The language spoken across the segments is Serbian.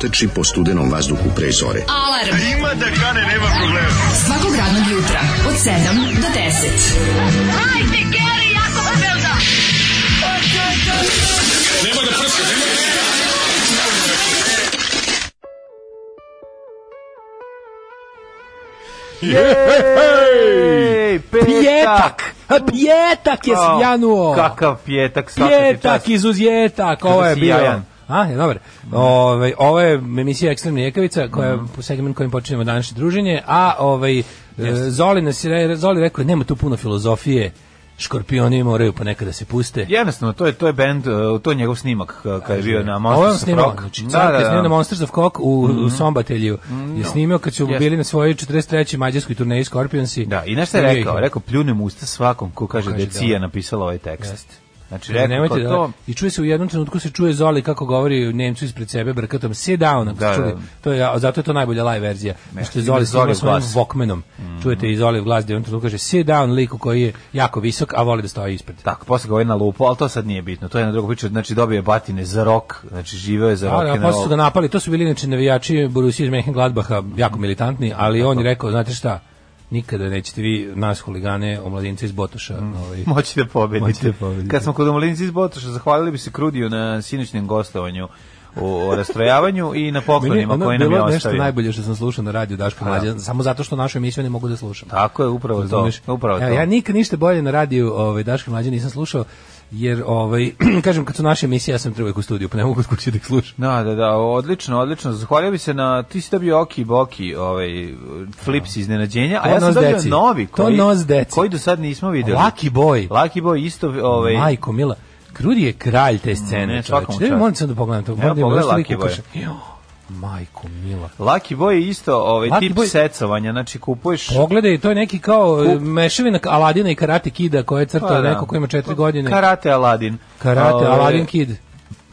sunca po studenom vazduhu pre zore. Alarm! A ima da kane, nema problema. Svakog radnog jutra, od 7 do 10. Hajde, Geri, jako se belda! Nema da prska, nema da Jej! Pjetak! Pjetak je sjanuo! Kakav pjetak! Pjetak, izuzjetak! Ovo je bio... A, je dobar. Mhm. Ovaj ovo je emisija Ekstremna jekavica koja mhm. po segment kojim počinjemo današnje druženje, a ovaj e, Zoli nas je Zoli rekao nema tu puno filozofije. Škorpioni moraju ponekad da se puste. Jednostavno, to je to je bend, e, to je njegov snimak kada e, je bio na Monsters of Rock. Znači, da, da, da. na Monsters of Rock u, u mhm. Sombatelju. je snimio kad su bili na svojoj 43. mađarskoj turneji Scorpionsi. Da, i nešto je rekao, rekao pljunem usta svakom ko kaže, da je Cija da. napisala ovaj tekst. Jest. Znači, rekao, nemojte da, to... I čuje se u jednom trenutku se čuje Zoli kako govori Nemcu ispred sebe brkatom sit down, ako da, da, da, čuli. To je zato je to najbolja live verzija. Ne, što znači, je Zoli s svojim Walkmanom. Mm -hmm. Čujete i Zoli glas gde on trenutku kaže sit down liku koji je jako visok, a voli da stoji ispred. Tako, posle govori ovaj na lupu, ali to sad nije bitno. To je na drugo priča, znači dobio je batine za rok, znači živeo je za da, rok. Da, posle su ga napali, to su bili inače navijači Borussia iz Gladbaha, jako militantni, ali Tako. on je rekao, znate šta, nikada nećete vi nas huligane omladince iz Botoša mm. ovaj moći da pobedite. Da pobedite. Kad smo kod omladince iz Botoša zahvalili bi se Krudiju na sinoćnom gostovanju o, o rastrojavanju i na poklonima koje nam je ostavio. nešto najbolje što sam slušao na radiju Daško da. Mlađan, samo zato što našu emisiju ne mogu da slušam. Tako je, upravo Zdumiš? to. Upravo Evo, to. Ja nikad ništa bolje na radiju ovaj, Daško Mlađan nisam slušao, jer ovaj kažem kad su naše emisije ja sam trebao u studiju pa ne mogu kod kuće da ih slušam. Da, da, da, odlično, odlično. Zahvalio bi se na ti si dobio Oki Boki, ovaj flips da. iznenađenja, a ja sam dobio deci. novi koji to nos deci. koji do sad nismo videli. Lucky Boy. Lucky Boy isto ovaj Majko Mila. Krudi je kralj te scene. Ne, čoveč. molim se da pogledam to. Moram da pogledam Lucky Boy. Majko mila. Lucky Boy je isto ovaj Lucky tip boy... secovanja, znači kupuješ... Pogledaj, to je neki kao e, Kup... mešavina Aladina i Karate Kida koje je crtao pa, da. neko ko ima 4 godine. Karate Aladin. Karate Ove... Aladin Kid.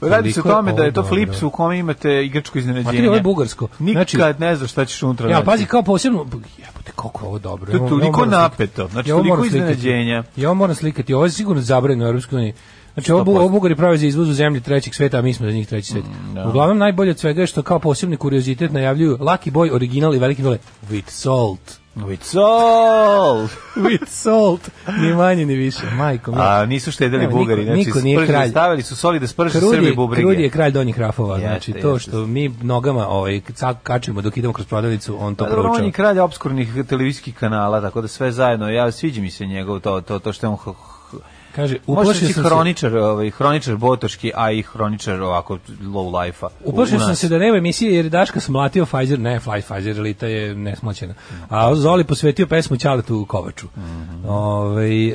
Radi se o tome da je to flips u kome imate igračko iznenađenje. Ma ti ovo je bugarsko. Nikad znači, ne znaš šta ćeš unutra Ja, pazi, kao posebno, jebote, koliko je ovo dobro. To je toliko napeto, znači toliko iznenađenja. Ja ovo moram slikati, ovo je sigurno zabranjeno u Europskoj uniji. Znači, obu, ovo prave za izvoz u zemlji trećeg sveta, a mi smo za njih treći svet. Mm, da. Uglavnom, najbolje od svega je što kao posebni kuriozitet najavljuju Lucky Boy, original i veliki dole with salt. With salt. With salt. Ni manje, ni više. Majko, mjero. A nisu štedeli Evo, bugari. Niko, znači, niko nije kralj. Stavili su soli da sprže Srbi bubrige. Krudi je kralj donjih rafova. Jeste, znači, to jeste. što mi nogama ovaj, kačimo dok idemo kroz prodavnicu, on to proučava. On je kralj obskurnih televizijskih kanala, tako da sve zajedno. Ja sviđa mi se njegov to, to, to što je on Kaže, uplašio sam hroničar, ovaj, hroničar botoški, a i hroničar ovako low life-a. Uplašio sam se da nema emisije jer Daška smlatio Pfizer, ne, Pfizer elita je nesmoćena. A Zoli posvetio pesmu Ćaletu Kovaču. Mm -hmm. Ove, ovaj,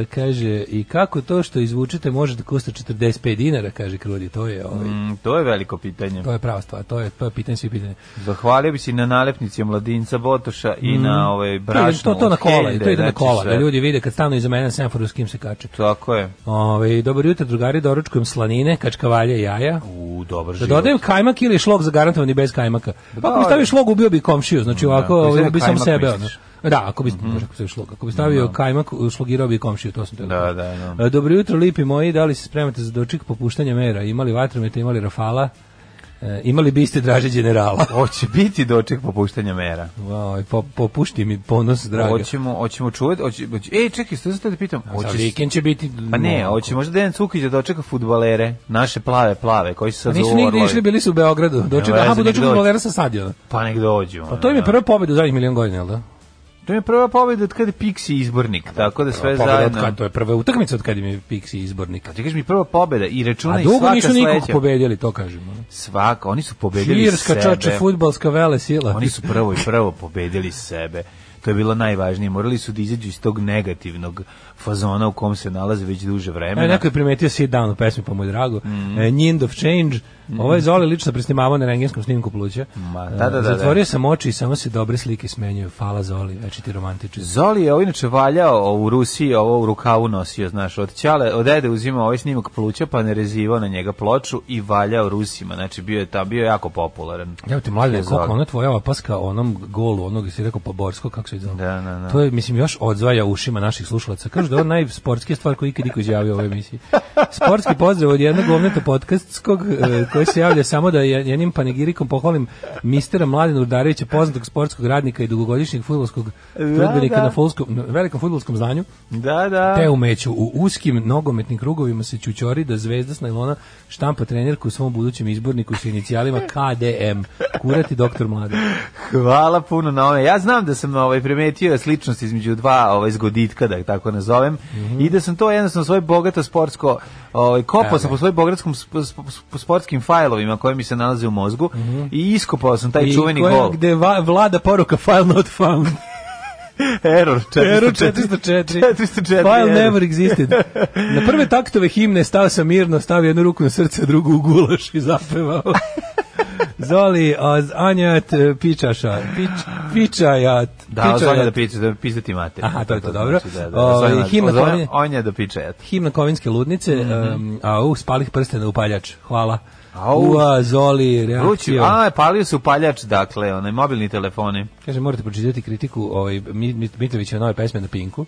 e, kaže, i kako to što izvučete može da košta 45 dinara, kaže Krudi, to je... Ovaj, mm, to je veliko pitanje. To je prava stvar, to je, to je pitanje svi pitanje. Zahvalio bi si na nalepnici mladinca Botoša i mm. na mhm. ovaj brašnu. To, to, to na kola, to ide na znači kola, da ljudi vide kad stanu iza mene na semaforu s kim se kače. Tako je. Ove, dobar jutro, drugari, doručkujem slanine, kačkavalje i jaja. U, dobar da život. Da dodajem kajmak ili šlog za garantovani bez kajmaka. Pa ako mi da, stavio da. šlog, ubio bi komšiju, znači ovako da, ubio bi sam sebe. Ono. Da, ako bi, mm -hmm. bi šlog, ako bi stavio no. kajmak, šlogirao bi komšiju, to sam te da, da, da. E, dobro jutro, lipi moji, da li se spremate za doček popuštanja mera? Imali vatrometa, imali rafala? E, imali biste draže generala. Hoće biti doček popuštanja mera. Wow, po, popušti mi ponos, draga. Hoćemo, hoćemo čuvati, hoće, hoće, e, čekaj, što se da pitam? Hoće, za vikend će biti... Pa ne, hoće možda Dejan Cukić da dočeka fudbalere, naše plave, plave, koji su sad Nisu nigdje išli, bili su u Beogradu, dočeka, aha, dočeka futbalera sa stadiona. Pa nek dođu. Pa to im je prva pobjeda u zadnjih milijon godina, jel da? To je prva pobeda od kada je Pixi izbornik, da, tako da sve zajedno... Kad, to je prva utakmica od kada je Pixi izbornik. A pa ti kažeš mi prva pobeda i računa računaj svaka sledeća. A dugo nisu nikog pobedili, to kažemo. Svaka, oni su pobedili Širska, sebe. Širska, čače, futbalska vele sila. Oni su prvo i prvo pobedili sebe. To je bilo najvažnije. Morali su da izađu iz tog negativnog fazona u kom se nalaze već duže vremena. E, neko je primetio Sit Down u pesmi, pa mu je drago. Mm -hmm. E, uh, Need of Change, Mm. Ovo je Zoli lično presnimavao na rengenskom snimku pluća. Ma, da, da, da, da. Zatvorio sam oči i samo se dobre slike smenjuju. Fala Zoli, veći ti romantični. Zoli je ovo inače valjao u Rusiji, ovo u rukavu nosio, znaš, od ćale, od ede uzimao ovaj snimak pluća, pa narezivao na njega ploču i valjao Rusima. Znači bio je ta bio jako popularan. Ja ti mlađe, koliko ona tvoja opaska o onom golu, onog si rekao Poborsko, pa kako se zove. Da, da, da. To je mislim još odzvaja ušima naših slušalaca. Kažu da je najsportskija stvar koju ikad iko izjavio u ovoj emisiji. Sportski pozdrav od jednog govneta podcastskog e, koji se javlja samo da njenim panegirikom pohvalim mistera Mladena Rudarevića, poznatog sportskog radnika i dugogodišnjeg futbolskog da, trudbenika da. na, fulskom, na velikom futbolskom znanju. Da, da. Te umeću u uskim nogometnim krugovima se čučori da zvezda s najlona štampa trenerku u svom budućem izborniku sa inicijalima KDM. Kurati doktor Mladen. Hvala puno na ome. Ja znam da sam ovaj, primetio sličnost između dva ovaj, zgoditka, da tako nazovem, mm -hmm. i da sam to jednostavno svoj bogato sportsko, ovaj, kopao sam po svojim bogradskom sportskim fajlovima koje mi se nalaze u mozgu mm -hmm. i iskopao sam taj I čuveni koja, koje Gde vlada poruka file not found. Error 404. Error 404. 404. File never existed. Na prve taktove himne stao sam mirno, stavio jednu ruku na srce, drugu u gulaš i zapevao. Zoli, az Anjat e, pičaša, pič, pičajat. Da, pičajat. Zonja da piče, da pizdati mate. Aha, to je to, dobro. Znači, da, da. da o, ovaj, zonja, himna zonja, Onja da pičajat. Himna kovinske ludnice, mm -hmm. um, a u spalih prstena upaljač. Hvala. Ua, Zoli, reakcija. a, palio se upaljač, dakle, onaj mobilni telefoni. Kaže, morate pročitati kritiku ovaj, Mitrovića nove pesme na Pinku.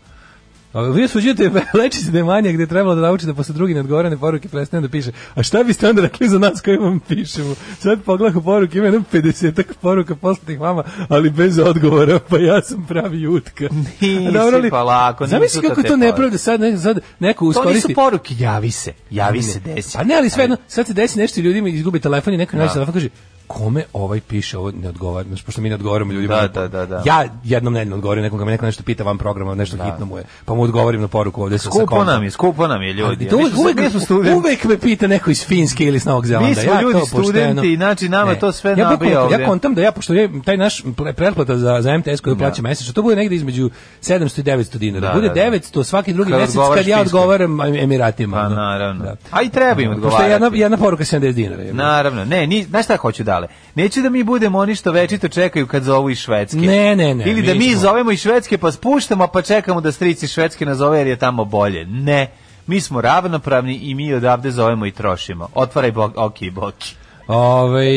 Vi osuđujete leči se demanija gde je trebalo da nauči da posle drugi neodgovorene poruke prestane da piše. A šta biste onda rekli za nas koji vam pišemo? Sad pogledam poruke, ima jedno 50 poruka poslati vama, ali bez odgovora, pa ja sam pravi jutka. Nisi Dobro, pa li, polako. Zamisli kako to nepravda sad, ne, sad neko uskoristi. To nisu poruke, javi se, javi ne. se, desi. Pa ne, ali sve jedno, sad se desi nešto i ljudima izgubi telefon i neko nađe da. telefon kaže, kome ovaj piše, ovo ne odgovara, znači, pošto mi ne odgovaramo ljudima. Da, da, da, da. Ja jednom nedeljno odgovorim nekom, kad me neko nešto pita van programa, nešto da. hitno mu je, pa mu odgovorim na poruku ovde skupo nam je, skupo nam je ljudi. Ali, to, uvek, uvek, uvek, me pita neko iz Finske ili iz Novog Zelanda. Mi smo ja ljudi pošteno, studenti, znači nama ne. to sve ja nabija ovde. Ja kontam da ja, pošto je taj naš pretplata za, za MTS koju da. plaća mesečno, to bude negde između 700 i 900 dinara. Da, bude da, da. 900 svaki drugi kad mesec kad ja odgovaram Emiratima. Pa naravno. aj da. A treba im odgovarati. Pošto jedna, jedna poruka 70 dinara. Naravno, ne, ni, znaš šta hoću da generale. Neće da mi budemo oni što večito čekaju kad zovu i Švedske. Ne, ne, ne. Ili da mi, mi zovemo iz Švedske pa spuštamo pa čekamo da strici Švedske nazove jer je tamo bolje. Ne. Mi smo ravnopravni i mi odavde zovemo i trošimo. Otvaraj bok, oki i boki. Ove,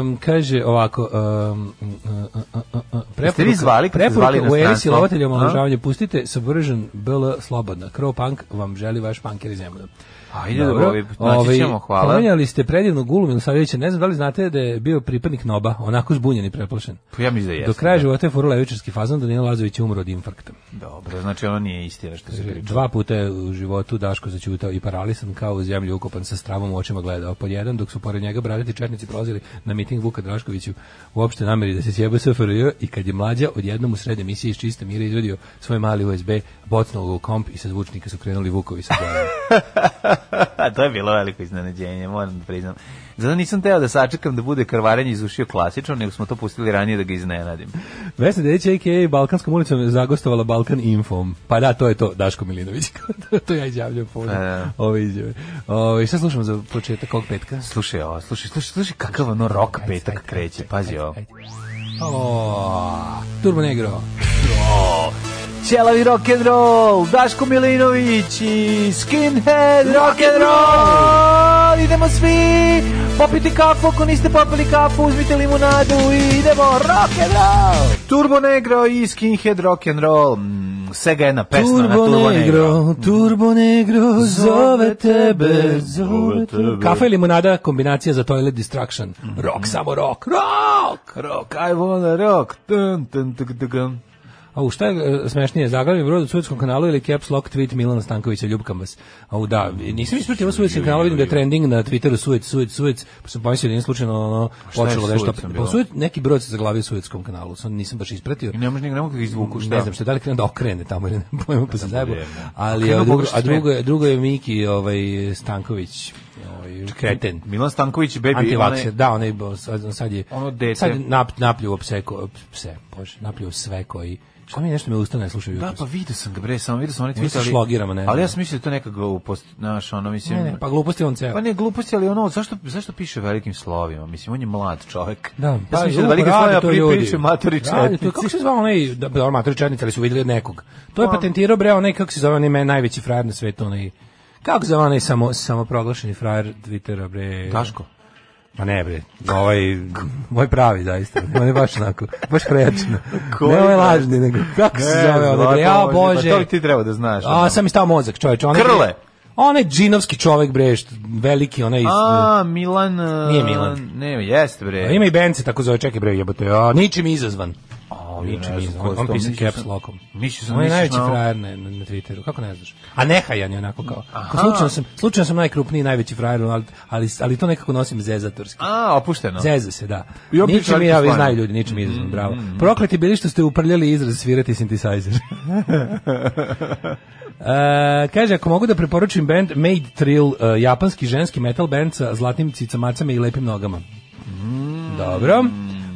um, kaže ovako um, uh, preporuka, vi zvali, preporuka zvali u eri silovatelja pustite Subversion BL Slobodna Crow Punk vam želi vaš punker iz Zemlja Ajde, dobro, ovi, naći ovaj, ćemo, hvala. Pomenjali ste predivno Gulu Milosavljevića, ne znam da li znate da je bio pripadnik NOBA, onako zbunjen i preplašen. Pa ja mislim da jeste. Do kraja da. života je furo levičarski fazon, Danilo Lazović je umro od infarkta. Dobro, znači ono nije istina što se priča. Dva puta je u životu Daško začutao i paralisan kao u zemlji ukopan sa stravom u očima gledao. Pod jedan, dok su pored njega braditi černici prolazili na miting Vuka Draškoviću u opšte nameri da se sjebe SFRJ i kad je mlađa odjednom u sred emisije iz čiste mire izvedio svoj mali USB, bocnuo u komp i sa zvučnika su krenuli Vukovi sa to je bilo veliko iznenađenje, moram da priznam. Zato nisam teo da sačekam da bude krvarenje izušio klasično, nego smo to pustili ranije da ga iznenadim. Vesna Dedić, a.k.a. Balkanskom ulicom zagostovala Balkan Infom. Pa da, to je to, Daško Milinović. to ja izjavljam po da, da, da. ove izjave. Ove, šta slušamo za početak ovog petka? Slušaj ovo, slušaj, slušaj, slušaj kakav ono rock ajde, petak ajde, kreće, pazi ovo. Turbo Negro. Oh. Ćelavi rock and roll, Daško Milinović i Skinhead rock and roll. Idemo svi popiti kafu, ako niste popili kafu, uzmite limunadu i idemo rock and roll. Turbo Negro i Skinhead rock and roll. Mm, Sega jedna pesma turbo na Turbo Negro. Turbo Negro zove tebe, zove tebe. Kafa i limonada, kombinacija za toilet distraction. Mhm. Rock, samo rock, rock! Rock, I wanna rock. Dun, dun, dun, dun, dun. A u šta je e, smešnije, zaglavni brod u Suetskom kanalu ili caps lock tweet Milana Stankovića, ljubkam vas. A u da, nisam ispratio da Suetskom kanalu, vidim da je trending na Twitteru Suec, Suec, Suec, pa sam pomislio da je slučajno ono, počelo nešto. Pa Suec, neki brod se zaglavio u Suetskom kanalu, sam nisam baš ispratio. I ne možeš nikak, ne mogu da izvuku, šta? Ne znam šta, da li krenu da okrene tamo ili ne pojma, pa sam da zajebo. Ali, a drugo, a drugo, je, drugo je Miki ovaj, Stanković, ovaj, kreten. Milan Stanković, bebi Antivakser, da, onaj, sad je, ono dete. sad nap, napljuvo pse, ko, pse, bože, napljuvo sve koji Šta mi nešto me usta da ne slušaju. Da, pa vidio sam ga bre, samo vidio sam oni tweet ali. Da ne. Ali ja sam mislio da to neka glupost, znaš, ono mislim. Ne, ne, pa je on ceo. Pa ne glupost je, ali ono zašto zašto piše velikim slovima? Mislim on je mlad čovjek. Da, ja pa, sam mislio da velike slova pripiše matori da, četnici. Kako se zvao onaj da, da matori četnici, ali su videli nekog. To je pa- patentirao bre onaj kako se zove onaj najveći frajer na svetu, onaj Kako se zove onaj samo, samo proglašeni frajer Twittera, bre? Daško. Pa ne bre, ovaj, moj pravi zaista, on je baš onako, baš prejačan. ne ovaj lažni, nego kako se zove ono, ja pa bože. Pa to ti treba da znaš. A, sam mi stao mozak, čoveče. Krle! Onaj džinovski čovek bre, veliki, onaj iz A Milan. Nije Milan. Ne, jeste bre. Ima i Bence tako zove, čekaj bre, jebote. A ničim izazvan liči mi on, on pisa caps lockom. Mislio sam, on je najveći na... frajer na, na, na Twitteru, kako ne znaš? A nehajan je onako kao. Pa Aha. Slučajno sam, slučajno sam najkrupniji, najveći frajer, ali, ali, ali to nekako nosim zezatorski. A, opušteno. Zeza se, da. Ničem ja, vi znaju ljudi, ničem izazvan, mm, bravo. Mm, mm. Prokleti bili što ste uprljali izraz svirati synthesizer. Uh, e, kaže, ako mogu da preporučim band Made Trill, uh, e, japanski ženski metal band sa zlatnim cicamacama i lepim nogama. Mm. Dobro.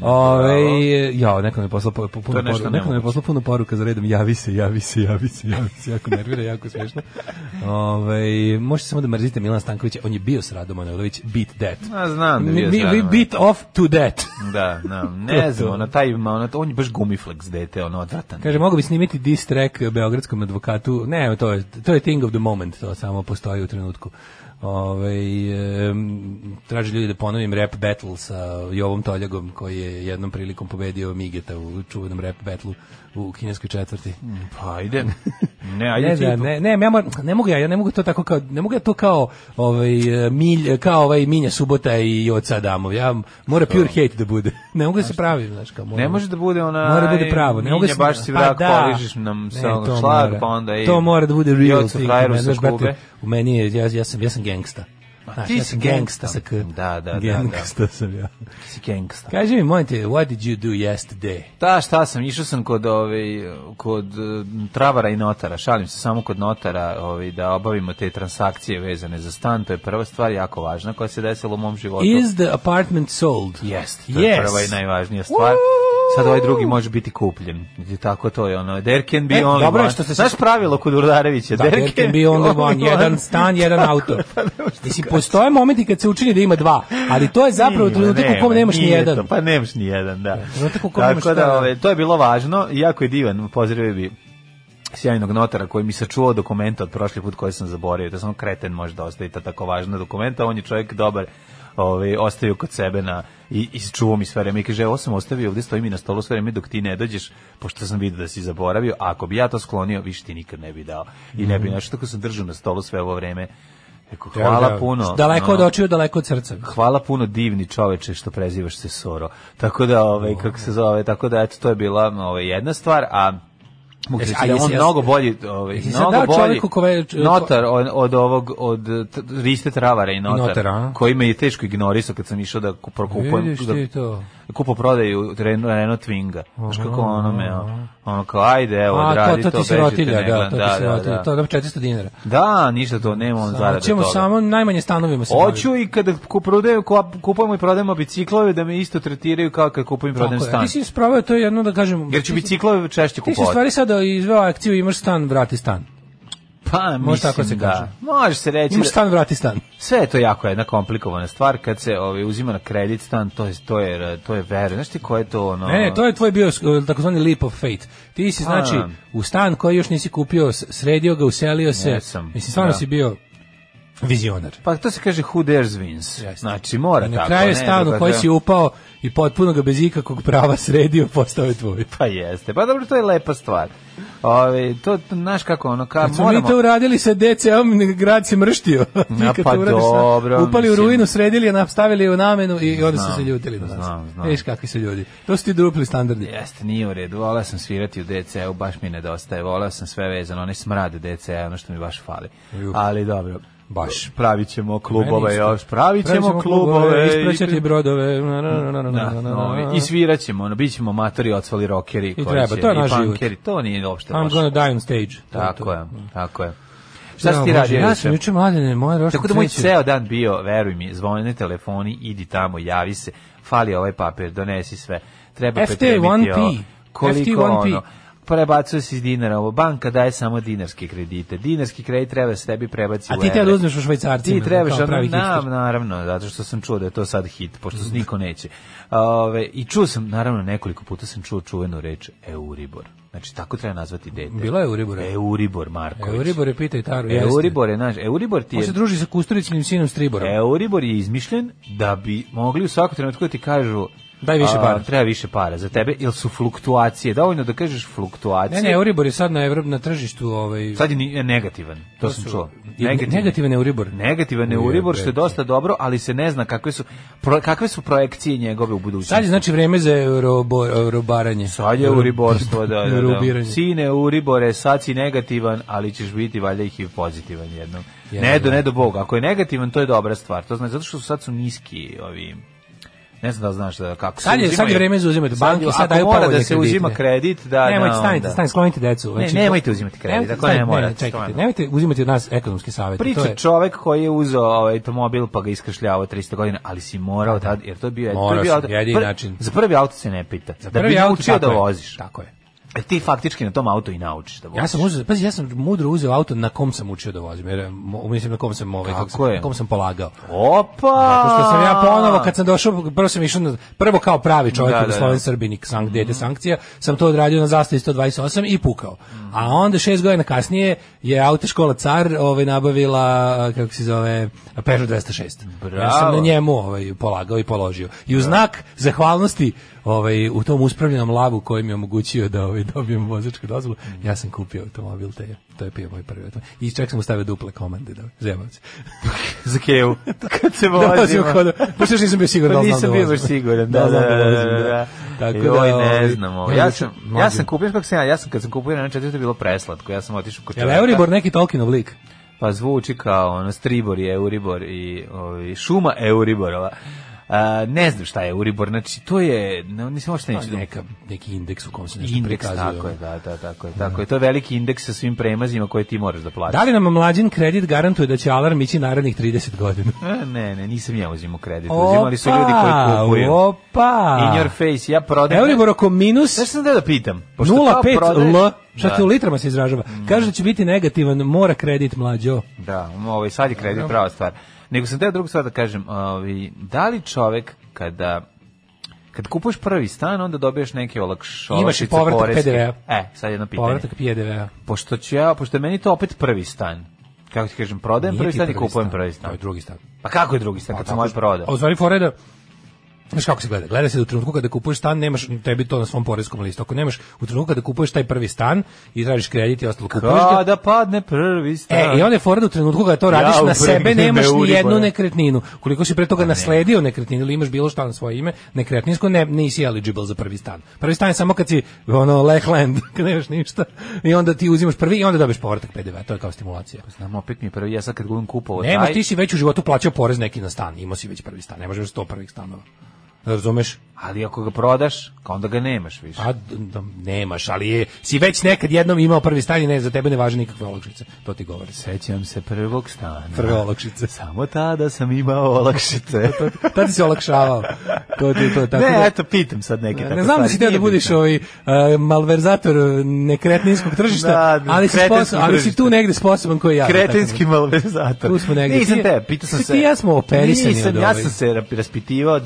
Mm, Ove, ja, neko mi je poslao puno poruka, neko mi je poslao puno poruka za redom, javi se, javi se, javi se, javi se, jako nervira, jako smešno. Ove, možete samo da mrzite Milana Stankovića, on je bio s Radom Manojlović, beat that. Ja znam da bio mi, mi, beat off to that. Da, na, ne znam, ona taj, ona, on je baš gumiflex dete, ono, odvratan. Kaže, mogu bi snimiti diss track beogradskom advokatu, ne, to je, to je thing of the moment, to samo postoji u trenutku. Ove, ovaj, e, traži ljudi da ponovim rap battle sa Jovom Toljagom koji je jednom prilikom pobedio Migeta u čuvenom rap battlu u kineskoj četvrti. Mm, pa ide. Ne, ajde ne, ti da, ne, ne, ja moram, ne mogu ja, ja ne mogu to tako kao ne mogu ja to kao ovaj eh, milj, kao ovaj Minja Subota i Oca Adamov. Ja mora pure hate da bude. Ne mogu da se pravi, znači kao mora. Ne da- može da bude ona Mora da bude pravo. Ne mogu se baš si pa vrak pa, poližiš nam sa šlag, pa onda i To mora da bude real thing. Mene, u meni je ja, ja sam ja sam gangsta. Znaš, ti si gangsta. Sa k. Da, da, da gangsta da, da. sam ja. Ti si gangsta. Kaži mi, mojte, what did you do yesterday? Da, šta sam, išao sam kod, ove, ovaj, kod eh, travara i notara, šalim se samo kod notara ovaj, da obavimo te transakcije vezane za stan, to je prva stvar jako važna koja se desila u mom životu. Is the apartment sold? Yes. to yes. je prva i najvažnija stvar. Sad ovaj drugi može biti kupljen. Tako to je ono. There can be e, only dobro one. Što se... Znaš pravilo kod Urdarevića? Da, there, there can, can be only one. one. Jedan stan, jedan auto. Da Mislim, postoje momenti kad se učini da ima dva, ali to je zapravo trenutak u kom nemaš ni jedan. Pa nemaš ni jedan, da. Tako da, ove, to je bilo važno, jako je divan, pozdravio bi sjajnog notara koji mi sačuvao dokumenta od prošli put koji sam zaboravio, da sam kreten može da ostavi ta tako važna dokumenta, on je čovjek dobar ovaj ostavio kod sebe na i i isčuvao mi sve vreme i kaže ovo sam ostavio ovdje stoji mi na stolu sve vreme dok ti ne dođeš pošto sam vidio da si zaboravio a ako bi ja to sklonio više ti nikad ne bi dao i ne bi mm. nešto tako sam držao na stolu sve ovo vreme Eko, da, da. hvala puno. Daleko od očiju, daleko od srca. Hvala puno divni čoveče što prezivaš se Soro. Tako da, ovaj, da. kako se zove, tako da, eto, to je bila ovaj, jedna stvar, a mogu reći da on mnogo bolji, ovaj, mnogo bolji kove, notar od, od ovog, od Riste Travara i notara, notar, koji me je teško ignorisao kad sam išao da prokupujem. Vidiš da, ti to kupoprodaju Renault Twinga. Znaš kako ono me, ono kao, ajde, evo, radi to, to, to ti sirotilja, da, to ti da, sirotilja, da, da. to je 400 dinara. Da, ništa to, nema on zarade Hoćemo samo najmanje stanovimo se Hoću i kada kuprodaju, kupujemo i prodajemo biciklove, da me isto tretiraju kao kad kupujem i prodajem stan. Ti si ispravio to jedno, da kažem... Jer ću biciklove češće kupovati. Ti si stvari sada e, izveo akciju, imaš stan, vrati stan. Pa, Može tako se da. kaže. Može se reći. Imaš da- stan, vrati stan. Sve je to jako jedna komplikovana stvar kad se ovaj uzima na kredit stan, to je to je to je vero. Znaš ti ko je to ono? Ne, ne, to je tvoj bio eh, takozvani leap of faith. Ti si pa. znači u stan koji još nisi kupio, sredio ga, uselio se. Jesam, mislim stvarno da. si bio vizionar. Pa to se kaže who dares wins. Jeste. Znači mora tako. Na kraju stan u pa koji da. si upao i potpuno ga bez ikakvog prava sredio postao je tvoj. Pa jeste. Pa dobro, to je lepa stvar. Ove, ovaj, to, znaš kako, ono, ka, moramo... mi to uradili sa DC-om, grad se mrštio. Ja, pa dobro. upali u ruinu, sredili je, nastavili u namenu i, onda su se ljutili Znam, znam. Eš kakvi su ljudi. To su ti dupli standardi. Jeste, nije u redu. Volao sam svirati u dc baš mi nedostaje. Volao sam sve vezano, onaj smrad dc ono što mi baš fali. Ali dobro. Baš. Pravit ćemo klubove još, pravit ćemo klubove. Ispraćati brodove. Na, na, na, da, no, I svirat ćemo, ono, bit ćemo matori, odsvali rokeri. I treba, će, to je naš život. To nije uopšte I'm gonna die on stage. Tako to. je, mm. tako je. Šta si ti radio? Ja sam juče mladene, moje rošnice. Tako da moj ceo dan bio, veruj mi, zvone telefoni, idi tamo, javi se, fali ovaj papir, donesi sve. Treba FT1P. Koliko FT1P. ono prebacuje se iz dinara, ovo banka daje samo dinarske kredite. Dinarski kredit treba da se tebi prebaciti. A ti te da uzmeš u švajcarcima. Ti trebaš ono, nam, naravno, zato što sam čuo da je to sad hit, pošto se niko neće. Ove, I čuo sam, naravno, nekoliko puta sam čuo čuvenu reč Euribor. Znači, tako treba nazvati dete. Bila je Euribor. Euribor, Marković. Euribor je pitaj Taru. Euribor je naš. Euribor ti je... On se druži sa Kusturićinim sinom Striborom. Euribor je izmišljen da bi mogli u svakom trenutku da ti kažu Daj više para. A, treba više para za tebe, jer su fluktuacije. Dovoljno da kažeš fluktuacije. Ne, ne, Euribor je sad na, Evrop, na tržištu... Ovaj... Sad je e, negativan, to, to sam su, čuo. Negativan, negativan Euribor. Negativan Euribor, što je dosta dobro, ali se ne zna kakve su, pro, kakve su projekcije njegove u budućnosti. Sad je znači vreme za eurobor, eurobaranje. Sad je euriborstvo, da, da, da. Sine Euribore, sad si negativan, ali ćeš biti valjda ih i pozitivan jednom. Jedan, ne do, da. ne do Boga. Ako je negativan, to je dobra stvar. To znači, zato što sad su niski ovi Ne znam da znaš da kako sad je, se uzima. Sad je vreme za uzimati banke, sad, sad daju da povoljne kredite. da se uzima kredit, da... Nemojte, da, stanite, stanite, sklonite decu. Znači, ne, nemojte uzimati kredit, dakle ne mora. Ne, čekajte, nemojte uzimati od nas ekonomski savjet. Priča to je... čovek koji je uzeo ovaj automobil pa ga iskašljavao 300 godina, ali si morao tad, jer to je bio... Morao sam, jedin način. Za prvi auto se ne pita. Za prvi da bi auto, učio da voziš. Tako je. E, ti faktički na tom auto i naučiš da voziš. Ja sam uzeo, pazi, ja sam mudro uzeo auto na kom sam učio da vozim, jer mislim na kom sam ovaj, kako sam, na kom sam polagao. Opa! Zato što sam ja ponovo kad sam došao, prvo sam išao na, prvo kao pravi čovjek, da, da, da. sloven srbinik, sank dede mhm. sankcija, sam to odradio na zastavi 128 i pukao. A onda šest godina kasnije je autoškola Car ovaj nabavila kako se zove Peugeot 206. Bravo. Ja sam na njemu ovaj polagao i položio. I u da. znak zahvalnosti ovaj, u tom uspravljenom lavu koji mi je omogućio da ovaj, dobijem vozačku dozvolu, ja sam kupio automobil te, to je bio moj prvi automobil. I čak sam mu stavio duple komande, da, zajebavac. za kevu, da. kad se vozimo. Da, pošto što nisam bio siguran, pa da nisam bio baš siguran, da, da, da, da, da, da. Tako da, Joj, ne ovaj, znamo. Ja sam, ja sam kupio, kako sam ja, ja sam kad sam kupio na četvrtu je bilo preslatko, ja sam otišao kod čovjeka. Je Euribor neki Tolkienov lik? Pa zvuči kao ono Stribor i Euribor i ovi, ovaj, šuma Euriborova ne znam šta je Uribor, znači to je, ne, nisam uopšte neću pa, da- neka, neki indeks u kom se nešto indeks, prikazuje. Tako je, da, da, tako je, tako da. je. To je veliki indeks sa svim premazima koje ti moraš da plaćaš. Da li nam mlađin kredit garantuje da će alarm ići narednih 30 godina? E, ne, ne, nisam ja uzimao kredit. Opa, Uzimali su ljudi koji Opa! In your face, ja prodajem. Euribor oko minus... Znaš sam da da pitam? 0,5 L, da. šta ti u litrama se izražava. Mm. Kaže da će biti negativan, mora kredit mlađo. Da, ovaj sad je kredit prava stvar. Nego sam teo drugu stvar da kažem, ovi, da li čovek kada kad kupuješ prvi stan, onda dobiješ neke olakšovačice Imaš i povratak PDV-a. E, sad jedno pitanje. Povratak PDV-a. Pošto, ću ja, pošto je meni to opet prvi stan, kako ti kažem, prodajem Nije prvi stan i kupujem prvi stan. To je drugi stan. Pa kako je drugi stan pa, kad sam moj ovaj prodao? A u stvari Foreda, Znaš kako se gleda? Gleda se da u trenutku kada kupuješ stan, nemaš tebi to na svom poreskom listu. Ako nemaš u trenutku kada kupuješ taj prvi stan i tražiš kredit i ostalo kupuješ Kada da padne prvi e, stan. E, i onda je fora da u trenutku kada to radiš ja, na sebe nemaš ni jednu nekretninu. Koliko si pre toga ne. nasledio nekretninu ili imaš bilo šta na svoje ime, nekretninsko ne, nisi eligible za prvi stan. Prvi stan je samo kad si ono Lechland, kad nemaš ništa i onda ti uzimaš prvi i onda dobiješ povratak PDV, to je kao stimulacija. Pa znam, opet mi prvi, ja sad kad gubim kupovao taj. Nemaš, ti si već u životu plaćao porez neki na stan, imao si već prvi stan, ne možeš 100 prvih stanova. Razumeš? Ali ako ga prodaš, onda ga nemaš više. A, pa, da, nemaš, ali je, si već nekad jednom imao prvi stan i ne, za tebe ne važi nikakve olakšice. To ti govori. Sećam se prvog stana. Prve olakšice. Samo tada sam imao olakšice. tada si olakšavao. To ti to tako. Ne, da, eto, pitam sad neke ne, tako Ne znam da si teo da budeš ovaj, uh, malverzator eh, nekretninskog tržišta, da, ali, si sposob, ali si tu negde sposoban koji ja. Kretinski tako, da- malverzator. Tu smo negde. Nisam te, pitao sam se. Ti ja smo operisani. Nisam, ja sam se raspitivao li,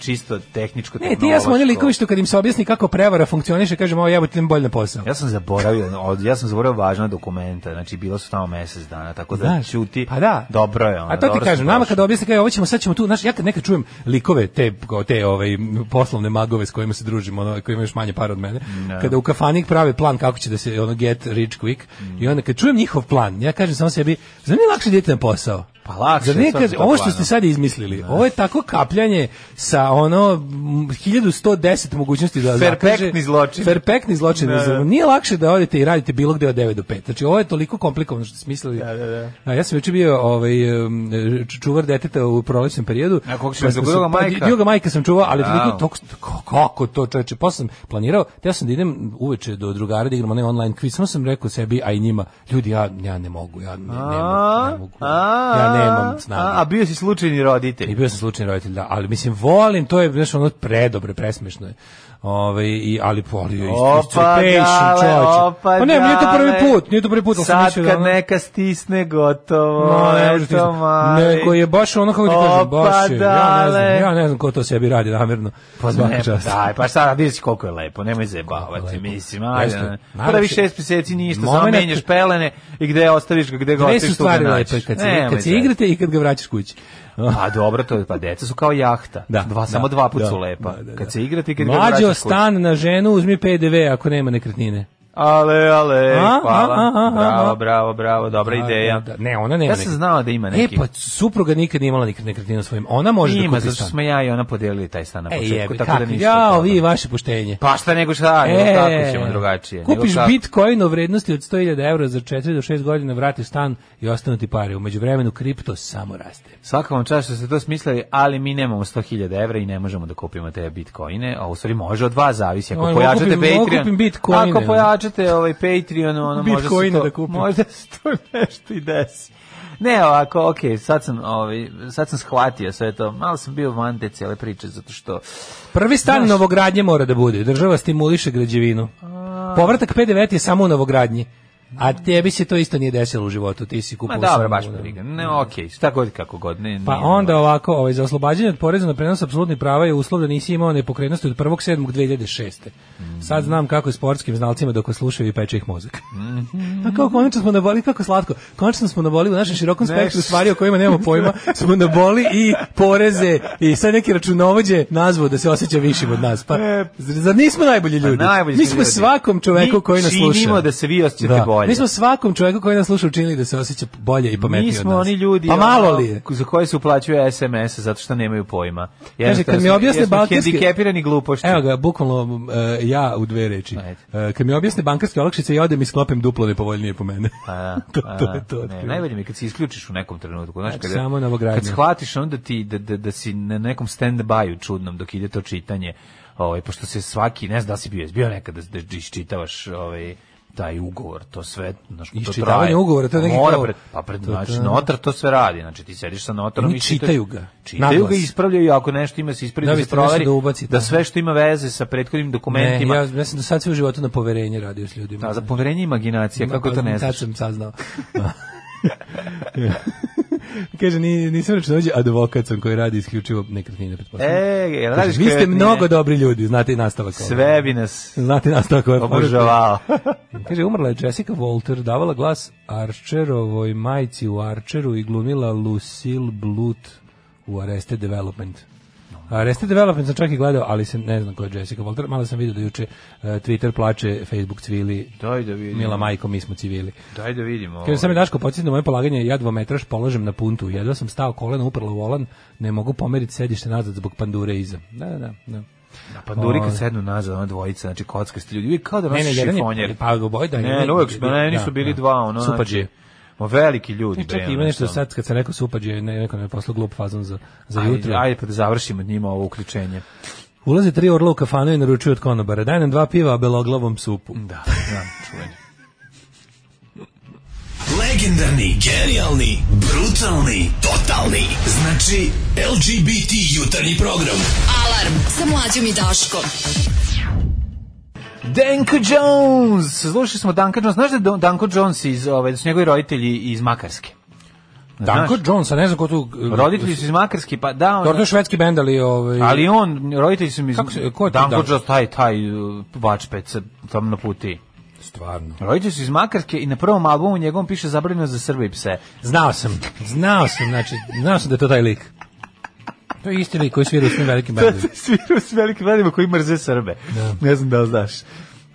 čisto tehničko Ne, ti ja smo oni likovi što kad im se objasni kako prevara funkcioniše, kažemo, ovo jebote, bolje na posao. Ja sam zaboravio, od, ja sam zaboravio važna dokumenta, znači bilo su tamo mesec dana, tako da Znaš, čuti. Pa da. Dobro je. Ono, A to ti kažem, nama kada objasni kao ovo ćemo, sad ćemo tu, znaš, ja kad nekad čujem likove te te ovaj poslovne magove s kojima se družimo, ono, koji imaju još manje par od mene, no. Da. kada u kafanik prave plan kako će da se ono get rich quick mm. i onda kad čujem njihov plan, ja kažem samo sebi, znam je lakše da idete na posao. Pa lakše. Zar nekaz, da ovo što ste sad izmislili, ne. ovo je tako kapljanje sa ono 1110 mogućnosti da, da Perfektni zločin. Perfektni zločin. Ne. Da, nije lakše da odete i radite bilo gde od 9 do 5. Znači ovo je toliko komplikovano što ste mislili. Da, da, da. Ja sam već bio ovaj čuvar deteta u prolećnom periodu. A kako pa se pa, majka? Druga majka sam čuvao, ali toliko, toliko, kako to čoveče, posle sam planirao, ja sam da idem uveče do drugara da igram onaj online quiz, samo sam rekao sebi, a i njima, ljudi, ja, ja ne mogu, ja ne, ne mogu, ne mogu. Ja nemam snage. A, a bio si slučajni roditelj. I bio sam slučajni roditelj, da, ali mislim volim, to je znaš ono predobre, presmešno je. Ovaj i ali polio isto. Opa, Pa ne, nije to prvi put, nije to prvi put, sam mislio da. Sad kad neka stisne gotovo. No, ne može Neko je baš ono kako ti kažeš, baš je. Ja ne znam, ja ne znam ko to sebi radi namerno. Pa ne, pa čast. daj, pa sad vidiš koliko je lepo, nemoj zajebavati, mislim, ajde. Prvi da šest meseci ništa, samo menjaš pelene i gde ostaviš ga, gde ga ostaviš, tu ga nađeš. Kad se igrate i kad ga vraćaš kući. Pa dobro, to pa deca su kao jahta. Da, dva, da, samo dva puta da, su lepa. Da, da, kad da. se igrate i kad Mlađo stan na ženu uzmi PDV ako nema nekretnine. Ale, ale, a, hvala. A, a, bravo, bravo, bravo, dobra da, ideja. Da, da, ne, ona nema. Ja sam znala da ima e, neki. E pa supruga nikad nije imala nekretninu svojim. Ona može da ima, da kupi stan. Ima, smo ja i ona podelili taj stan na e, početku, e, jebe, tako da ništa. Ja, vi vaše poštenje. Pa šta nego šta, e, nego tako ćemo drugačije. Kupiš tako... Bitcoin u vrednosti od 100.000 € za 4 do 6 godina, vratiš stan i ostanu ti pare. U međuvremenu kripto samo raste. Svaka vam čast što ste to smislili, ali mi nemamo 100.000 € i ne možemo da kupimo te Bitcoine, a u stvari može od vas zavisi ako pojačate Patreon. Ako pojačate okačete ovaj Patreon, ono može se to, da kupim. možda se to nešto i desi. Ne, ovako, ok, sad sam, ovaj, sad sam shvatio sve to. Malo sam bio van te cijele priče, zato što... Prvi stan znaš, novogradnje mora da bude. Država stimuliše građevinu. A... Povratak PDV je samo u novogradnji. A tebi se to isto nije desilo u životu, ti si kupio. Ma dobro, baš me da. Ne, okej, okay, šta god kako god, ne. Pa nije onda baš. ovako, ovaj za oslobađanje od poreza na prenos apsolutnih prava je uslov da nisi imao nepokretnosti od 1.7.2006. Mm. Sad znam kako je sportskim znalcima dok slušaju i peče ih mozak. Mm. Pa kako konačno smo naboli kako slatko. Konačno smo naboli u našem širokom spektru stvari o kojima nemamo pojma, smo naboli i poreze i sve neki računovođe nazvao da se oseća višim od nas. Pa e, zar nismo najbolji pa ljudi? Pa najbolji mi smo ljudi. svakom čoveku koji nas sluša. da se vi osjećate da. bolje bolje. Mi smo svakom čovjeku koji nas sluša učinili da se osjeća bolje i pametnije od nas. Mi smo oni ljudi pa malo li je? za koje se uplaćuje SMS zato što nemaju pojma. Kaže, kad mi objasne balkanski hendikepirani glupošti. Evo ga, bukvalno uh, ja u dve reči. Uh, kad mi objasne bankarske olakšice ja odem i sklopim duplo nepovoljnije po mene. A, pa, da, pa, to, to, je to. Ne, najbolje mi je kad se isključiš u nekom trenutku, znači kad samo Kad shvatiš onda ti da, da, da si na nekom stand by čudnom dok ide to čitanje. Ovaj pošto se svaki, ne znam da si bio, bio nekada da, da iščitavaš ovaj taj ugovor, to sve, znači to traje. ugovora, to je neki mora pred, pa pred znači notar to sve radi, znači ti sediš sa notarom i čitaju ga. Čitaju ga i ispravljaju ako nešto ima se ispravi, da, da proveri da, da sve što ima veze sa prethodnim dokumentima. Ne, ja, ja sam do sad sve u životu na poverenje radio s ljudima. Da, za poverenje imaginacija, kako to ne znaš. Sad sam saznao. Kaže, ni, nisam reći da dođe, advokat sam koji radi isključivo nekretnine, pretpostavljam. E, radiš Vi ste mnogo dobri ljudi, znate i nastavak. Sve bi nas znate nastavak ovaj obožavao. Kaže, umrla je Jessica Walter, davala glas Archerovoj majci u Archeru i glumila Lucille Blut u Arrested Development. Arrested Development sam čak i gledao, ali se ne znam ko je Jessica Walter. Malo sam vidio da juče uh, Twitter plače, Facebook cvili. Daj da vidimo. Mila majko, mi smo civili. Daj da vidimo. Kaže sam je ovaj. Daško podsjetio na moje polaganje, ja dvometraš polažem na puntu. Jedva sam stao koleno uprlo u volan, ne mogu pomeriti sedište nazad zbog pandure iza. Da, da, da. da. Na panduri kad ovaj. sednu nazad, ona dvojica, znači kockasti ljudi, uvijek kao da nosi šifonjer. Ne, ne, jedan je, pa, oboj, da, ne, ne, uvijek, ne, nisu da, bili da. dva, ono, znači, Ma veliki ljudi e, bre. Čekaj, ima nešto sad kad se neko supađe, ne, neko me poslao glup fazon za za ajde, jutro. Ajde pa da završimo od njima ovo uključenje. Ulaze tri orla u kafanu i naručuju od konobara. Daj nam dva piva, a beloglavom supu. Da, da, čuvenje. Legendarni, genijalni, brutalni, totalni. Znači, LGBT jutarnji program. Alarm sa mlađom i Daškom. Danko Jones! Slušali smo Danko Jones. Znaš da je Danko Jones iz, ovaj, da su njegovi roditelji iz Makarske? Danko Jones, a ne znam ko tu... Pa roditelji su iz Makarske, pa da... On, Dobro, švedski bend, ali... Ovaj... Ali on, roditelji su mi iz... Kako se, ko je Danko, Danko Jones, taj, taj vačpec, uh, uh, tam na puti. Stvarno. Roditelji su iz Makarske i na prvom albumu njegovom piše zabranjeno za Srbe i pse. Znao sam, znao sam, znači, znao sam da je to taj lik. To je isti koji svira s velikim bandima. svira u svim velikim bandima koji mrze Srbe. Da. Ne znam da li znaš.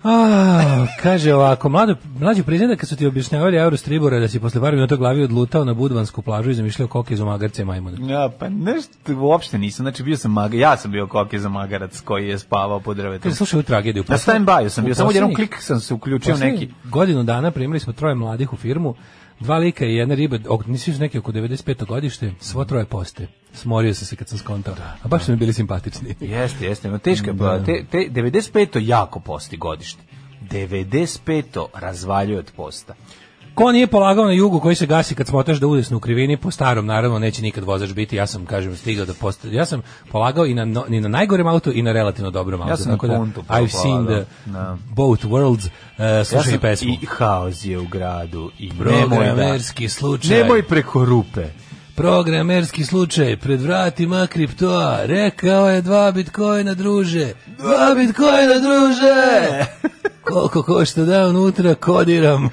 A, kaže ovako, mlado, mlađi priznaj da kad su ti objašnjavali Eurostribora da si posle par minuta glavi odlutao na Budvansku plažu i zamišljao koke za magarce majmuna. Ja, pa nešto, uopšte nisam, znači bio sam maga, ja sam bio koke za magarac koji je spavao pod drvetom. Kaže, slušaj u tragediju. Na stand sam bio, samo jedan klik sam se uključio neki. Godinu dana primili smo troje mladih u firmu Dva lika i jedna riba, nisu neki oko 95. godište, svo troje poste. Smorio sam se kad sam skontao. Da, A baš da. su mi bili simpatični. Jeste, jeste. No, teška, pa da. te, te 95. jako posti godište. 95. razvaljuje od posta. Ko nije polagao na jugu koji se gasi kad smotaš da udesnu u krivini po starom naravno neće nikad vozač biti. Ja sam kažem stigao da posta... ja sam polagao i na no, i na najgorem autu i na relativno dobrom autu. Ja sam tako da na puntu da I've seen the no. Da. both worlds. Uh, slušaj ja pesmu. I haos je u gradu i programerski da- slučaj. Nemoj preko rupe. Programerski slučaj pred vratima kriptoa. Rekao je dva bitcoina druže. Dva bitcoina druže. Koliko košta da unutra kodiram.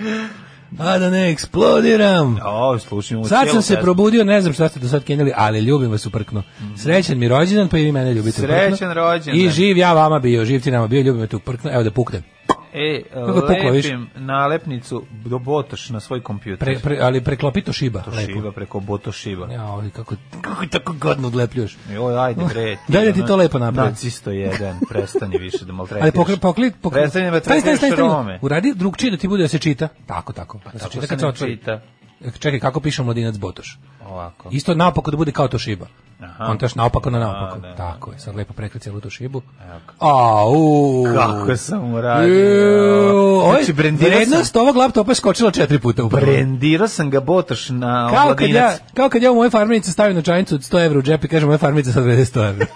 A da ne eksplodiram. O, slušim Sad sam se probudio, ne znam šta ste do sad kenjali, ali ljubim vas uprkno. Srećan mi rođendan, pa i vi mene ljubite Srećan rođendan. I živ ja vama bio, živ ti nama bio, ljubim te uprkno. Evo da puknem. E, lepim nalepnicu do Botoš na svoj kompjuter. Pre, pre, ali preklopi to šiba. To lepo. šiba preko Botoš šiba. Ja, ali kako, kako tako godno odlepljuješ. Joj, ajde bre. Daj da ti to lepo napravi. Nacisto jedan, prestani više da maltretiraš. Ali pokli, pokli, pokli. Prestani da maltretiraš Rome. Uradi drugčije da ti bude da se čita. Tako, tako. Pa, da se tako čita kad se čita. Čekaj, kako piše mladinac Botoš? Ovako. Isto napako da bude kao to šiba. Aha. Montaž naopako na naopako. A, da, da Tako da. je, sad lepo prekri celu tu šibu. A, u. Kako sam uradio. Znači, ovaj, brendirao Vrednost sam... ovog laptopa je skočila četiri puta. Upravo. Brendirao sam ga botoš na kao kad ja, kao kad ja u moje farmenice stavim na čajnicu 100 evra u džep i kažem moje farmenice sad vrede 100 evra.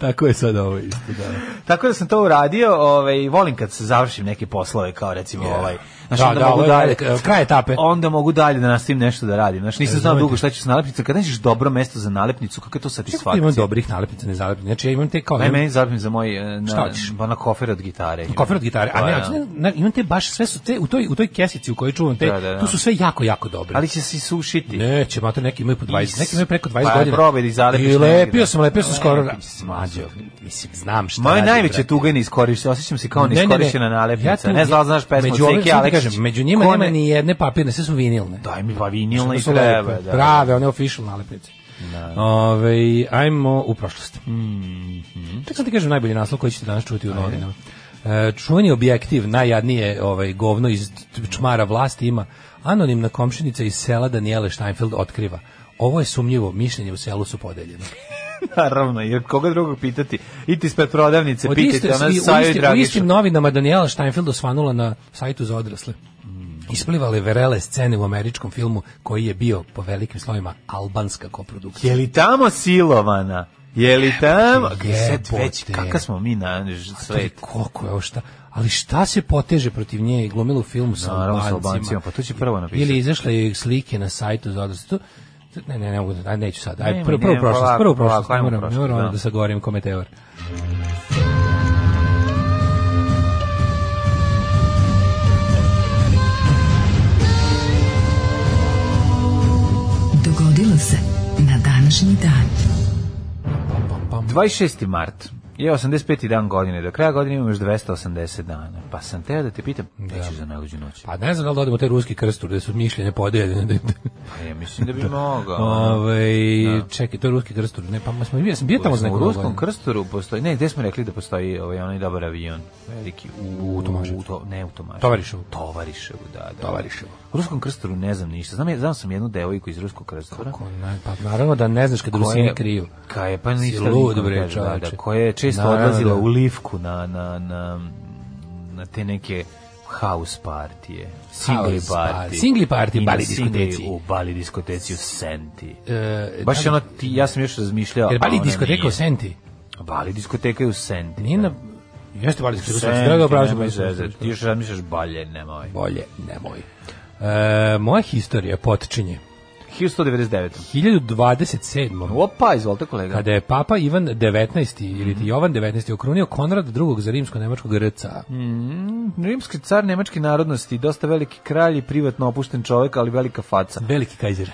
Tako je sad ovo isto, da. Tako da sam to uradio, ovaj, volim kad se završim neke poslove, kao recimo yeah. ovaj, znači da, onda da, mogu dalje, s kraja etape. Onda mogu dalje da nastavim nešto da radim. Znači nisam znao dugo šta će s nalepnicom, kad nađeš dobro mesto za nalepnicu, kako je to satisfakcija. Imam dobrih nalepnica, ne zalepnica. Znači ja imam te kao Ne, meni zalepim za moj eh, na, na kofer od gitare. Imam. Kofer od gitare. A pa, ne, ne, imam te baš sve su te u toj u toj kesici u kojoj čuvam te, da, da, da. tu su sve jako jako dobre. Ali će se isušiti. Neće, mate neki imaju po 20, neki imaju preko 20 pa, godina. Probaj da zalepiš. I lepio sam, lepio sam skoro. Mađo, mislim, znam šta. Moje najveće tuge ne osećam se kao neiskorišćena nalepnica. Ne znam, znaš pesmu Ceki da Aleksa kažem, znači, među njima nema ni jedne papirne, sve su vinilne. Daj mi pa vinilne da i treba. Lepe, da. da. Prave, one official nalepnice. Da. Ove, ajmo u prošlost. Mm -hmm. Tako sam ti kažem najbolji naslov koji ćete danas čuti u novinama. E, čuveni objektiv, najjadnije ovaj, govno iz čmara vlasti ima anonimna komšinica iz sela Daniele Steinfeld otkriva. Ovo je sumnjivo, mišljenje u selu su podeljene. Naravno, jer koga drugog pitati? Iti ispred prodavnice, Od pitati isto, ona Saju isti, U istim novinama Daniela Steinfeld osvanula na sajtu za odrasle. Mm. Isplivale verele scene u američkom filmu koji je bio po velikim slovima albanska koprodukcija. Je li tamo silovana? Je li tamo? već, kaka smo mi na svet? Koliko je ovo šta? ali šta se poteže protiv nje i glumilo film filmu sa Albancima? Albancima? Pa to će prvo napisati. Ili izašle joj slike na sajtu za odrasle. Ne, ne, ne mogu, da, neću sad. Aj prvo prvo prošlost, prvo prošlost, moram, moram da, da sagorim kometeor. Dogodilo se na današnji dan. 26. mart je 85. dan godine, do kraja godine imam još 280 dana. Pa sam teo da te pitam, da. nećeš za najluđu noć. Pa ne znam da li da odemo te ruski krstur, gde su mišljenje podeljene. pa ja mislim da bi da. mogao. Ove, ovaj, da. Čekaj, to je ruski krstur. Ne, pa smo, ja sam bio tamo za neku U ruskom godine. krsturu postoji, ne, gde smo rekli da postoji ovaj, onaj dobar avion? Veliki. U, u Tomaševu. To, ne, u Tomaševu. Tovariševu. Tovariševu, da. da. Tovariševu. U ruskom krsturu ne znam ništa. Znam, znam sam jednu devojku iz ruskog krstura. Kako, ne, pa naravno da ne znaš kad Rusini kriju. Ka je, pa ništa. Si lud, bre, da. čoveče. Da, da, koje je često Naravno, odlazila da. u Livku na, na, na, na te neke house partije, singli house party, singli party, bali diskoteci. U bali diskoteci u Senti. E, Baš da, ono, ti, ja sam još razmišljao... Jer bali diskoteka u Senti? Bali diskoteka je u Senti. Nije da. na, Jeste bali diskoteka u Senti, da ga obražamo. Ti još razmišljaš balje, nemoj. Bolje, nemoj. E, moja historija, potičenje. 1199. 1027. Opa, izvolite kolega. Kada je papa Ivan 19. Mm. ili Jovan 19. okrunio Konrad II za rimsko-nemačkog rca. Mm. Rimski car nemačke narodnosti, dosta veliki kralj i privatno opušten čovjek, ali velika faca. Veliki kajzer.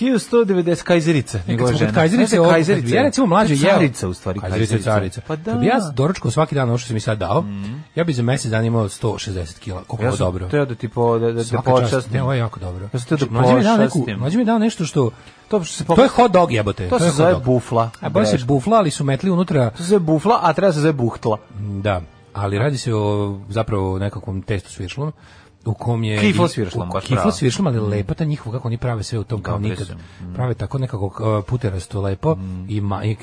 1190 kajzerica. Nego kad smo kod kajzerice, ovo, kajzerice. ja recimo mlađe jeo. Carica u stvari. Kajzerica, carica. Pa da. bi ja doručko svaki dan, ovo što si mi sad dao, mm. ja bi za mesec dana imao 160 kg. Koliko ja ovo dobro. teo da ti po, da, da, da počastim. Ne, ovo je jako dobro. Ja sam teo da znači, počastim. Mlađe mi dao nešto što... To, što se pop... to je hot dog jebote. To, to se zove bufla. A baš se bufla, ali su metli unutra. To se zove bufla, a treba se zove buhtla. Da, ali radi se o zapravo nekakvom testu s viršlom u kom je Kifo sviršlom, baš Kifo sviršlom, ali mm. lepa ta njihova kako oni prave sve u tom kao da, nikad. Mm. Prave tako nekako puterasto lepo mm. i, ma, i,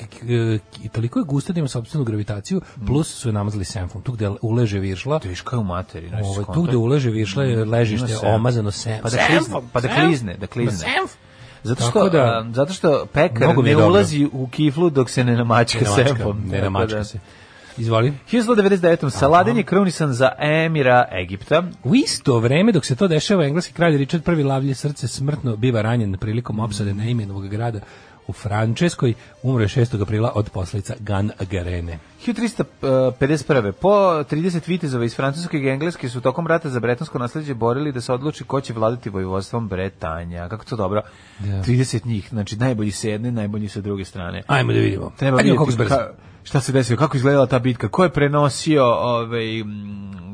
i, toliko je gusto da ima sopstvenu gravitaciju mm. plus su je namazali senfom. Tu gde uleže viršla. To viš kao u materi. Ovaj, tu gde uleže viršla je mm, ležište omazano senfom. Pa da klizne, pa da klizne, da klizne. Senf? Zato što, da, zato što pekar ne ulazi u kiflu dok se ne namačka, ne namačka senfom. Ne namačka da- se. Izvoli. 1999. Saladin je krunisan za emira Egipta. U isto vreme dok se to dešava, engleski kralj Richard I lavlje srce smrtno biva ranjen prilikom opsade neimenovog grada u Frančeskoj, umre 6. aprila od posljedica Gan Garene. 1351. Po 30 vitezova iz Francuske i Engleske su tokom rata za bretonsko nasleđe borili da se odluči ko će vladati vojvodstvom Bretanja. Kako to dobro? Da. 30 njih, znači najbolji s jedne, najbolji sa druge strane. Ajmo da vidimo. Treba Ajmo vidjeti kako šta se desilo, kako izgledala ta bitka, ko je prenosio ovaj,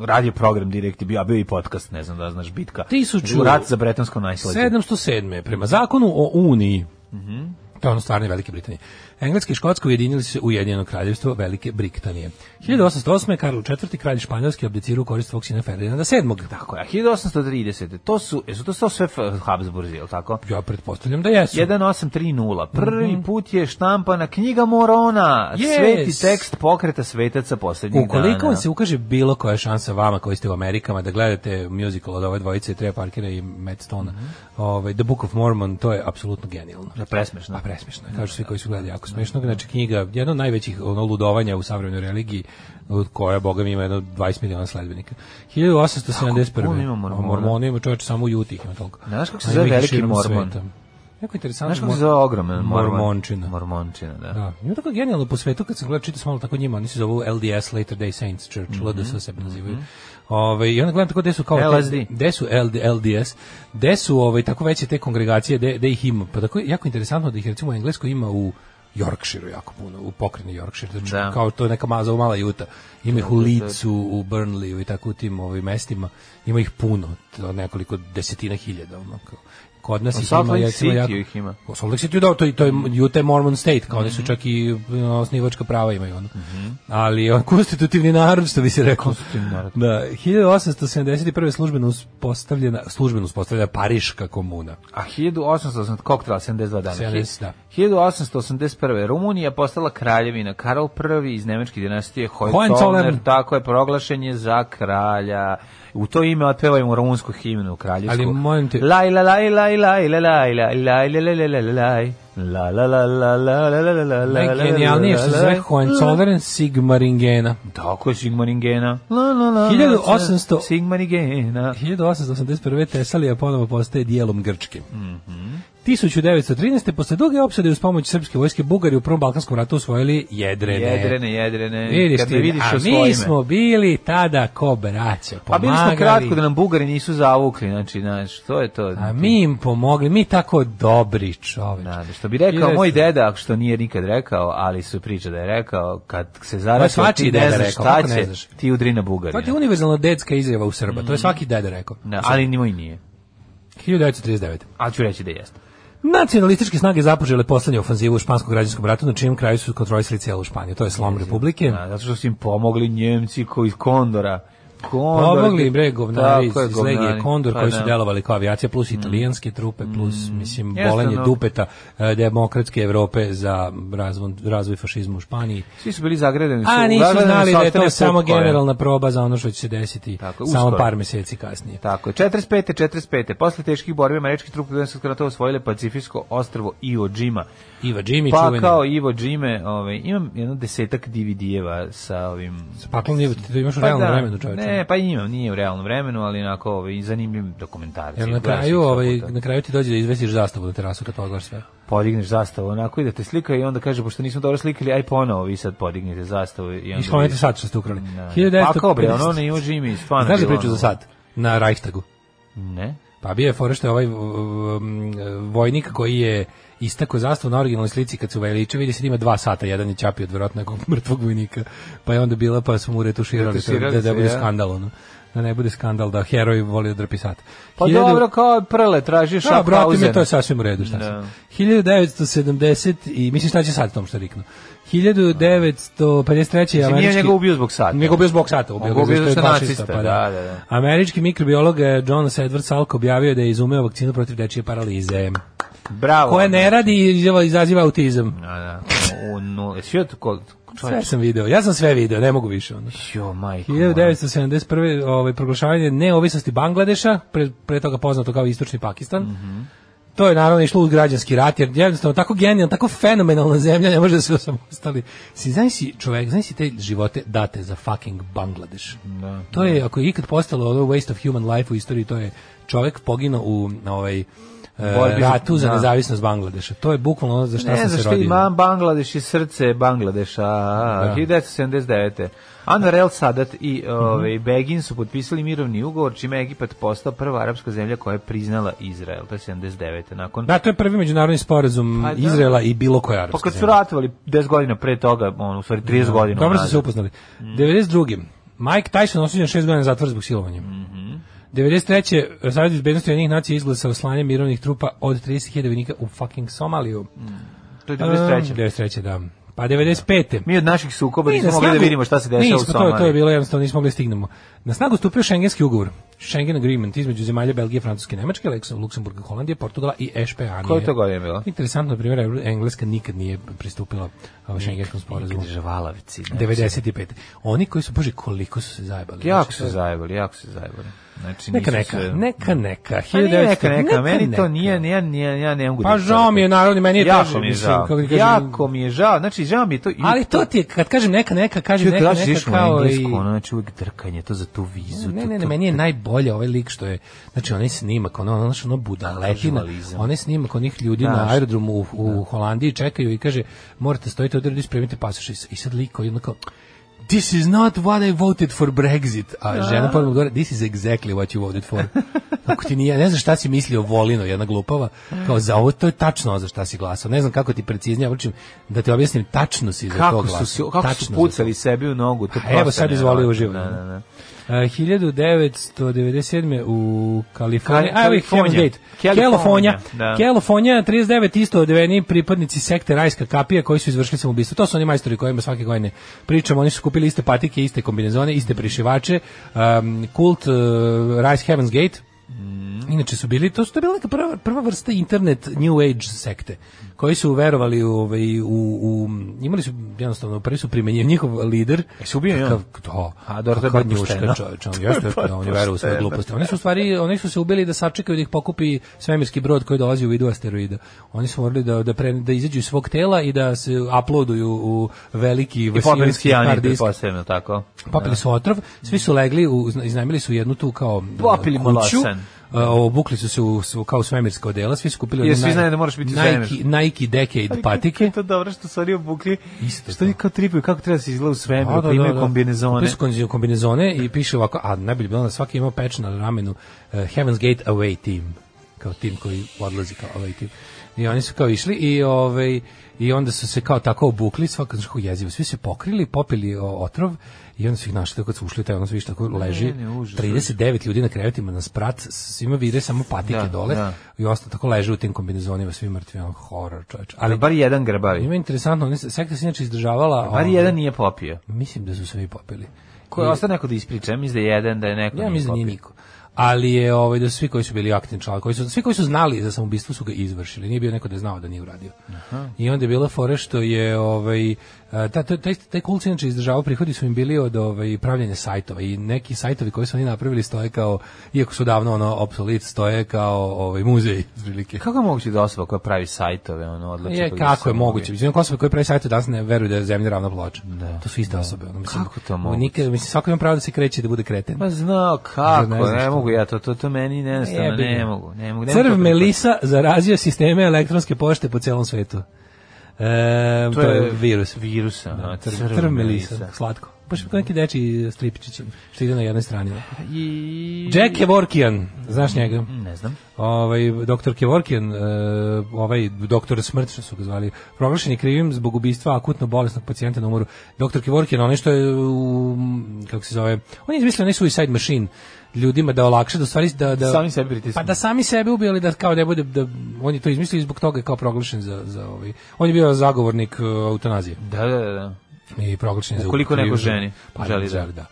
radio program direkti, bio, a bio i podcast, ne znam da znaš, bitka. 1000, rat za bretonsko najslađe. 707. prema zakonu o Uniji, mm -hmm. to je ono stvarno Velike Britanije, Engleska i Škotska ujedinili se u Ujedinjeno kraljevstvo Velike Britanije. 1808. Karlo IV. kralj Španjolski abdicirao u korist svog sina Ferdinanda VII. Tako je, a 1830. To su, jesu to su sve Habsburzi, je tako? Ja pretpostavljam da jesu. 1830. Prvi mm -hmm. put je štampana knjiga Morona, yes. sveti tekst pokreta svetaca poslednjih Ukoliko dana. Ukoliko vam se ukaže bilo koja šansa vama koji ste u Amerikama da gledate musical od ove dvojice Trey Parkera i Matt Stona, mm -hmm ovaj The Book of Mormon, to je apsolutno genijalno. Da presmešno. A presmešno. Kažu svi koji su gledali jako smešno, znači knjiga, jedno od najvećih ono ludovanja u savremenoj religiji, od koja Boga mi ima jedno 20 miliona sledbenika. 1871. On ima mormona. Mormoni ima čovjek samo u Juti, ima toliko. Znaš kako se zove veliki mormon? Sveta. Jako interesantno. Znaš kako se zove ogroman? Mormončina. Mormončina, da. da. Ima tako genijalno po svetu, kad se gleda, čita malo tako njima, oni se zovu LDS, Later Day Saints Church, mm -hmm. LDS sebe mhm. nazivaju. Mm -hmm Ovaj i onda gledam tako gde su kao LSD. gde su LD, LDS, gde su ovaj tako veće te kongregacije, gde, gde ih ima. Pa tako jako interesantno da ih recimo u Engleskoj ima u Yorkshireu jako puno, u pokrajini Yorkshire, znači da. kao to je neka maza u mala juta. Ima ih u da, da, da. Licu, u Burnleyu i tako u tim ovim ovaj, mestima. Ima ih puno, nekoliko desetina hiljada. Ono, kao. Kod nas ih ima, ja, City jako, ih ima. U pa, Salt Lake City, da, to, je, to je mhm. Utah Mormon State, kao mm -hmm. oni su mhm. čak i e, osnivačka prava imaju. Ono. Mm -hmm. Ali on, e, konstitutivni narod, što bi se rekao. Konstitutivni narod. Da, 1871. službeno uspostavljena, službeno uspostavljena Pariška komuna. A 1880, koliko treba, 72 dana? 70, da. 1881. Rumunija postala kraljevina Karol I iz nemačke dinastije Hohenzollern Kolner, tako je, proglašen je za kralja. U to ime otpevajmo rumunsku himnu, kraljevsku. Ali molim te... Laj, la, laj, laj, laj, laj, laj, laj, laj, laj, laj, laj, La la la la la la la la Najgenijalnije što se zove Hohenzollern Sigmaringena. Tako je Sigmaringena. La la la 1800 Sigmaringena. 1881. Tesalija ponovo postaje dijelom Grčke. Mhm. 1913. posle duge opsade uz pomoć srpske vojske Bugari u Prvom Balkanskom ratu osvojili Jedrene. Jedrene, Jedrene. Vidiš Kad ti, vidiš a mi smo bili tada ko braća, pomagali. A bili smo kratko da nam Bugari nisu zavukli, znači, znači, to je to. A mi im pomogli, mi tako dobri čoveč. Da, što bi rekao moj deda, ako što nije nikad rekao, ali su priča da je rekao, kad se zarazio ti deda znaš šta će, ti udri na Bugari. To je univerzalna dedska izjava u Srba, to je mm. svaki deda rekao. ali ni moj nije. 1939. Ali ću reći da jeste. Nacionalističke snage započele poslednju ofanzivu u španskom građanskom ratu, na čijem kraju su kontrolisali celu Španiju. To je slom Republike. Da, zato što su im pomogli Njemci koji iz Kondora Kondor. Pomogli im bre govnari iz, iz Legije Kondor pa koji su delovali da. kao avijacija, plus mm. italijanske trupe, plus, mm. mislim, bolanje dupeta eh, demokratske Evrope za razvoj, razvoj fašizma u Španiji. Svi su bili zagredeni. Su, A nisu znali da je to samo generalna proba za ono što će se desiti tako, samo par meseci kasnije. Tako je. 45. 45. Posle teških borbi američki trupe Dunajskog rata osvojile Pacifijsko ostrvo Iwo Jima. Iwo Jimi pa čuveni. kao Ivo Jime, ovaj, imam jedno desetak DVD-eva sa ovim... Sa paklom imaš u pa realnom da. vremenu, čoveče pa i njima, nije u realnom vremenu, ali onako ovaj, zanimljiv dokumentarac. na, kraju, ovaj, na kraju ti dođe da izvesiš zastavu na terasu kad pogledaš sve. Podigneš zastavu, onako i te slika i onda kaže, pošto nismo dobro slikali, aj ponovo vi sad podignite zastavu. I, onda I spomenite vi... sad što ste ukrali. Na, da. 1950. Pa kako bre, ono ne ima Jimmy, stvarno. Znaš priču za sad? Na Reichstagu. Ne. Pa bio je fore ovaj vojnik koji je istako zastavu na originalnoj slici kad se Vajliče, vidi se da ima dva sata, jedan je čapi od vjerojatno nekog mrtvog vojnika, pa je onda bila, pa su mu retuširali, retuširali da, da, da bude ja. skandal, ono da ne bude skandal da heroj voli da drpi sat. Pa 1000... dobro, kao prle, tražiš no, da, brate, mi to je sasvim u redu, šta da. Sam. 1970 i mislim šta će sad tom što riknu. 1953. Znači, američki... Nije njega ubio zbog sata. Nije ubio zbog sata, ubio, ubio zbog nacista. Pa, da. Da, da, Američki mikrobiolog John Edward Salk objavio da je izumeo vakcinu protiv dečije paralize. Bravo. Koje ne radi i izaziva autizam. Da, da. U, no, sve sam video. Ja sam sve video, ne mogu više onda. Jo, majko. 1971. ovaj proglašavanje neovisnosti Bangladeša, pre, pre toga poznato kao Istočni Pakistan. Mm -hmm. To je naravno išlo uz građanski rat, jer jednostavno tako genijalno, tako fenomenalna zemlja, ne može da se osamostali. Si, znaš si čovek, znaš si te živote date za fucking Bangladeš. Da, to je, da. ako je ikad postalo waste of human life u istoriji, to je čovek pogino u ovaj, E, borbi ratu za da. nezavisnost Bangladeša. To je bukvalno ono za šta ne, sam se rodio. Ne, imam Bangladeš i srce Bangladeša. Da. 1979. Anwar El Sadat i ovaj, Begin su potpisali mirovni ugovor, čime je Egipat postao prva arapska zemlja koja je priznala Izrael, to je 79. Nakon... Da, to je prvi međunarodni sporazum pa, da. Izraela i bilo koja arapska zemlja. Pa su ratovali 10 godina pre toga, on, u stvari 30 da, godina. Dobro su se upoznali. Mm. 92. Mike Tyson osuđen 6 godina zatvor zbog silovanja. Mm -hmm. 93. Savjet bezbednosti jednih nacija izglasao slanje mirovnih trupa od 30.000 vojnika u fucking Somaliju. Mm. To je 93. Um, 93. da. Pa 95. Mi od naših sukoba nismo mogli da vidimo šta se dešava u Somaliji. To, to je bilo jednostavno, nismo mogli da stignemo. Na snagu stupio šengenski ugovor, Schengen Agreement između zemalja Belgije, Francuske, Nemačke, Luksemburga, Holandije, Portugala i Ešpeanije. Koje to godine je bilo? Interesantno, na primjer, Engleska nikad nije pristupila šengenskom ovaj, sporazumu. Nikad žvalavici. 95. Oni koji su, bože, koliko su se zajebali. Jako znači su se zajebali, jako su se zajebali. Znači, neka, neka, se... neka, da. neka, pa neka, neka, neka, meni neka. to nije, nije, nije, ja ne mogu Pa da žao mi je, naravno, meni je jako mi je žao, mislim, da kažem, jako mi je žao, znači žao mi je to. Ali to ti je, kad kažem neka, neka, kažem neka, neka, neka kao i... Ono, znači uvijek drkanje, to za tu vizu. Ne, ne, ne, meni je najbolje ovaj lik što je, znači onaj snimak, ono, ono, ono budaletina, onaj snimak onih ljudi na aerodromu u, u Holandiji čekaju i kaže, morate stojite odredi, spremite pasoš i sad liko, jednako, kao, this is not what I voted for Brexit. A da. žena pa odgovara, this is exactly what you voted for. Ako ti nije, ne znam šta si mislio Volino, jedna glupava, kao za ovo to je tačno za šta si glasao. Ne znam kako ti preciznije obličim, da ti objasnim, tačno si kako za to glasao. Kako su, kako tačno pucali sebi u nogu. To A evo sad izvoli uživo. Da, da, da. 1997. u Kaliforniji, Kal Kalifornija, Kalifornija, da. Kalifornija, 39 isto odveni pripadnici sekte Rajska kapija koji su izvršili samoubistvo. To su oni majstori kojima svake godine pričamo, oni su kupili iste patike, iste kombinezone, iste prišivače, um, kult uh, Rice Heaven's Gate, Mm. Inače su bili, to su to bila neka prva, prva vrsta internet New Age sekte koji su verovali u, ovaj, u, u imali su jednostavno prvi su primenjiv njihov lider. E se ubio kakav, to. Da. A dobro da badnjuška, čovjek, on jeste da oni veruju u svoje gluposti. Oni su u stvari, oni su se ubili da sačekaju da ih pokupi svemirski brod koji dolazi u vidu asteroida. Oni su morali da da pre, da izađu iz svog tela i da se uploaduju u veliki vasijanski hard disk. Posebno, tako. Popili da. su otrov, svi su legli, u, iznajmili su jednu tu kao popili kuću, molasen obukli su se u, kao svemirska odela, svi su kupili Jer svi znaju da moraš biti Nike, svemir. Nike Decade Ali, patike. To dobro što su oni obukli. Isto što oni kao tripaju, kako treba da se izgleda u svemiru, da, da, da, imaju da. kombinezone. Su kombinezone i piše ovako, a najbolje bilo na da svaki imao peč na ramenu uh, Heaven's Gate Away Team, kao tim koji odlazi kao Away Team. I oni su kao išli i ovaj i onda su se kao tako obukli, svakako jezivo, svi se pokrili, popili otrov i onda su ih našli kad su ušli taj ono svi tako leži ne, ne, užas, 39 ljudi na krevetima na sprat svima vide samo patike da, dole da. i ostalo tako leže u tim kombinezonima svi mrtvi ono horor čoveč ali da, bar jedan grebavi ima interesantno oni se se inače izdržavala da, bar onda, ovaj, jedan nije popio mislim da su svi popili Ko je ostao neko da ispriča, ja mislim da jedan, da je neko. Ja mislim da nije niko ali je ovaj da svi koji su bili aktivni članovi, koji su svi koji su znali za samoubistvo su ga izvršili. Nije bio neko da je znao da nije uradio. Aha. I onda je bila fore što je ovaj E, ta, taj, taj cool inače izdržavao prihodi su im bili od ovaj, pravljanja sajtova i neki sajtovi koji su oni napravili stoje kao, iako su davno ono obsolete, stoje kao ovaj, muzej. Zbilike. Kako je moguće da osoba koja pravi sajtove ono, odlači? Je, kako je moguće? Mislim, osoba koja pravi sajtove danas ne veruje da je zemlja ravna ploča. Da, to su iste da. osobe. Ono, mislim, kako to moguće? Nikad, mislim, svako ima pravo da se kreće da bude kreten. Pa znao, kako, ne, ne, mogu ja, to, to, to meni ne, ne, ne, mogu. Ne mogu, ne Crv da Melisa zarazio sisteme elektronske pošte po celom svetu. E, ehm, to, to je, pa, virus. Virus, da, trmelisa, da. slatko. Baš kao neki deči stripičići što ide na jednoj strani. Da. I... Jack Kevorkian, znaš njega? Ne znam. Ovaj, doktor Kevorkian, e, ovaj doktor smrt što su ga zvali, proglašen je krivim zbog ubistva akutno bolesnog pacijenta na umoru. Doktor Kevorkian, onaj što je, u, kako se zove, on je izmislio onaj suicide machine, ljudima da olakša, da stvari da da sami sebi pritisnu. Pa da sami sebe ubili da kao ne bude da on je to izmislio zbog toga je kao proglašen za za ovaj. On je bio zagovornik uh, eutanazije. Da, da, da, da. I proglašen za Koliko neko ženi, pa želi da. da.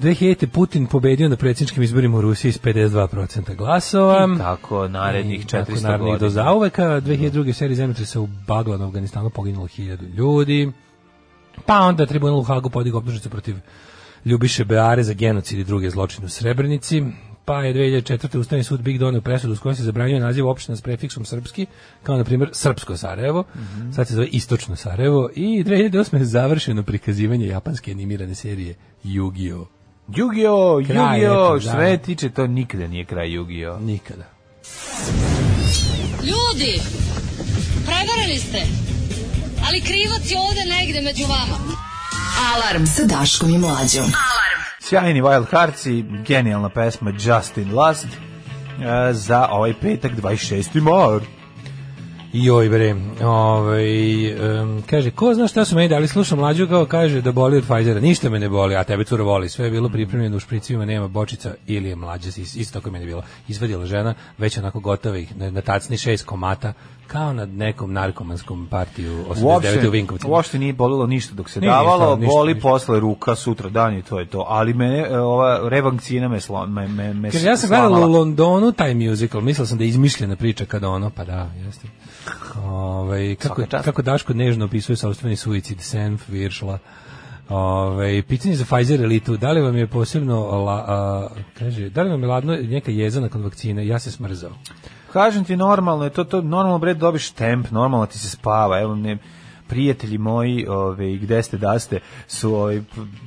2000 Putin pobedio na predsjedničkim izborima u Rusiji s 52% glasova. I tako, narednih 400 godina. Tako, narednih do zauveka. 2002. Da. serije seriji zemljotresa u Bagla na Afganistanu poginulo 1000 ljudi. Pa onda tribunal u Hagu podigao optužnicu protiv Ljubiše Beare za genocid i druge zločine u Srebrenici, pa je 2004. Ustavni sud Big donio presudu s kojom se zabranjuje naziv opština s prefiksom srpski, kao na primjer Srpsko Sarajevo, mm -hmm. sad se zove Istočno Sarajevo, i 2008. je završeno prikazivanje japanske animirane serije Yu-Gi-Oh! Yu-Gi-Oh! Yu-Gi-Oh! Da. Sve tiče to nikada nije kraj Yu-Gi-Oh! Nikada. Ljudi! Prevarili ste! Ali krivac je ovde negde među vama. Alarm sa Daškom i Mlađom. Alarm. Sjajni Wild Hearts i genijalna pesma Justin Last e, za ovaj petak 26. mart. Joj bre, ovaj, um, kaže, ko zna šta su meni dali, slušam mlađu kao kaže da boli od Pfizera, ništa me ne boli, a tebe cura voli, sve je bilo pripremljeno u špricima, nema bočica ili je mlađa, isto tako je meni bilo, izvadila žena, već onako gotova na, na tacni šest komata, kao na nekom narkomanskom partiju 89 uopšte, u Vinkovcima. Uopšte nije bolilo ništa dok se nije, davalo, ništa, boli ništa. posle ruka sutra dan i to je to. Ali e, me ova revankcina me slon me me, me Jer ja sam gledao u Londonu taj musical, mislio sam da je izmišljena priča kada ono pa da, jeste. Ovaj kako kako Daško nežno opisuje sopstveni suicid Senf Viršla. Ove, ovaj, pitanje za Pfizer elitu, da li vam je posebno la, a, kaže, da li vam je ladno neka jeza nakon vakcine, ja se smrzao. Kažem ti normalno je to to normalno bre dobiš temp, normalno ti se spava. Evo ne prijatelji moji, ove, gde ste da ste, su ove,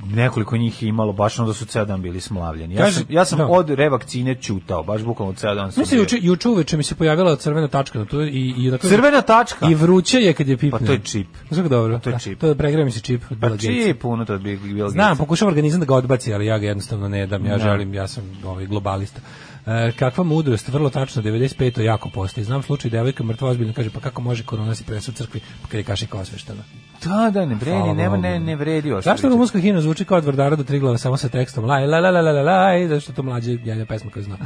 nekoliko njih je imalo baš onda su ceo dan bili smlavljeni. Ja sam, ja sam no. Da. od revakcine čutao, baš bukvalno ceo dan sam. Mislim juče juče uveče mi se pojavila crvena tačka na to i i na to. Crvena tačka. I vruće je kad je pipne. Pa to je čip. Zbog dobro. Pa to je čip. Da, to pregrem se čip. Pa čip ono to bi Bill Znam, pokušavam organizam da ga odbaci, ali ja ga jednostavno ne dam. Ja no. Da. želim, ja sam ovaj globalista. E, kakva mudrost, vrlo tačno, 95. jako postoji. Znam slučaj, devojka mrtva ozbiljno kaže, pa kako može korona da se presu u crkvi, pa kada je kašika osveštena. Da, da, ne vredi, ne, ne, ne vredi. Zašto rumunska himna zvuči kao od Vardara do Triglava samo sa tekstom laj, la, la, la, la, la, laj, zašto to mlađe jelja pesma koju zna.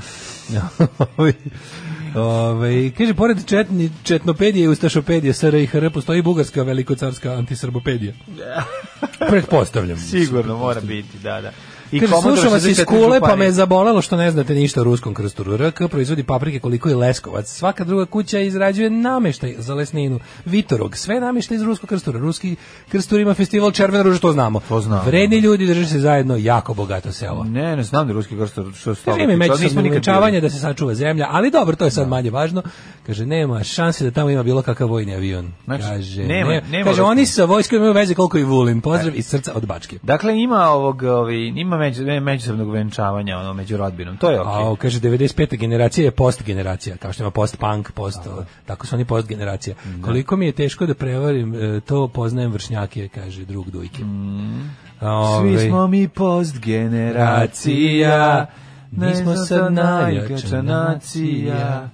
Ove, ovaj, kaže, pored četni, četnopedije i ustašopedije SR i HR postoji bugarska velikocarska antisrbopedija. Pretpostavljam. Sigurno, mora biti, da, da. I Kaže, slušam vas iz kule, pa me je zabolelo što ne znate ništa o ruskom krsturu. RK proizvodi paprike koliko i leskovac. Svaka druga kuća izrađuje nameštaj za lesninu. Vitorog, sve nameštaj iz ruskog krstura. Ruski krstur ima festival Červena ruža, to znamo. To znamo. Vredni ljudi drže se zajedno, jako bogato selo. Ne, ne znam da ruski krstur što stavlja. Vrijeme međusobno nikačavanje da se sačuva zemlja, ali dobro, to je sad da. manje važno. Kaže, nema šanse da tamo ima bilo kakav vojni avion. Znači, kaže, nema, nema, kaže, nema, oni sa vojskom imaju veze koliko i Vulin. Pozdrav e. iz srca od Bačke. Dakle, ima ovog, ovi, ima među, međusobnog venčavanja ono, među rodbinom, to je okej. Okay. A, kaže, 95. generacija je post generacija, kao što ima post-punk, post, -punk, post tako su oni post generacija. Da. Koliko mi je teško da prevarim, e, to poznajem vršnjake, kaže drug Dujke. Mm. Ove, Svi smo mi post generacija, mi smo sad da najjača nacija.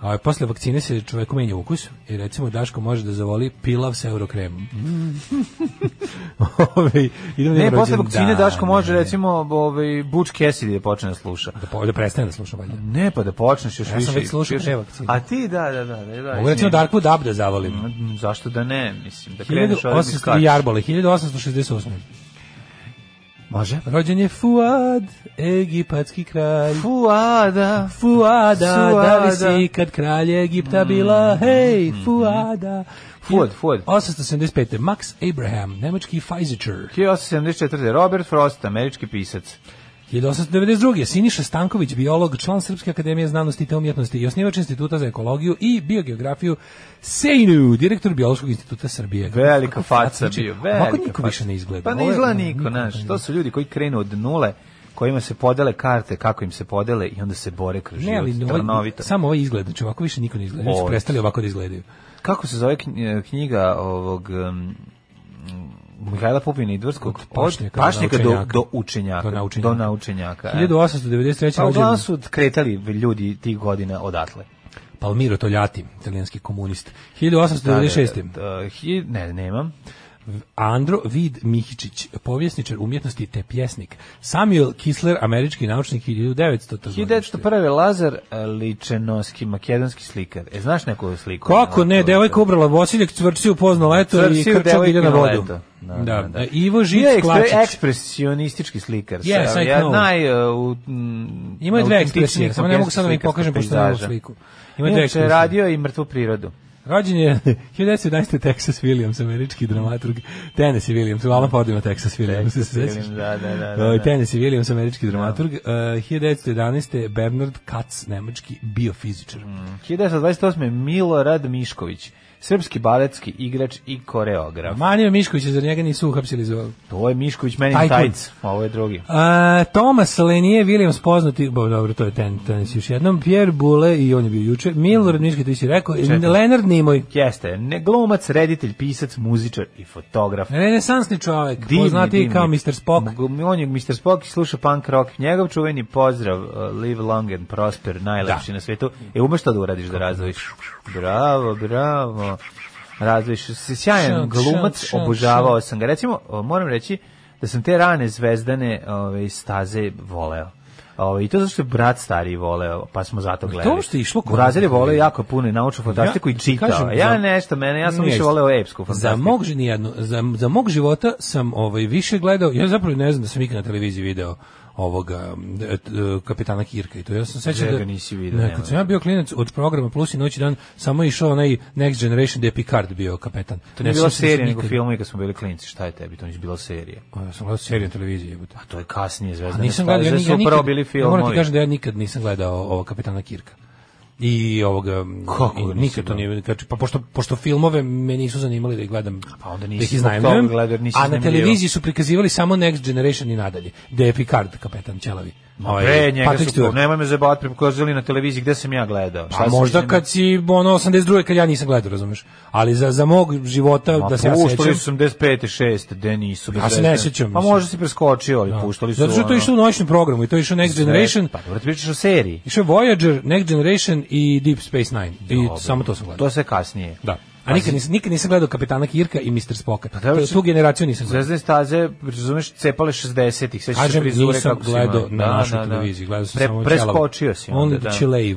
A posle vakcine se čoveku menja ukus i recimo Daško može da zavoli pilav sa eurokremom. ovaj idemo ne, posle vakcine Daško može ne, recimo ovaj Butch Cassidy da počne da sluša. Da pa da prestane da sluša valjda. Ne, pa da počneš još ja više. Ja sam već slušao pre vakcine. A ti da, da, da, da. da Mogu recimo Darkwood Dab da zavolim. Zašto da ne, mislim da kreneš od Jarbola 1868. Može. Rođen je Fuad, egipatski kralj. Fuada. Fuada, Fuada. da li si kad kralj Egipta mm. bila? Hej, Fuada. Fuad, Fuad. 875. Max Abraham, nemački Pfizer. 1874. Robert Frost, američki pisac. 1892. Siniša Stanković, biolog, član Srpske akademije znanosti i umjetnosti i osnivač Instituta za ekologiju i biogeografiju Sejnu, direktor Biološkog instituta Srbije. Velika faca bio. Ovako niko faca. više ne izgleda. Pa ne izgleda niko, naš. To su ljudi koji krenu od nule kojima se podele karte, kako im se podele i onda se bore kroz život. Ne, ali ovaj, samo ovaj izgled, znači ovako više niko ne izgleda. Oni su prestali ovako da izgledaju. Kako se zove e, knjiga ovog... Um, Mihajla Pupina i Dvorskog od pašnjaka, do, do učenjaka. Do naučenjaka. Do naučenjaka 1893. E. Pa uglavnom su kretali ljudi tih godina odatle. Palmiro Toljati, italijanski komunist. 1896. Da, da, da, da ne, nemam. Andro Vid Mihičić, povjesničar umjetnosti te pjesnik. Samuel Kisler, američki naučnik 1900. 1901. Lazar Ličenoski, makedonski slikar. E, znaš neku sliku? Kako ne, devojka ubrala Vosiljak, Cvrčiju pozno leto i krčom bilje na vodu. Leto. Da, da, da, da. da. Ivo Žic je Klačić. ekspresionistički slikar. Yes, I ja, Naj, uh, mm, Ima dve ekspresije, samo ne mogu sad da mi pokažem pošto sliku. Ima dve ekspresije. radio i mrtvu prirodu. Rođen je 1911. Texas Williams, američki dramaturg. Tennessee Williams, hvala pa odima Texas Williams. Texas da Williams, da, da, da, ovaj, da, da. Tennessee Williams, američki da. dramaturg. Uh, 1911. Bernard Katz, nemački biofizičar. Mm. 1928. Milorad Mišković srpski baletski igrač i koreograf. Manio Mišković, za njega nisu uhapsili za... To je Mišković, meni tajc, ovo je drugi. Uh, Thomas Lenije, William spoznati, bo, dobro, to je ten, ten si još jednom, Pierre Bule, i on je bio juče, Milorad Mišković, ti si rekao, Četak. Leonard Nimoj. Jeste, ne glumac, reditelj, pisac, muzičar i fotograf. Renesansni čovjek, divni, poznati divni. kao Mr. Spock. On je Mr. Spock i sluša punk rock, njegov čuveni pozdrav, uh, live long and prosper, najlepši da. na svetu. E, umeš to da uradiš da razvojiš? Bravo, bravo ono razliš se sjajan glumac obožavao sam ga recimo moram reći da sam te rane zvezdane ove staze voleo Ovo, I to što je brat stari voleo, pa smo zato pa gledali. To što je išlo Brazil je voleo jako puno i naučnu fantastiku ja, i čitao. Kažem, ja za, nešto, mene, ja sam više voleo epsku fantastiku. Za mog, nijedno, za, za mog života sam ovaj, više gledao, ja zapravo ne znam da sam ikad na televiziji video ovoga e, kapetana Kirka i to ja sam sećam da nisi video ne, kad sam ja bio klinac od programa Plus i noći dan samo je išao onaj Next Generation gde je Picard bio kapetan to nije ne, bila da serija nego film kad smo bili klinci šta je tebi to nije bila serija ja sam gledao seriju televizije televiziji a to je kasnije zvezda nisam gledao ja nikad, prvo bili filmovi moram ti kažem da ja nikad nisam gledao ovo kapetana Kirka i ovog Kako nikad to nije znači pa pošto pošto filmove me nisu zanimali da ih gledam pa onda da nisi da ih iznajmljujem gledao nisi a na televiziji su prikazivali samo Next Generation i nadalje gde je Picard kapetan Ćelavi Ovaj, Pre njega Patrick su, nemoj me zabavati, prepokazali na televiziji gde sam ja gledao. A pa možda si kad si, ono, 82. kad ja nisam gledao, razumeš? Ali za, za mog života, Ma, da se ja sećam... Puštali su 85. 6. gde nisu. Ja se ne sećam. Pa možda si preskočio, ali da. puštali su... Zato što ono... to išlo u noćnom programu i to išlo Next Generation. Pa dobro, ti pričaš o seriji. Išlo Voyager, Next Generation i Deep Space Nine. I samo to sam gledao. To se kasnije. Da. A nikad nisam, nikad nisam gledao Kapitana Kirka i Mr. Spoka. Pa, da, tu generaciju nisam gledao. Zvezde staze, razumeš, cepale 60-ih. Kažem, se nisam kako gledao na da, našu da, da. televiziju. Gledao sam Pre, samo Preskočio si onda, da. Chilev.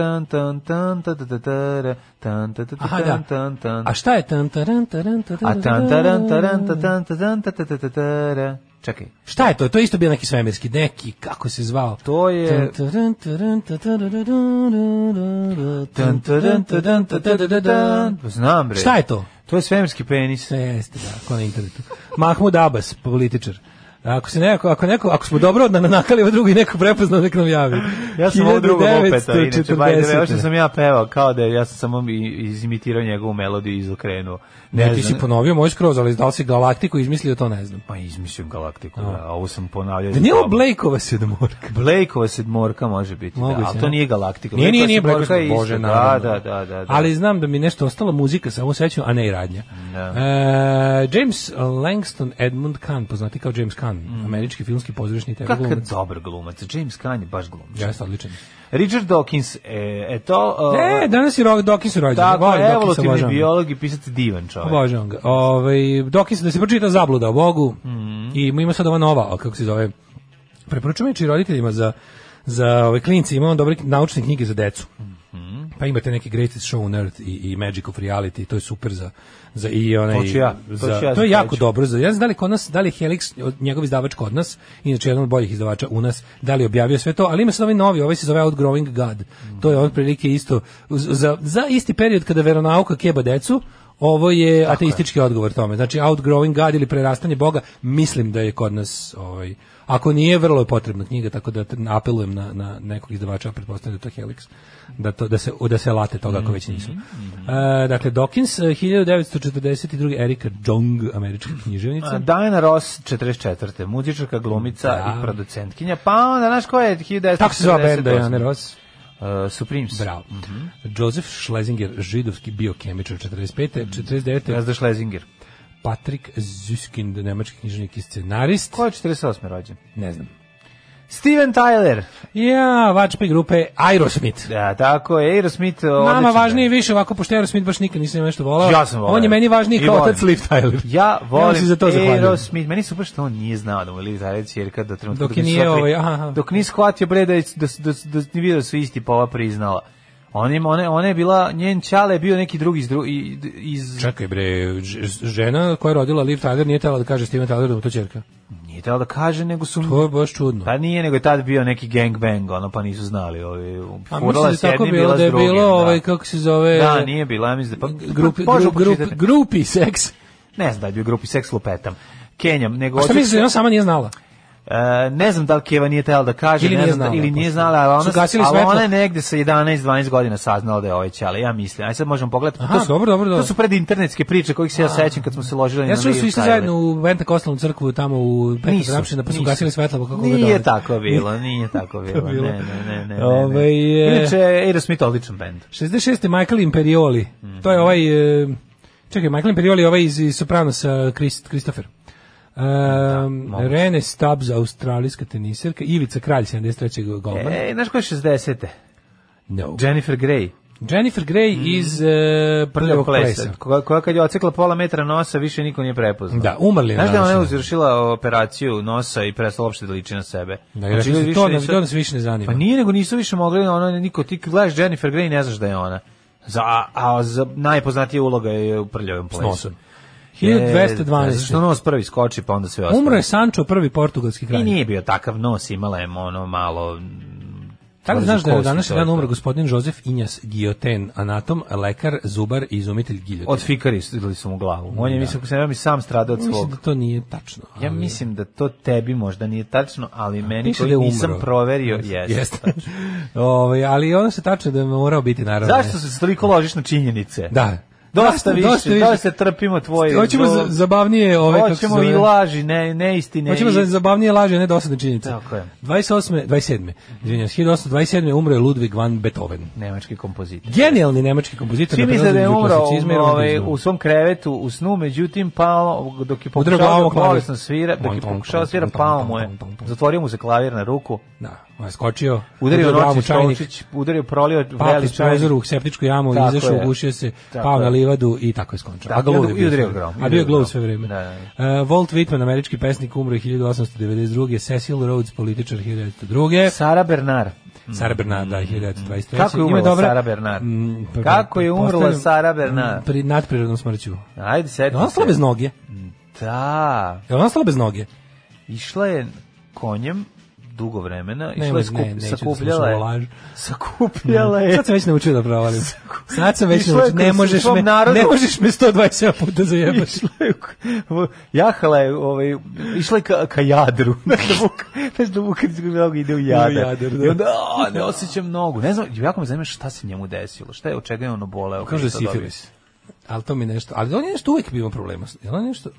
tan tan tan ta ta ta ta tan ta ta ta tan tan A šta je tan taran taran taran A tan taran taran taran taran ta ta ta ta Čekaj. Šta je to? To je isto bio neki svemirski, neki, kako se zvao? To je... Znam, bre. Šta je to? To je svemirski penis. Jeste, da, ko na internetu. Mahmud Abbas, političar. Ako se neko, ako neko, ako smo dobro na nakali ovo ovaj drugi neko prepoznao nek nam javi. ja sam ovo drugo opet, a inače bajde, ovo što sam ja pevao, kao da ja sam samo izimitirao njegovu melodiju i izokrenuo. Ne, ne ti si ponovio moj skroz, ali da li si Galaktiku izmislio, to ne znam. Pa izmislio Galaktiku, no. da, ovo sam ponavljao. Danilo Blakeova sedmorka. Blakeova sedmorka može biti, da, Moguće, da, ali to nije Galaktika. Nije, nije, nije Blakeova sedmorka, bože, da, da, da, da, Ali znam da mi nešto ostala muzika, samo sećam, a ne i radnja. Da. E, James Langston Edmund Kahn, poznati kao James Kahn, Caan, mm. američki filmski pozorišni teatar glumac. Kakav dobar glumac, James Caan je baš glumac. Jeste odličan. Richard Dawkins, e, e to... Uh, e, danas je Dawkins rođen. Tako, evolutivni biolog i pisac divan čovjek. Obožavam ga. Ove, ovaj, Dawkins, da se pročita zabluda o Bogu mm. i ima sad ova nova, kako se zove, preporučujem i roditeljima za za ove ovaj, klinci, ima on dobre naučne knjige za decu. Mm Pa imate neki Greatest Show on Earth i, i Magic of Reality, to je super za, za i onaj... To, ja, to, za, to je jako dobro. Za, ja znam da li, kod nas, da li Helix, njegov izdavač kod nas, inače jedan od boljih izdavača u nas, da li objavio sve to, ali ima sad ovaj novi, ovaj se zove Outgrowing God. Mm. To je on prilike isto, za, za isti period kada veronauka keba decu, ovo je Tako ateistički je. odgovor tome. Znači, Outgrowing God ili prerastanje Boga, mislim da je kod nas... Ovaj, Ako nije, vrlo je potrebna knjiga, tako da apelujem na, na nekog izdavača, pretpostavljam da to Helix, da, to, da, se, da se late toga ako već nisu. Mhm, e, dakle, Dawkins, 1942. E, Erika Jong, američka književnica. Diana Ross, 44. Muzičarka, glumica da. i producentkinja. Pa onda, znaš ko je 1948. Tako se zove Diana e, Ross. Uh, Supremes. Bravo. Mm -hmm. Joseph Schlesinger, židovski biokemičar 45. Mm -hmm. 49. Razda Schlesinger. Patrick Zuskind, nemački knjižnik i scenarist. Ko je 48. rođen? Ne znam. Steven Tyler. Ja, vačpi grupe Aerosmith. Da, tako je, Aerosmith. Nama važnije da. više ovako, pošto Aerosmith baš nikad nisam nešto volao. Ja sam volao. On je meni važniji I kao otac Liv Tyler. Ja volim ja za to Aerosmith. Meni super što on nije znao da mu je Liv Tyler jer kada trenutno dok, dok, nije, shvatili, ovaj, aha. dok nije shvatio bre da, da, da, da, da, da, da su isti pa ova priznala. Ona one, one je bila njen čale je bio neki drugi iz drugi, iz Čekaj bre, žena koja je rodila Liv Tyler nije htela da kaže Steven Tyler da mu to ćerka. Nije htela da kaže, nego su To je baš čudno. Pa nije, nego je tad bio neki gangbang, ono pa nisu znali, ovi furala se jedni bila da je da bilo da. ovaj kako se zove Da, nije bila, mislim da pa grupi pa, grupi, grupi, grupi seks. Ne znam da je bio grupi seks lupetam. Kenjam, nego... A šta misliš, da ona sama nije znala? E, ne znam da li Keva nije tela da kaže ili ne nije da znala, ili nije znala ali ona, ali ona je negde sa 11-12 godina saznala da je ovaj ali ja mislim, aj sad možemo pogledati Aha, to, su, dobro, dobro, dobro. to su pred internetske priče kojih se ja sećam kad smo se ložili ja su, su išli zajedno u Venta Pentakostalnu crkvu tamo u Pentakostalnu pa su gasili svetla pa kako nije tako bilo, nije tako bilo ne, ne, ne, ne, Ove, ovaj, inače Aerosmith odličan band 66. Michael Imperioli mhm. to je ovaj e, čekaj, Michael Imperioli je ovaj iz Soprano sa Christopher Um, da, Rene Stubbs, australijska teniserka, Ivica Kralj, 73. golman. E, znaš ko je 60. No. Jennifer Grey. Jennifer Grey mm. iz uh, Prljavog plesa. Koja, koja kad je ocekla pola metra nosa, više niko nije prepoznao. Da, umrli je Znaš da ona je uzvršila operaciju nosa i prestala uopšte da liči na sebe. Da, znači, reči, više to, nisu, to nas više ne zanima. Pa nije, nego nisu više mogli, ono, niko, ti gledaš Jennifer Grey i ne znaš da je ona. Za, a, a za, najpoznatija uloga je u Prljavom plesu. 1212. što nos prvi skoči pa onda sve ostalo. Umro je Sancho prvi portugalski kralj. I nije bio takav nos, imala je ono malo tako da znaš da je danas dan umro gospodin Jozef Injas Gioten, anatom, lekar, zubar i izumitelj giljotine. Od fikari stigli su mu glavu. On je, da. mislim, ja mi sam stradao od svog. Mislim da to nije tačno. Ali... Ja mislim da to tebi možda nije tačno, ali meni koji da nisam proverio jeste. jeste. Ove, ovaj, ali ono se tačno da je morao biti, naravno. Zašto se toliko ložiš na činjenice? Da, Dosta više, dosta više. se trpimo tvoje. Hoćemo do... zabavnije ove kako Hoćemo i laži, ne ne istine. Hoćemo za zabavnije laži, ne dosadne činjenice. Tako je. 28. 27. Izvinjavam se, 1827. umro je Ludwig van Beethoven, nemački kompozitor. Genijalni nemački kompozitor. Svi misle da je umro ovaj, da u svom krevetu, u snu, međutim palo dok je pokušao da svira, dok je pokušao da svira pao mu je. Zatvorio mu se klavir na ruku. Da. Ovaj, skočio, udario noći čajnik, udario prolio veli čajnik, u septičku jamu, tako izašao, ugušio se, tako pao je. na livadu i tako je skončio. Tako, da, a gluv je bio. Grom, a bio gluv sve vreme. Da, da. Uh, Walt Whitman, američki pesnik, umro 1892. Cecil Rhodes, političar 1902. Sara Bernard. Mm. Sara Bernard, da, 1923. Mm. Kako je umrla dobra, Sara Bernard? M, mm, pa, Kako je umrla Sara Bernard? Pri nadprirodnom smrću. Ajde, sedite. Ona slaba bez noge. Da. Je ona slaba bez noge? Išla je konjem dugo vremena i što skup, da sakupljala je. Laž. Sakupljala mm. je. Sad sam već naučio da provalim. Sad sam već naučio, ne možeš me, narodu, ne možeš me 127 puta zajebati. jahala je, ovaj, išla je ka, ka jadru. Znaš da Vukarić da mnogo ide u jadar. U jadar da. I onda, a, ne osjećam nogu. Ne znam, jako me zanima šta se njemu desilo, šta je, od čega je ono boleo. Kaže sifilis. Ali to mi nešto, ali on je nešto uvijek bio problema. On nešto,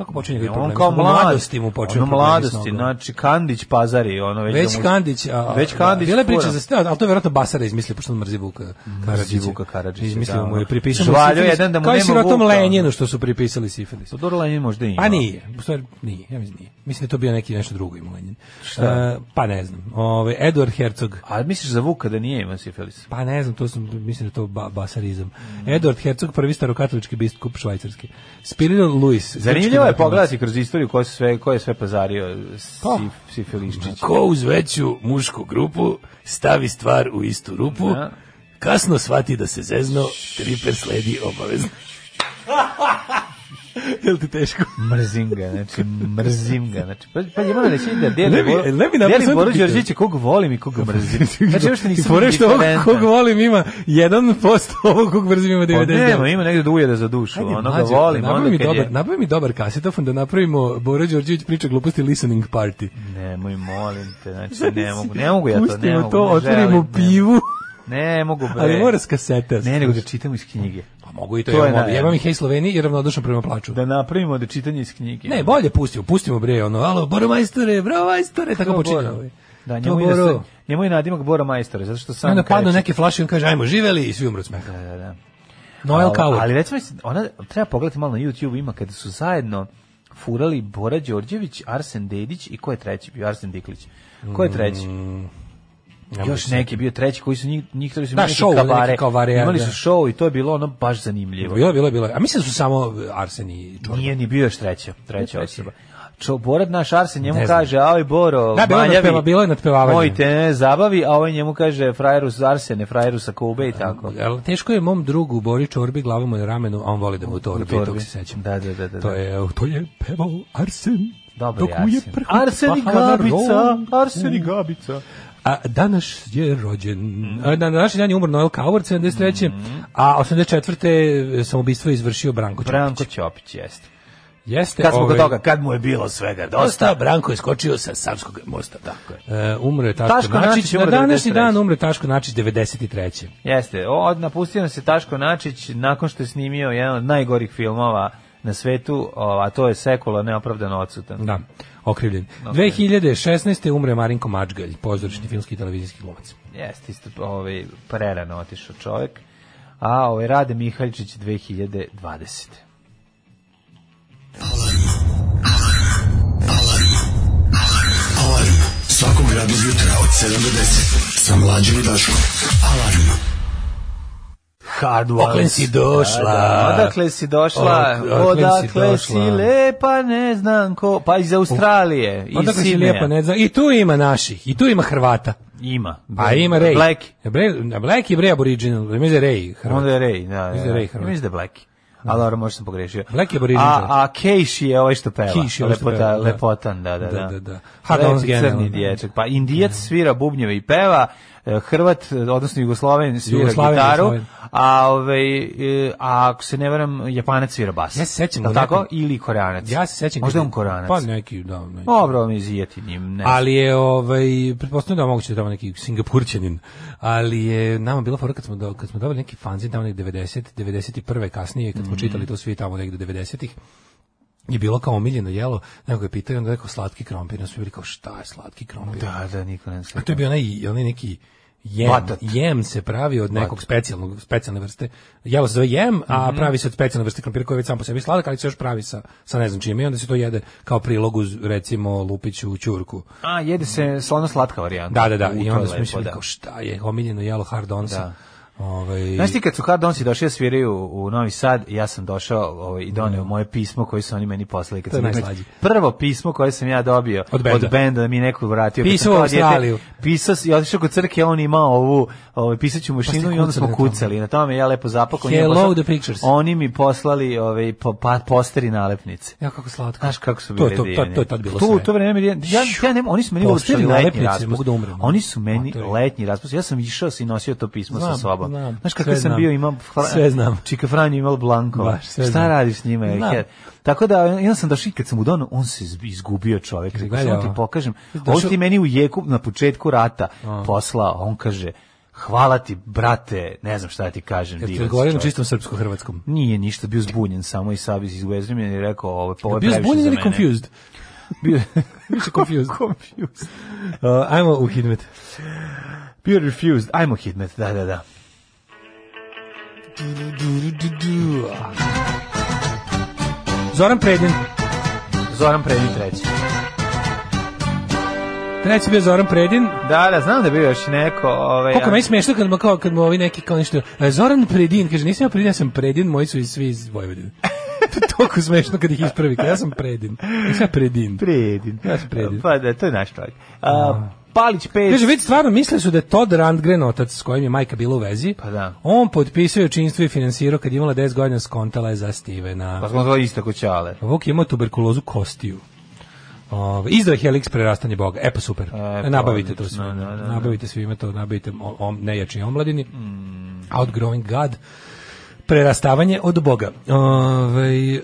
Kako počinje biti problem? On kao mladosti mu počinje problem. mladosti, znači Kandić pazari, ono već. Da već Kandić, a, već da. Kandić. Bile priče za stan, al to je verovatno Basara izmislio pošto mrzi Vuka Karadžića. Vuka Karadžića. Izmislio da, mu je pripisao. Žvaljo jedan da mu nema Vuka. Kao Lenjinu što su pripisali sifilis. Todor pa Lenjin možda ima. Pa nije, u stvari nije, ja mislim nije. Mislim da to bio neki nešto drugo ima Lenjin. Šta? Uh, pa ne znam. Ovaj Edward Herzog. A misliš za Vuka da nije ima sifilis? Pa ne znam, to sam mislim da to ba, basarizam. Mm. Edward Herzog, prvi starokatolički biskup švajcarski. Spirion Luis. Zanimljivo je pogledati kroz istoriju ko, sve, ko je sve pazario pa. sif, sifiliščić. Ko uz veću mušku grupu stavi stvar u istu rupu, ja. Da. kasno shvati da se zezno, triper sledi obavezno. Jel ti teško? mrzim ga, znači mrzim ga. Znači, pa, pa ima da reći da deli, levi, bol, levi deli Boro Đorđevića kog volim i kog pa, mrzim. Znači, što nisam I što kog volim ima 1% ovog kog mrzim ima 99. Pa nema, ima negde duje da za dušu. Ajde, ono ga volim. Nabavi mi, dobar, je... nabavi mi dobar kasetofon da napravimo Boris Đorđević priča gluposti listening party. Nemoj, molim te, znači ne mogu, ne mogu ja to, ne mogu. Pustimo to, otvorimo pivu. Ne, mogu bre. Ali mora s kasete. Ne, nego da čitamo iz knjige. Pa mogu i to, to je mogu. Jebam ih hej Sloveniji i ravnodušno prema plaću. Da napravimo da čitanje iz knjige. Ne, bolje pustimo, pustimo bre ono. Alo, Boro majstore, bro majstore, tako počinjamo. Da, njemu je da njemu je nadimak Bora majstore, zato što sam. Onda padnu neke flaše i on kaže ajmo živeli i svi umru smeha. Da, da, da. Noel Kaur. Ali recimo, ona treba pogledati malo na YouTube, ima kada su zajedno furali Bora Đorđević, Arsen Dedić i ko je treći bio? Arsen Diklić. Ko je treći? Mm još neki bio treći koji su njih njih su da, show, kabare, kabare, imali da. su show i to je bilo ono baš zanimljivo. Bilo bilo bilo. A mislim da su samo e, Arsen i Čorba. Nije ni bio još treća, treća osoba. Čo, Borat naš Arsen njemu kaže, aj Boro, da, bilo maljavi, nadpeva, bilo je nadpevavanje. Moj te ne zabavi, a ovaj njemu kaže, frajeru sa Arsene, frajeru sa Kube i tako. E, ali teško je mom drugu Bori Čorbi glavom na ramenu, a on voli da mu to torbi, tog se sećam. Da, da, da, da. To da. je, to je pevao Arsen. Dobro, Arsen. je prhut Arsen i Gabica, Arsen i mm. Gabica. A danas je rođen, mm. a, na današnji dan je umro Noel Coward 73. Mm. A 84. samoubistvo je izvršio Branko Ćopić. Branko Ćopić jeste. Jeste, kad smo ovaj, toga, kad mu je bilo svega dosta, Branko je skočio sa Savskog mosta, tako je. E, umro je Taško, Taško Načić, Načić na današnji dan umro je Taško Načić 93. Jeste, od, napustio nas je Taško Načić nakon što je snimio jedan od najgorih filmova na svetu, a to je Sekula neopravdano odsutan. Da okrivljen. Okay. 2016. umre Marinko Mačgalj, pozorišni filmski i televizijski glumac. Jeste, isto ovaj, prerano otišao čovjek. A ovaj Rade Mihaljčić 2020. Alarm. Alarm. Alarm. Alarm. Svakog radnog jutra od 7 do 10 sa mlađim i Daškom. Alarm. Hardwell. Da, da. Odakle si došla? odakle si došla? Odakle, si, došla. lepa, ne znam ko. Pa iz Australije. Iz odakle si lepa, ne znam. I tu ima naših, i tu ima Hrvata. Ima. Pa ima Rej. Black. Bre, Black i Bre Aboriginal. Mi da je Rej Hrvat. Onda je Rej, da. Mislim da je Rej Hrvat. Mislim je Black. A dobro, možda sam pogrešio. Black je A, a Keish je ovaj što peva. Keish je ovaj Lepota, peva, da. Lepotan, da, da, da. da, da, da. Hard Lepi, crni dječak. Pa indijac svira bubnjeve i peva, E, Hrvat, odnosno Jugoslaven svira Jugoslaven, gitaru, a ovaj e, a ako se ne varam Japanac svira bas. Ja se sećam da tako ili Koreanac. Ja se sećam možda da- on Koreanac. Pa neki da, neki. Dobro, mi izjeti njim, ne. Ali je ovaj pretpostavljam da moguće da neki Singapurčanin, ali je nama bilo fora kad smo do, kad smo dobili neki fanzin tamo negde 90, 91. kasnije kad smo mm. čitali to svi tamo negde 90-ih je bilo kao omiljeno jelo, nego je pitao i onda rekao slatki krompir, nas su bili kao šta je slatki krompir? Da, da, niko ne A to je bio onaj, onaj neki, jem, Batat. jem se pravi od nekog specijalnog, specijalne vrste. Jelo se zove jem, a mm -hmm. pravi se od specijalne vrste krompira koji je već sam po sebi sladak, ali se još pravi sa, sa ne znam čime i onda se to jede kao prilog uz recimo lupiću u ćurku. A, jede se slano mhm. slatka varijanta. Da, da, da. I onda smo mislili da. kao šta je omiljeno jelo hardonsa. Da Ovaj Znaš ti kad su Hard Donsi došli da sviraju u, Novi Sad, ja sam došao ovaj i doneo da. moje pismo koje su oni meni poslali kad sam najslađi. Prvo pismo koje sam ja dobio od benda, od benda da mi neko vratio. Pisao u Australiju. Pisao i otišao kod crke, on imao ovu ovaj pisaću pa mašinu pa i onda smo kucali. Tome. Na tome ja lepo zapakao Hello poslali, the pictures. Oni mi poslali ovaj po, pa, posteri nalepnice. Ja kako slatko. Znaš kako su bili to, to, to, to, je tad bilo to, sve. To vreme ja, ja, ja nema, oni su meni poslali nalepnice, uopšte letnji raspust. Da oni su meni letnji raspust. Ja sam išao i nosio to pismo sa sobom znam, Znaš kakav sam znam. bio, imam Fra... sve znam. Čika Franjo imao Blanko. Baš, sve Šta znam. radiš s njima, Eker? Tako da, ja sam došao i kad sam u donu, on se izgubio čovjek. Rekao, samo ti pokažem. Došao... Ovo ti meni u jeku na početku rata a. poslao, on kaže, Hvala ti, brate, ne znam šta da ti kažem. Jel ti govorio na čistom srpsko-hrvatskom? Nije ništa, bio zbunjen samo i Sabiz iz Vezrim je rekao, ovo je povaj Bio zbunjen ili confused? Bio, više confused. confused. Uh, ajmo u Hidmet. Bio refused, ajmo hitmet, da, da, da. Zoran Predin. Zoran Predin treći. Treći bio Zoran Predin. Da, da, znam da bi bio još neko. Ovaj, Koliko ja. me smiješno kad, kao, kad mu ovi neki kao nešto... E, Zoran Predin, kaže, nisam ja Predin, ja sam Predin, moji su i svi iz Vojvodine. to je toliko smešno kad ih ispravi. Ja sam Predin. Ja sam Predin. Predin. Ja sam Predin. Pa da, to je naš čovjek. A, da. Palić Peć. Kaže, već stvarno misle su da je Todd Randgren otac s kojim je majka bila u vezi. Pa da. On potpisuje činstvo i finansirao kad imala 10 godina skontala je za Stevena. Pa skontala je isto koćale. Vuk je imao tuberkulozu kostiju. Ove, izdao Helix prerastanje Boga. E pa super. E, pa e nabavite to sve. No, no, no, nabavite svima to, nabavite om, nejačni omladini. Mm. Outgrowing God prerastavanje od Boga. Ove, e,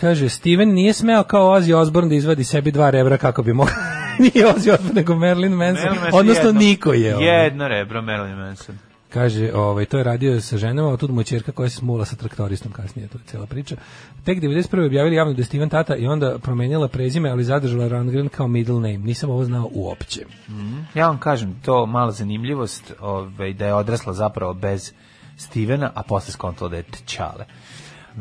kaže, Steven nije smeo kao Ozzy Osbourne da izvadi sebi dva rebra kako bi mogao. nije Ozzy Osbourne, nego Merlin Manson, Manson odnosno jedno, Niko je. Ovaj. Jedno rebro Merlin Manson. Kaže, ovaj, to je radio sa ženama, a tu mu čerka koja se smula sa traktoristom kasnije, to je cela priča. Tek 91. objavili javno da je Steven Tata i onda promenjala prezime, ali zadržala Rangren kao middle name. Nisam ovo znao uopće. Mm -hmm. Ja vam kažem, to mala zanimljivost, ovaj, da je odrasla zapravo bez Stevena, a posle skontala da je tčale. Uh,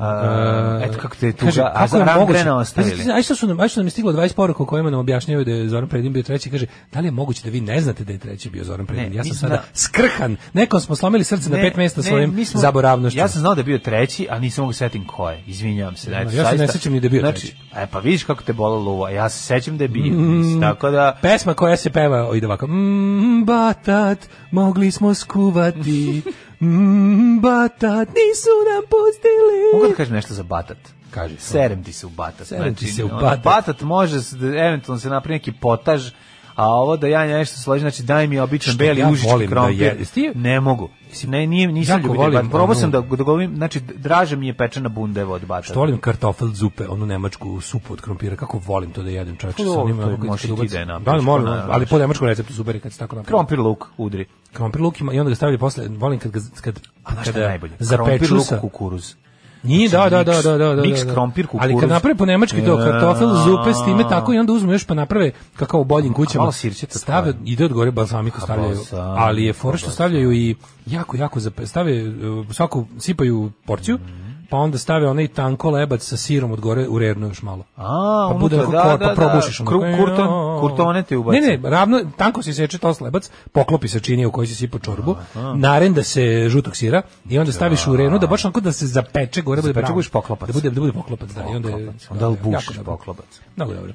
eto kako te tuga, kaže, a za Ram Grena ostavili. Aj što su nam, aj što nam stiglo 20 poruka u kojima nam objašnjavaju da je Zoran Predin bio treći, kaže, da li je moguće da vi ne znate da je treći bio Zoran Predin? Ne, ja sam sada na... Da- skrhan. Nekom smo slomili srce ne, na pet mesta ne, svojim smo, zaboravnošću. Ja sam znao da je bio treći, a nisam mogu da setim ko je. Izvinjavam se. Eto, ja se ne sećam ni da je bio znači, treći. E pa vidiš kako te bolelo ovo. Ja se sećam da je bio. Mm, tako da pesma koja se peva ide ovako. Mm, batat, mogli smo skuvati. Mm, batat nisu nam pustili. Mogu da kažem nešto za batat? Kaži. Serem ti se u batat. Serem znači, ti se u batat. Batat može, da eventualno se napravi neki potaž, a ovo da ja nešto složim, znači daj mi običan beli ja užički da krompir. Da je, ne mogu. Mislim, ne, nije, nisam jako ljubitelj. Volim, probao sam da, da znači, draže mi je pečena bundeva od batata. Što volim kartofel zupe, onu nemačku supu od krompira, kako volim to da jedem čovječe. Što volim, to možeš ti da je napraviš. Da, molim, pa ali po nemačkom receptu zuberi kad se tako napravi. Krompir luk udri. Krompir luk ima, i onda ga stavljaju posle, volim kad, kad, kad, kad, kad, kad, kad, kad, kad, kad, kad, Nije, da da, da, da, da, da, da, da. Miks krompir kukuruz. Ali kad naprave po nemački to kartofel zupe s time tako i onda uzmu još pa naprave kakao u boljim kućama. Malo sirćeta. Stave ide od gore balzamiku stavljaju. Ali je fora što stavljaju i jako jako stave eh, svaku sipaju porciju pa onda stave onaj tanko lebac sa sirom od gore u rernu još malo. A, pa bude da, kor, pa da, probušiš da, ono. kurton, kurtone ti ubaci. Ne, ne, ravno, tanko se seče to lebac, poklopi se čini u kojoj si sipa čorbu, naren da se žutog sira i onda staviš u da. rernu da baš onako da se zapeče gore, da bude zapeče, budeš poklopac. Da bude, da bude poklopac, da, i onda, onda, onda bušiš poklopac. Mnogo dobro.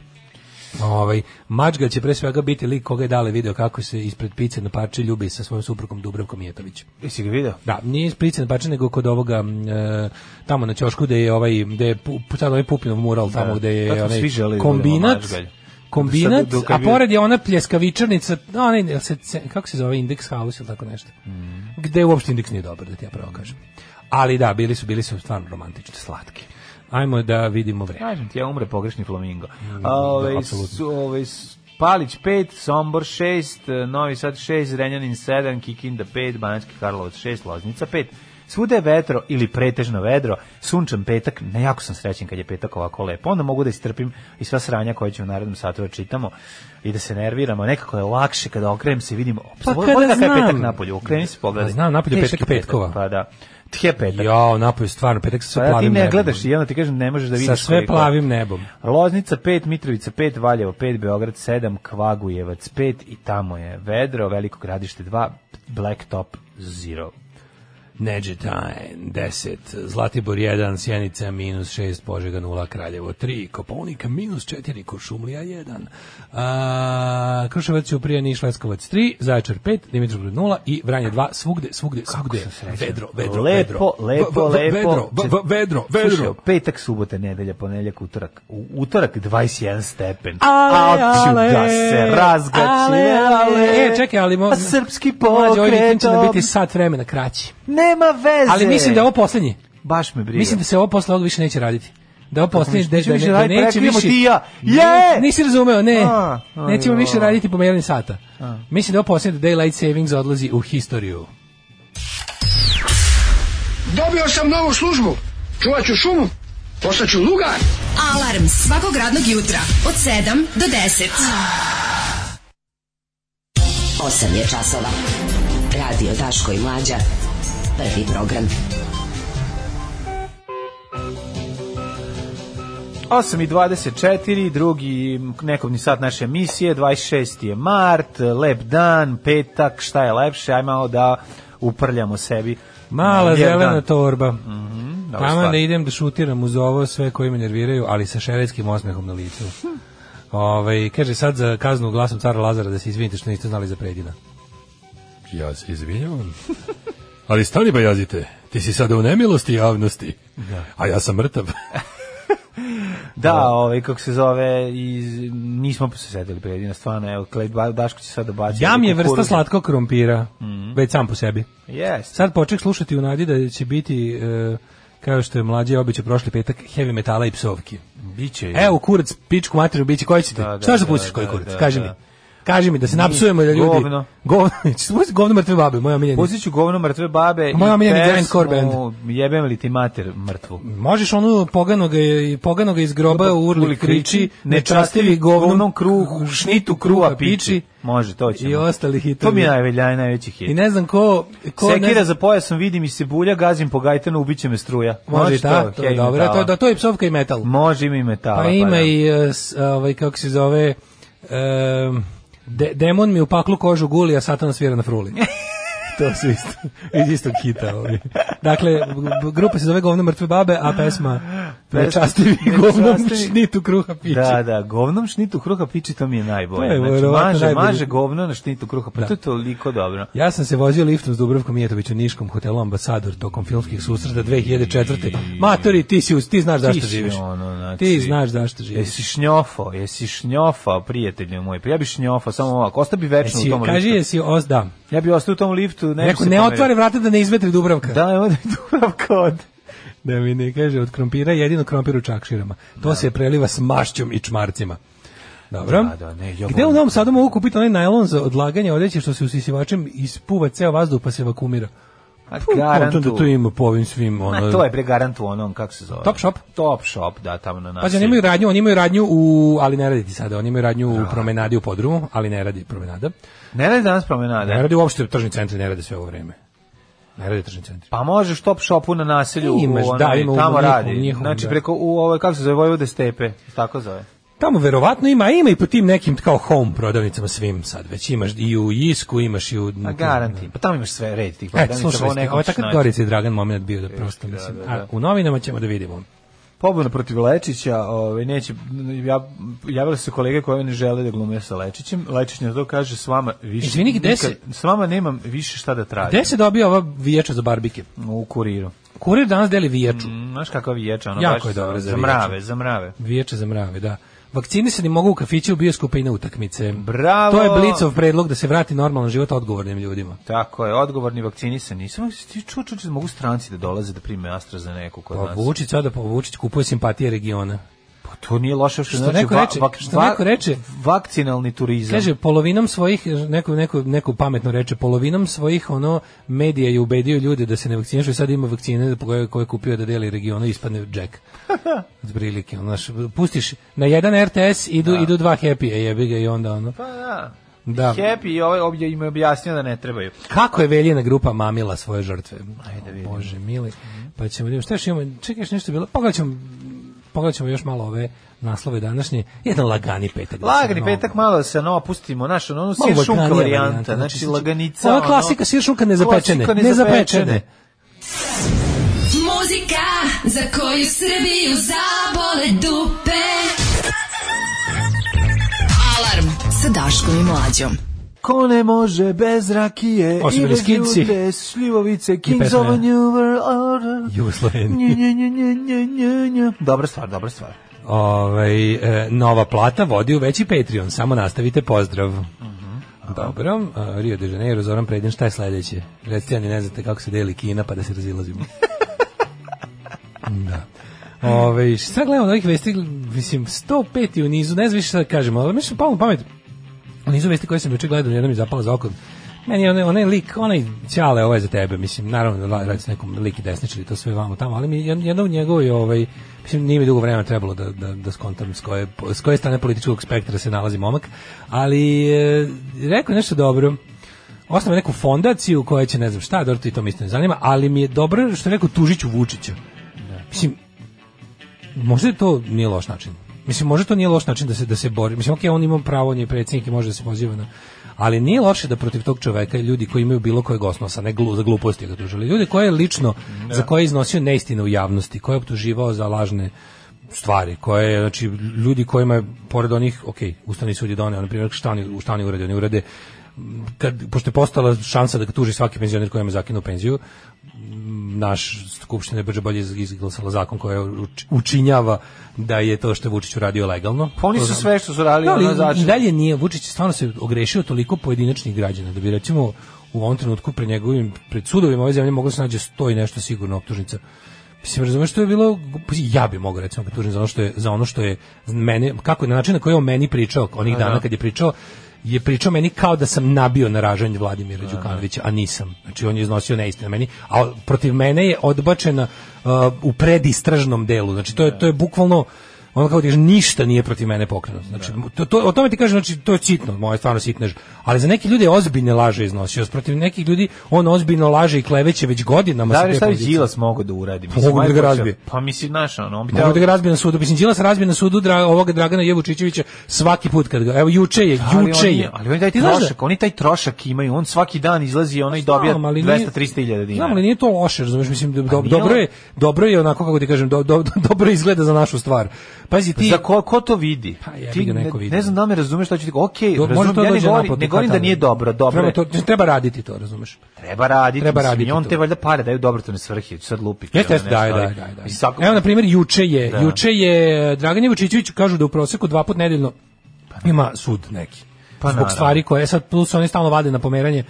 Ovaj Mačga će pre svega biti lik koga je dale video kako se ispred pice na parče ljubi sa svojom suprugom Dubravkom Jetović. Jesi ga video? Da, nije ispred pice na parče nego kod ovoga e, tamo na ćošku gde je ovaj gde je sad ovaj Pupinov mural tamo da, gde je ovaj da, onaj kombinat kombinat, a pored je ona pljeskavičarnica, onaj, se, kako se zove, Index House ili tako nešto, mm. gde uopšte Index nije dobar, da ti ja pravo kažem. Ali da, bili su, bili su stvarno romantični, slatki. Ajmo da vidimo vreme. Kažem ti, ja umre pogrešni flamingo. Mm, ove, da, Palić 5, Sombor 6, e, Novi Sad 6, Renjanin 7, Kikinda 5, Banački Karlovac 6, Loznica 5. Svuda je vetro ili pretežno vedro, sunčan petak, ne jako sam srećen kad je petak ovako lepo, onda mogu da istrpim i sva sranja koje ćemo u narednom satu da čitamo i da se nerviramo, nekako je lakše kada okrenem se i vidim, pa kada, da znam. je petak napolju, okreni se pogledaj. Pa znam, napolju petak petkova. Pa da tje petak. Jo, napoj stvarno petak sa pa, plavim nebom. Ti ne gledaš i onda ti kažem ne možeš da vidiš. Sa sve plavim nebom. Loznica 5, Mitrovica 5, Valjevo 5, Beograd 7, Kvagujevac 5 i tamo je Vedro, Veliko gradište 2, Blacktop 0. Neđetajn 10, Zlatibor 1, Sjenica minus 6, Požega 0, Kraljevo 3, Koponika minus 4, Košumlija 1, a, Kruševac je prije Niš 3, Zaječar 5, Dimitrovgrad 0 i Vranje 2, svugde, svugde, svugde, vedro, vedro, lepo, vedro, lepo, lepo, vedro, vedro, vedro. Slušaj, petak, subota, nedelja, ponedeljak, utorak, utorak 21 stepen, a ću da se razgaći, ale, ale, e, čekaj, ali mo, pa srpski pokret, mlađe, ovaj vikend će da biti sat vremena kraći. Ne, nema veze. Ali mislim da je ovo poslednji. Baš me briga. Mislim da se ovo posle ovog više neće raditi. Da ovo poslednji, da, da, da, da neće više... Ti ja. Je! Nisi razumeo, ne. A, a, Nećemo a, više raditi pomeranje sata. Mislim da ovo poslednji da Daylight Savings odlazi u historiju. Dobio sam novu službu. Čuvaću šumu. Postaću lugar. Alarm svakog radnog jutra od 7 do 10. 8 je časova. Radio Daško i Mlađa prvi program. 8 i 24, drugi nekobni sat naše emisije, 26. je mart, lep dan, petak, šta je lepše, aj malo da uprljamo sebi. Mala zelena dan. torba. Mm -hmm, Tamo da idem da šutiram uz ovo sve koji me nerviraju, ali sa šeretskim osmehom na licu. Hm. Ove, ovaj, kaže sad za kaznu glasom cara Lazara da se izvinite što niste znali za predina. Ja se izvinjavam. ali stani bajazite, pa ti si sada u nemilosti javnosti, da. a ja sam mrtav. da, ovaj kako se zove, iz nismo se sedeli predina stvarno, evo Klej Daško će sada baciti. Jam je vrsta slatkog krompira, mm -hmm. već sam po sebi. Yes. Sad poček slušati u nadi da će biti uh, kao što je mlađe običaj prošli petak heavy metala i psovki. Biće. Je. Evo kurac, pičku materiju biće koji ćete. Da, da, Šta da, da, koji da, kurac? Da, Kaži da. mi. Kaži mi da se napsujemo da ljudi govno. Govno, govno mrtve babe, moja omiljena. Pustit ću govno mrtve babe. Moja omiljena Grand Jebem li ti mater mrtvu. Možeš onu poganoga i poganoga iz groba u urli kriči, nečastivi govnom kruh, šnitu kruha piči. Može, to ćemo. I ostali hitovi. To mi je najveljaj, najveći hit. I ne znam ko... ko Sekira znam... za pojasom, vidim i se bulja, gazim po gajtanu, ubiće me struja. Može, Može ta, to, to je dobro. To, da, to je psovka i metal. Može, ima i metal. Pa, ima pa da. i, e, ovaj, kako se zove... Um, De, demon mi u paklu kožu guli, a satan svira na fruli. to su isto, iz istog hita ovi. Dakle, grupa se zove Govno mrtve babe, a pesma Nečastivi govnom šnitu kruha piči. Da, da, govnom šnitu kruha piči, to mi je najbolje. To je, znači, maže, najbolje. maže govno na šnitu kruha, pa da. to je toliko dobro. Ja sam se vozio liftom s Dubrovkom Mijetovićem Niškom hotelu Ambasador tokom filmskih susreta 2004. Matori, ti, si, ti znaš zašto ti živiš. Ono, znači, ti znaš zašto živiš. Jesi šnjofo, jesi šnjofa, prijatelju moj. Pa ja bi šnjofa, samo ovako, ostao bi večno jesi, u tom kaži, liftu. Kaži, jesi, os, da. Ja bi ostao u tom liftu tu ne Neko, ne otvore vrata da ne izvetri Dubravka. Da, onda je Dubravka od da mi ne kaže od krompira jedino krompir u čakširama. To da. se preliva s mašćom i čmarcima. Dobro. Da, da, ne, Gde u Novom Sadu mogu kupiti onaj najlon za odlaganje odeće što se usisivačem ispuva ceo vazduh pa se vakumira? A garantu. Da to ima po ovim svim ono. Ma, to je pre garantu onom kako se zove. Top shop. Top shop, da, tamo na nas. Pa znači, oni imaju radnju, oni imaju radnju u ali ne radi sada, oni imaju radnju da. u promenadi u podrumu, ali ne radi promenada. Ne radi danas promenade. Ne radi uopšte tržni centri, ne radi sve ovo vreme. Ne radi tržni centri. Pa može stop shopu na naselju, Imaš, u ono, da, ima, tamo u radi. njihom, znači da. preko u ovoj kako se zove Vojvode stepe, tako zove. Tamo verovatno ima, ima i po tim nekim kao home prodavnicama svim sad, već imaš i u Isku, imaš i u... A garanti, pa tamo imaš sve red tih e, prodavnica. E, slušaj, ovo je takav Gorica i Dragan moment bio da e, prosto, da, mislim. Da, da, da. A, u novinama ćemo da vidimo pobuna protiv Lečića, ovaj neće ja javile su kolege koje ne žele da glume sa Lečićem. Lečić na to kaže s vama više. Izvini, gde se s vama nemam više šta da tražim. Gde se dobio ova vijeća za barbike? U kuriru. Kurir danas deli vijeću. Mm, znaš kakva vijeća, ono jako baš je dobro za, za mrave, za mrave. Vijeće za mrave, da. Vakcinisani mogu u kafiću, u bioskope i na utakmice. Bravo. To je Blicov predlog da se vrati normalan život odgovornim ljudima. Tako je, odgovorni vakcinisani. Samo ti ču, ču, ču, mogu stranci da dolaze da prime AstraZeneca kod pa, nas. Vučić sada, pa Vučić kupuje simpatije regiona to nije loše što, što znači, neko reče, va, va, što neko reče, vakcinalni turizam. Kaže polovinom svojih neko neko neku pametno reče polovinom svojih ono medija je ubedio ljude da se ne vakcinišu sad ima vakcine da koje koje kupio da deli regionu ispadne džek. Zbrilike, ono, pustiš na jedan RTS idu da. idu dva happy jebi ga i onda ono. Pa da. Da. Happy i ovaj ovdje im je objasnio da ne trebaju. Kako je veljena grupa mamila svoje žrtve? Ajde vidimo. Bože mili. Pa ćemo vidjeti šta još imamo. Čekaš nešto bilo? Pogledat ćemo pogledat ćemo još malo ove naslove današnje. Jedan lagani petak. Da lagani petak, malo da se nova pustimo, naš ono sir šunka varijanta, znači, znači, znači laganica. Ova klasika sir šunka nezapečene, nezapečene. Muzika za koju Srbiju zabole dupe. Alarm sa Daškom i Mlađom. Ko ne može bez rakije Osim i bez skinci. ljude, šljivovice, Kings of a New Order. Jugosloveni. Dobra stvar, dobra stvar. Ovaj e, nova plata vodi u veći Patreon, samo nastavite pozdrav. Mm -hmm. Dobro, a, e, Rio de Janeiro, Zoran Predin, šta je sledeće? Recite, ja ne znate kako se deli Kina, pa da se razilazimo. da. Ove, ovaj, šta gledamo od ovih vesti, mislim, 105 u nizu, ne znam više šta da kažemo, ali mi palo pamet, nizu vesti koje sam juče gledao, jednom mi zapala za oko. Meni je onaj, onaj lik, onaj ćale ovaj za tebe, mislim, naravno da radi se nekom lik i desničari, to sve vamo tamo, ali mi jedno u njegovoj, ovaj, mislim, nije mi dugo vremena trebalo da, da, da skontam s koje, s koje strane političkog spektra se nalazi momak, ali e, rekao nešto dobro, osnova neku fondaciju koja će, ne znam šta, dobro, to i to mi isto ne zanima, ali mi je dobro što je rekao Tužiću Vučića. Da. Mislim, možda je to nije loš način Mislim, može to nije loš način da se, da se bori. Mislim, ok, on ima pravo, on je predsjednik i može da se poziva na... Ali nije loše da protiv tog čoveka ljudi koji imaju bilo kojeg osnosa, ne glu, za gluposti ga tužili, ljudi koji je lično, ne. Da. za koje je iznosio neistine u javnosti, koje je optuživao za lažne stvari koje znači ljudi kojima je pored onih ok ustavni sud je doneo na primjer šta oni šta oni urede oni urede kad pošto je postala šansa da ga tuži svaki penzioner kojem je zakinuo penziju naš skupština je brže bolje izglasala zakon koji učinjava da je to što je Vučić uradio legalno. Pa oni su sve što su radili, da, znači. Dalje nije Vučić stvarno se ogrešio toliko pojedinačnih građana da bi recimo u ovom trenutku pred njegovim pred sudovima ove zemlje moglo se nađe sto nešto sigurno optužnica. Mislim, razumeš što je bilo, ja bi mogao recimo tužiti za ono što je, za ono što je mene, kako je na način na koji je on meni pričao, onih da. dana kad je pričao, je pričao meni kao da sam nabio na ražanje Vladimira da, da. Đukanovića, a nisam. Znači on je iznosio neistine meni, a protiv mene je odbačena uh, u predistražnom delu. Znači to je da. to je bukvalno on kao diš, ništa nije protiv mene pokrenuo. Znači, da. to, to, o tome ti kažem, znači, to je sitno, moje stvarno sitnež. Ali za neke ljude je ozbiljne laže iznosio. Protiv nekih ljudi on ozbiljno laže i kleveće već godinama. Da, šta bi Đilas mogao da uradi? Mislim, mogu da ga razbije. Pa mislim, naš, ono, on bi da ga razbije na sudu. Mislim, Đilas razbije na sudu dra, ovoga Dragana Jevučićevića svaki put kad ga, evo, juče je, da, ali juče je. Ali on, oni taj da- trošak, oni taj trošak imaju, on svaki dan izlazi i onaj dobija 200 300000 dinara. Znam, ali nije to loše, razumiješ, mislim, pa do, dobro, je, dobro je onako, kako ti kažem, do, do, dobro izgleda za našu stvar. Pazi ti. Za ko, ko to vidi? Pa, ja ti ga neko vidi. Ne, ne znam da me razumeš šta ću ti. Okej, okay, razumem, ja ne govorim, ne govorim da nije dobro, dobro. Treba to treba raditi to, razumeš? Treba raditi. Treba raditi. Mislim, I on te valjda pare daju dobro to ne svrhi, sad lupi. Jeste, jeste, daj, daj, da. Misako... Evo na primjer juče je, da. juče je Dragan Ivočićević kažu da u proseku dva put nedeljno pa da. ima sud neki. Pa, da, zbog da. stvari koje e, sad plus oni stalno vade na pomeranje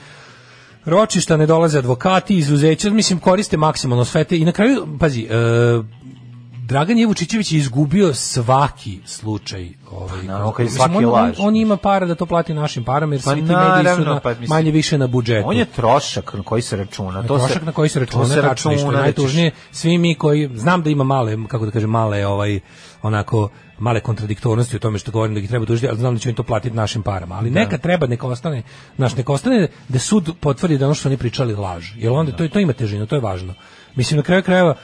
ročišta ne dolaze advokati, izuzeća, mislim koriste maksimalno sve te i na kraju pazi, e, Dragan Jevučićević je izgubio svaki slučaj ovaj pa, no, mislim, svaki laž. on, on, ima para da to plati našim parama jer pa, svi ti mediji su na, pa, mislim, manje više na budžetu. On je trošak na koji se računa. To trošak se, na koji se računa, to se računa, računa što je najtužnije. Svi mi koji znam da ima male kako da kažem male ovaj onako male kontradiktornosti u tome što govorim da ih treba tužiti, ali znam da će oni to platiti našim parama. Ali da. neka treba, neka ostane, naš neka ostane da sud potvrdi da ono što oni pričali laž. Jer onda da. to, to ima težinu, to je važno. Mislim, na kraju krajeva,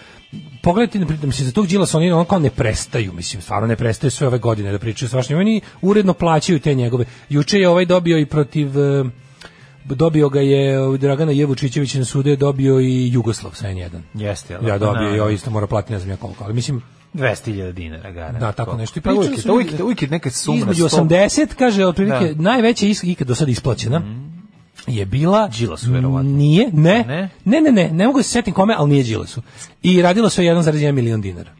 pogledajte da se za tog Đilasa oni onako ne prestaju, mislim, stvarno ne prestaju sve ove godine da pričaju svašta. Oni uredno plaćaju te njegove. Juče je ovaj dobio i protiv eh, dobio ga je eh, Dragana Jevučićević na sude dobio i Jugoslav sa N1. Jeste, Ja dobio da, i no, ovaj da. isto mora platiti ne znam ja koliko, ali mislim 200.000 dinara gara. Da, tako nešto. I pa uvijek, uvijek, uvijek neka suma. Između 80, kaže, otprilike, da. najveća ikad do sada isplaćena. Mm je bila Đilasu verovatno. Nije, ne. Ne, ne, ne, ne, ne mogu da se setim kome, ali nije Đilasu. I radilo se o 1,1 milion dinara.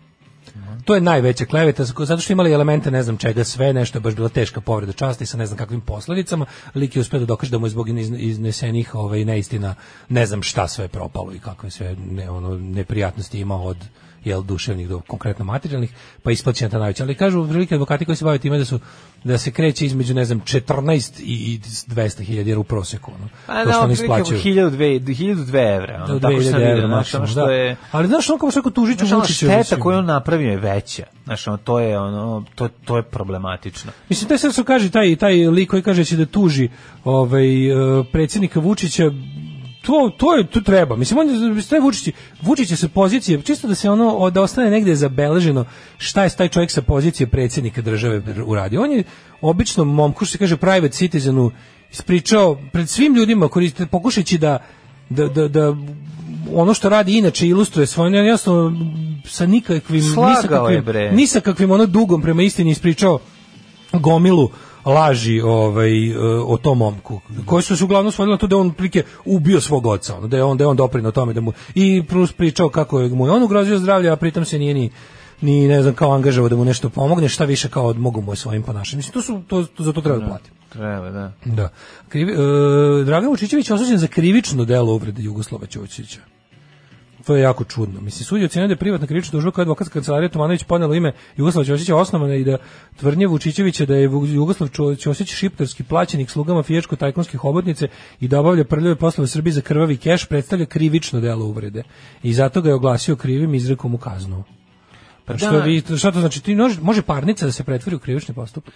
To je najveća kleveta zato što imali elemente ne znam čega sve, nešto je baš bila teška povreda časti sa ne znam kakvim posledicama. Lik je uspeo da dokaže da mu je zbog iznesenih ovaj neistina, ne znam šta sve je propalo i kakve sve ne, ono neprijatnosti ima od jel duševnih do konkretno materijalnih, pa isplaćena ta najveća. Ali kažu prilike advokati koji se bave time da su da se kreće između ne znam 14 i 200.000 € u proseku, ono Pa da, oni isplaćuju 1000 2000 2 evra, no, da, tako što evra, da. što je. Ali znaš on kako se rekao tužiću Vučiću. Šteta koju on napravio je veća. Znaš, ono, to je ono to to je problematično. Mislim da se su kaže taj taj lik koji kaže da će da tuži ovaj eh, predsednika Vučića to to je tu treba. Mislim on je Vučić, Vučić je se pozicije čisto da se ono da ostane negde zabeleženo šta je taj čovjek sa pozicije predsjednika države uradio. On je obično momku što se kaže private citizenu ispričao pred svim ljudima koriste pokušajući da da, da, da ono što radi inače ilustruje svoj jasno sa nikakvim ni sa kakvim, ni sa kakvim ono dugom prema istini ispričao gomilu laži ovaj, e, o tom momku, koje su se uglavnom svodile to da on plike ubio svog oca, ono, da je on, da je on doprinao tome da mu, i plus pričao kako je mu je on ugrozio zdravlje, a pritom se nije ni ni ne znam kao angažovao da mu nešto pomogne, šta više kao od mogu mu svojim ponašanjem. Mislim to su to, to za to treba da platiti. Treba, da. Da. Krivi, e, Dragan Vučićević osuđen za krivično delo uvrede Jugoslova Ćovića. To je jako čudno. Mislim, sudi ocjenjuje da je privatna krivična tužba koja je advokatska kancelarija Tomanović podnela ime Jugoslava Ćosića osnovana i da tvrdnje Vučićevića da je Jugoslav Ćosić šipterski plaćenik slugama fijačko tajkunske hobotnice i da obavlja prljave poslove Srbije za krvavi keš predstavlja krivično delo uvrede. I zato ga je oglasio krivim izrekom u kaznu. Pa što da. vi šta to znači ti može, može parnica da se pretvori u krivični postupak?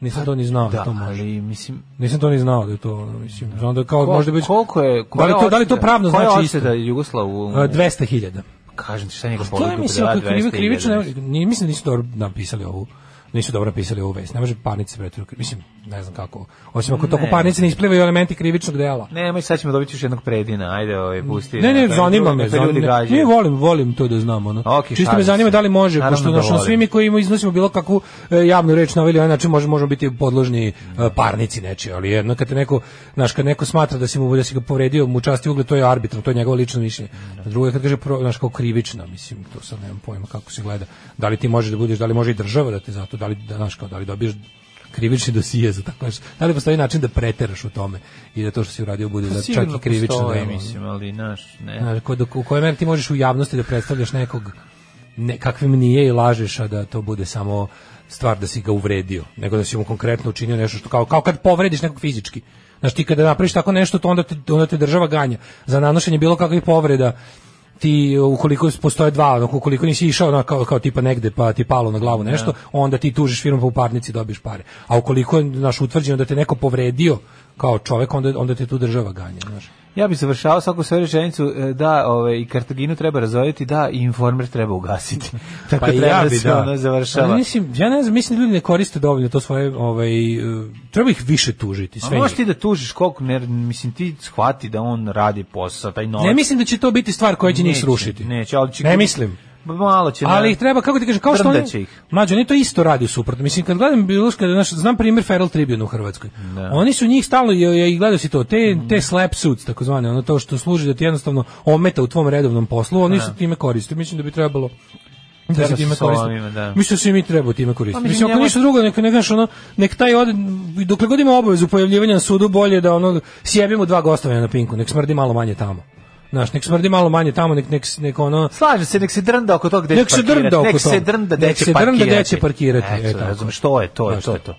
Nisam to ni znao da, da, to može. Ali, mislim, nisam to ni znao da je to, mislim, znam da kao Ko, možda bi Koliko je, da li to, da li to pravno znači isto? da Jugoslavu? 200.000. Kažem ti šta njega povodilo. Pa to je mislim, krivi krivično, mislim da nisu dobro napisali ovu nisu dobro pisali ovu vest. Ne može parnice pretvoriti, mislim, ne znam kako. Osim ako ne. toko parnice ne isplivaju elementi krivičnog dela. Ne, sad ćemo dobiti još jednog predina, ajde, ovaj, pusti. Ne, ne, zanima me, zanima me. volim, volim to da znam, ono. Okay, Čisto me zanima se. da li može, Naravno pošto da našo svi mi koji iznosimo bilo kakvu e, javnu reč na ovaj način možemo, možemo biti podložni e, parnici nečije, ali jedno kad te neko, znaš, kad neko smatra da si mu da si ga povredio, mu časti ugled, to je arbitrarno, to je njegovo lično mišljenje. A Drugo je kad kaže, znaš, kao krivično, mislim, to sad nemam pojma kako se gleda. Da li ti možeš da budeš, da li može i država da te zato, da li, znaš, kao, da li dobiješ krivični dosije za tako nešto. Da li postoji način da preteraš u tome i da to što si uradio bude da čak i krivično da mislim, ali naš, ne. Znaš, kod, u kojoj meri ti možeš u javnosti da predstavljaš nekog ne, kakvim nije i lažeš, a da to bude samo stvar da si ga uvredio, nego da si mu konkretno učinio nešto što kao, kao kad povrediš nekog fizički. Znaš, ti kada napraviš tako nešto, to onda te, onda te država ganja za nanošenje bilo kakvih povreda ti ukoliko postoje dva, ono, ukoliko nisi išao na kao, kao tipa negde pa ti palo na glavu nešto, yeah. Da. onda ti tužiš firmu pa u parnici dobiješ pare. A ukoliko je naš utvrđeno da te neko povredio kao čovek, onda, onda te tu država ganja, znaš. Ja bih završavao svaku svoju rečenicu e, da ove, ovaj, i Kartaginu treba razvojiti, da i informer treba ugasiti. Pa Tako pa da treba ja da bi, se da. ono završava. Pa mislim, ja ne znam, mislim da ljudi ne koriste dovoljno to svoje, ovaj, e, treba ih više tužiti. Sve A možeš ti da tužiš koliko, ne, mislim, ti shvati da on radi posao, taj novac. Ne mislim da će to biti stvar koja će njih srušiti. Neće, ali će... Ne mislim malo će. Ali ih treba kako ti kažem, kao što oni Mađo, Mlađi, oni to isto radi suprotno. Mislim kad gledam biološka, naš, znam primer Feral Tribune u Hrvatskoj. Da. Oni su njih stalno i, i gledao si to, te mm. te slap suits takozvane, ono to što služi da ti jednostavno ometa u tvom redovnom poslu, oni da. su time koriste. Mislim da bi trebalo da se time koristi. Da. Mislim da se mi treba time koristiti. Pa mislim, ako njema... ništa drugo, nek, ne znaš, ono, nek taj od, dokle god ima obavezu pojavljivanja na sudu, bolje da ono, sjebimo dva gostovanja na pinku, nek smrdi malo manje tamo. Naš nek smrdi malo manje tamo, nek, nek, nek ono... Slaže se, nek se drnda oko tog gde Nek se drnda oko Nek se drnda gde će parkirati. drnda gde će parkirati. Eto, e razum, što je to, je to, je to.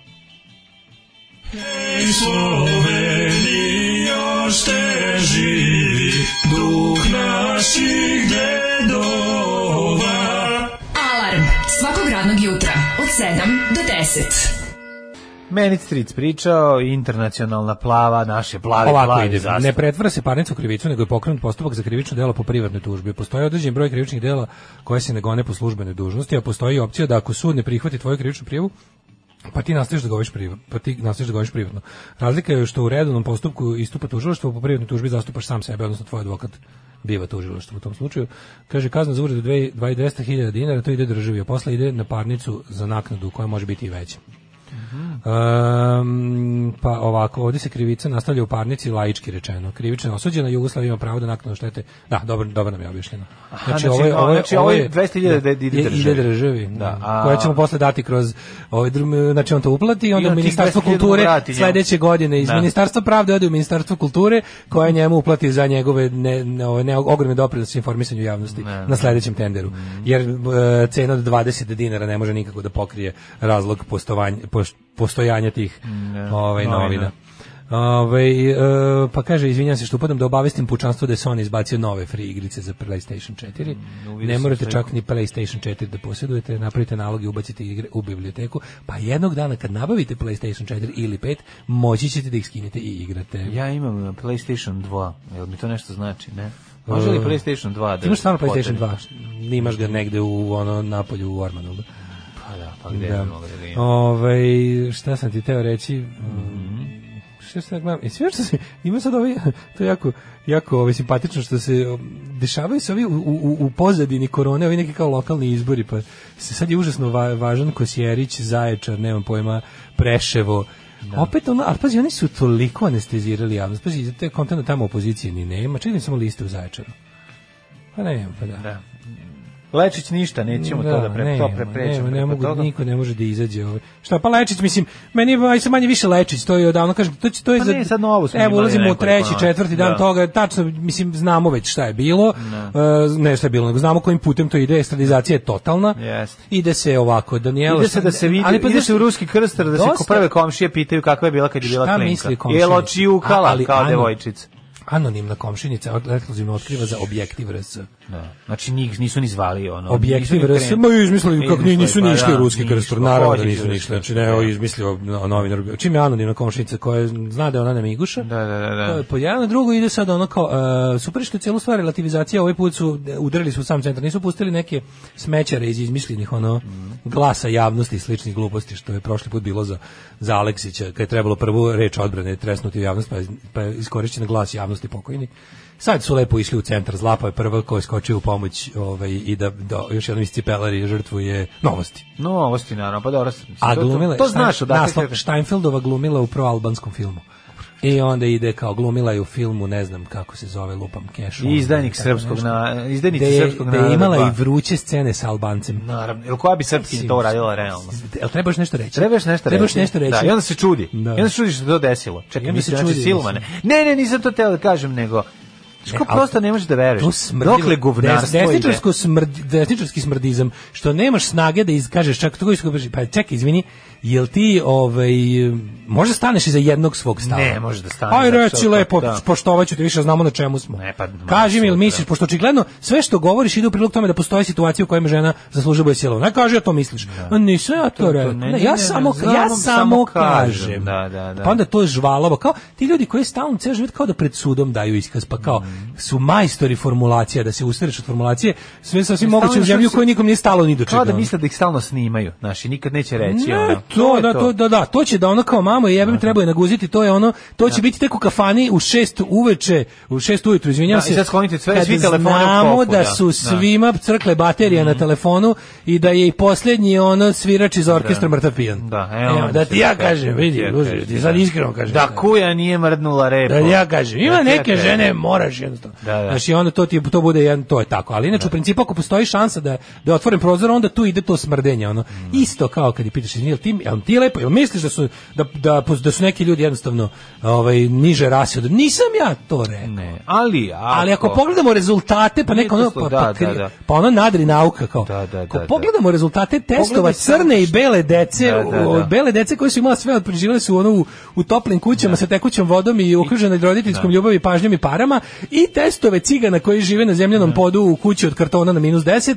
Hej Slovenija, šte živi, duh naših dedova. Alarm svakog radnog jutra od 7 do 10. Meni Stric pričao, internacionalna plava, naše plave, Ovako plave, ide, ne pretvara se parnicu krivicu, nego je pokrenut postupak za krivično delo po privatnoj tužbi. Postoji određen broj krivičnih dela koje se ne gone po službenoj dužnosti, a postoji opcija da ako sud ne prihvati tvoju krivičnu prijavu, pa ti nastaviš da govoriš privatno, pa ti nastaviš da govoriš privatno. Razlika je što u redovnom postupku istupa tužilaštvo, po privatnoj tužbi zastupaš sam sebe, odnosno tvoj advokat biva tužilaštvo u tom slučaju. Kaže kazna za 2 2.200.000 dinara, to ide državi, a posle ide na parnicu za naknadu koja može biti i veća. Um, pa ovako, ovdje se krivica nastavlja u parnici laički rečeno. Krivično osuđena Jugoslavija ima pravo da naknadu štete. Da, dobro, dobro nam je objašnjeno. Znači, znači, ovo je, ovo je, znači, ovo je 200.000 da, da državi. Da, a... Koje ćemo posle dati kroz ovaj znači on to uplati i onda I Ministarstvo da kulture sledeće godine iz da. Ministarstva pravde ode u Ministarstvo kulture koje njemu uplati za njegove ne, ne, ne ogromne doprinose informisanju javnosti ne, na sledećem tenderu. Mm. Jer e, cena od 20 dinara ne može nikako da pokrije razlog postovanja post, postojanja tih ne, mm, da. ovaj, novina. Ove, ovaj, e, pa kaže, izvinjavam se što upadam da obavestim pučanstvo da je Sony izbacio nove free igrice za PlayStation 4. Mm, da, ne morate čak ni PlayStation 4 da posjedujete, napravite nalog i ubacite igre u biblioteku, pa jednog dana kad nabavite PlayStation 4 ili 5, moći ćete da ih skinete i igrate. Ja imam e, PlayStation 2, jel mi to nešto znači, ne? Može e, li PlayStation 2 da... Imaš stvarno PlayStation 2, nimaš ga negde u, ono, napolju u Ormanu, da? Pa gde da. Ove, ovaj, šta sam ti teo reći? Mm Šta se gledam? I e, sve što se ima sad ovi, to je jako jako ovaj simpatično što se dešavaju se ovi u, u, u pozadini korone, ovi neki kao lokalni izbori, pa se sad je užasno va, važan Kosjerić, Zaječar, nemam pojma, Preševo. Da. Opet ono, ali pazi, oni su toliko anestezirali javnost. Pazi, te kontenta tamo opozicije ni nema. Čekaj samo liste u Zaječaru. Pa ne, pa da. da. Lečić ništa, nećemo da, to da pre, ne, to preprečimo. Ne, ne, ne mogu, toga. niko ne može da izađe. Ovaj. Šta, pa Lečić, mislim, meni je aj se manje više Lečić, to je odavno, kažem, to, to je pa za... Ne, sad novo smo Evo, ulazimo u treći, da. četvrti da. dan toga, tačno, mislim, znamo već šta je bilo, ne, da. uh, ne šta je bilo, nego znamo kojim putem to ide, estradizacija je totalna, yes. ide se ovako, Danijelo... Ide se da se vidi, ali pa ide se u ruski krster, da se se prve komšije pitaju kakva je bila kad je bila klinka. Šta misli komšije? Je loči ukala kao devojčica anonimna komšinica ekskluzivno otkriva za objektiv RS. Da. Znači njih nisu ni zvali ono. Objektiv RS, ma izmislili kako ni nisu ni pa išli da, ruski krstor, pa naravno da nisu ni da išli. Znači ne, on da. izmislio novinar. Čim je anonimna komšinica koja zna da je ona nemiguša? miguša. Da, da, da, da. Po jedan drugo ide sad ono kao uh, super što celo stvar relativizacija, ovaj put su udarili su u sam centar, nisu pustili neke smećare iz izmišljenih ono glasa javnosti i sličnih gluposti što je prošli put bilo za za Aleksića, kad je trebalo prvu reč odbrane tresnuti u javnost, pa je, pa je iskorišćen glas javnosti milosti pokojni. Sad su lepo išli u centar, zlapa je prva koja skoči u pomoć ovaj, i da, da još jednom iz cipelari žrtvuje novosti. Novosti, naravno, pa dobro. A glumila, to, to znaš da, Naslov, Steinfeldova glumila u proalbanskom filmu. I onda ide kao glumila je u filmu, ne znam kako se zove, lupam kešu. I izdajnik srpskog na izdajnik srpskog na. Da imala i vruće scene sa Albancem. Naravno. Jel koja bi srpski to radila realno? Jel trebaš nešto reći? Trebaš nešto reći. Trebaš nešto reći. Da, i onda se čudi. Da. I onda se čudi što to desilo. Čekaj, mi se znači čudi Silmane. Ne, ne, nisam to teo da kažem, nego Što prosto ne možeš da veruješ. To smrdi, Dokle govnarstvo desničarsko smrd, desničarski smrdizam, što nemaš snage da izkažeš čak to koji pa čekaj, izvini, jel ti ovaj možda staneš iza jednog svog stava? Ne, može da staneš. Aj reći lepo, da. poštovaću te više, znamo na čemu smo. Ne, pa, Kaži mi, jel da, misliš, da. pošto očigledno sve što govoriš ide u prilog tome da postoji situacija u kojoj žena zaslužuje silu. Ne kaže ja to misliš. Da. Nisam ja to, to, to ne, ne, ja samo ja samo kažem. Da, da, da. Pa onda to je žvalavo, kao ti ljudi koji stalno ceo život kao da pred sudom daju iskaz, pa kao su majstori formulacija, da se ustereš od formulacije, sve sasvim moguće u zemlju koju nikom nije stalo ni do čega. Kao da misle da ih stalno snimaju, znaš, nikad neće reći. Ne, ono. to, to, da, to, da, da, to će da ono kao mamo i jebem treba je naguziti, to je ono, to će da. biti tek u kafani u 6 uveče, u 6 ujutru, izvinjavam da, se. I sad sklonite sve, svi telefone znamo u da, da su da. svima crkle baterija mm na mhm. telefonu i da je i posljednji ono svirač iz orkestra da. mrtav pijan. Da, evo, e, evo da ti ja kažem, vidi, ti sad iskreno kažem. Da kuja nije mrdnula repo. Da ja kažem, ima neke žene, moraš znaš jednostavno. Da, da. Znači onda to ti to bude jedan to je tako, ali inače da. u principu ako postoji šansa da da otvorim prozor onda tu ide to smrdenje ono. Mm. Isto kao kad je pitaš jel tim, jel ti lepo, jel misliš da su da, da, da su neki ljudi jednostavno ovaj niže rase od nisam ja to rekao. Ne, ali ako, ali ako pogledamo rezultate pa neka ono pa, da, pa, da, da, pa ono nadri nauka kao. Da, da, ako da, da. pogledamo rezultate testova crne i bele dece, bele dece koje su imala sve odpreživale preživele su ono u, u toplim kućama sa tekućom vodom i okružene roditeljskom ljubavi, pažnjom i parama i testove cigana koji žive na zemljanom da. podu u kući od kartona na minus 10,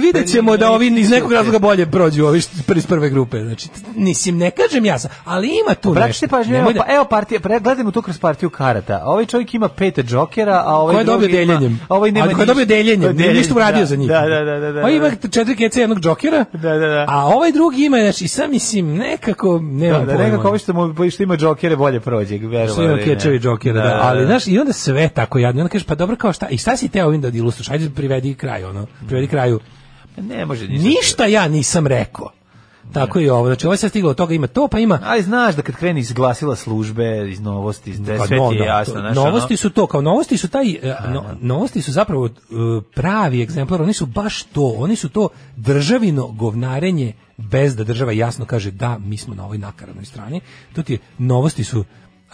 vidjet da, ćemo da ovi iz nekog razloga bolje prođu ovi iz prve grupe. Znači, nisim, ne kažem ja sam, ali ima tu nešto. pažnju, evo, pa, da... evo partija, gledajmo tu kroz partiju karata. Ovi ovaj čovjek ima pet džokera, a ovaj ko je dobio deljenjem. Ovaj nema ko je dobio deljenjem, nije ništa uradio da, za njih. Da, da, da. da, da ovaj ima četiri keca jednog džokera, da, da, da. a ovaj drugi ima, znači, sam mislim, nekako, nema da, da, nekako ovo što, mu, što ima džokere bolje prođe. Što ima kečevi džokera, da. da, Ali, znaš, i onda sve tako jadno. Onda kažeš, pa dobro, kao šta, i šta si teo ovim da ilustruš? Ajde, privedi kraj, ono, privedi kraju Ne može ništa. Ništa ja nisam rekao. Tako je ovo. Znači, ovo ovaj se stiglo od toga, ima to, pa ima... Ali znaš da kad kreni iz glasila službe, iz novosti, iz pa sve no, ti je jasno. Znaš, novosti su to, kao novosti su taj... Da, no, da. novosti su zapravo uh, pravi egzemplar, oni su baš to, oni su to državino govnarenje bez da država jasno kaže da, mi smo na ovoj nakaranoj strani. To ti je, novosti su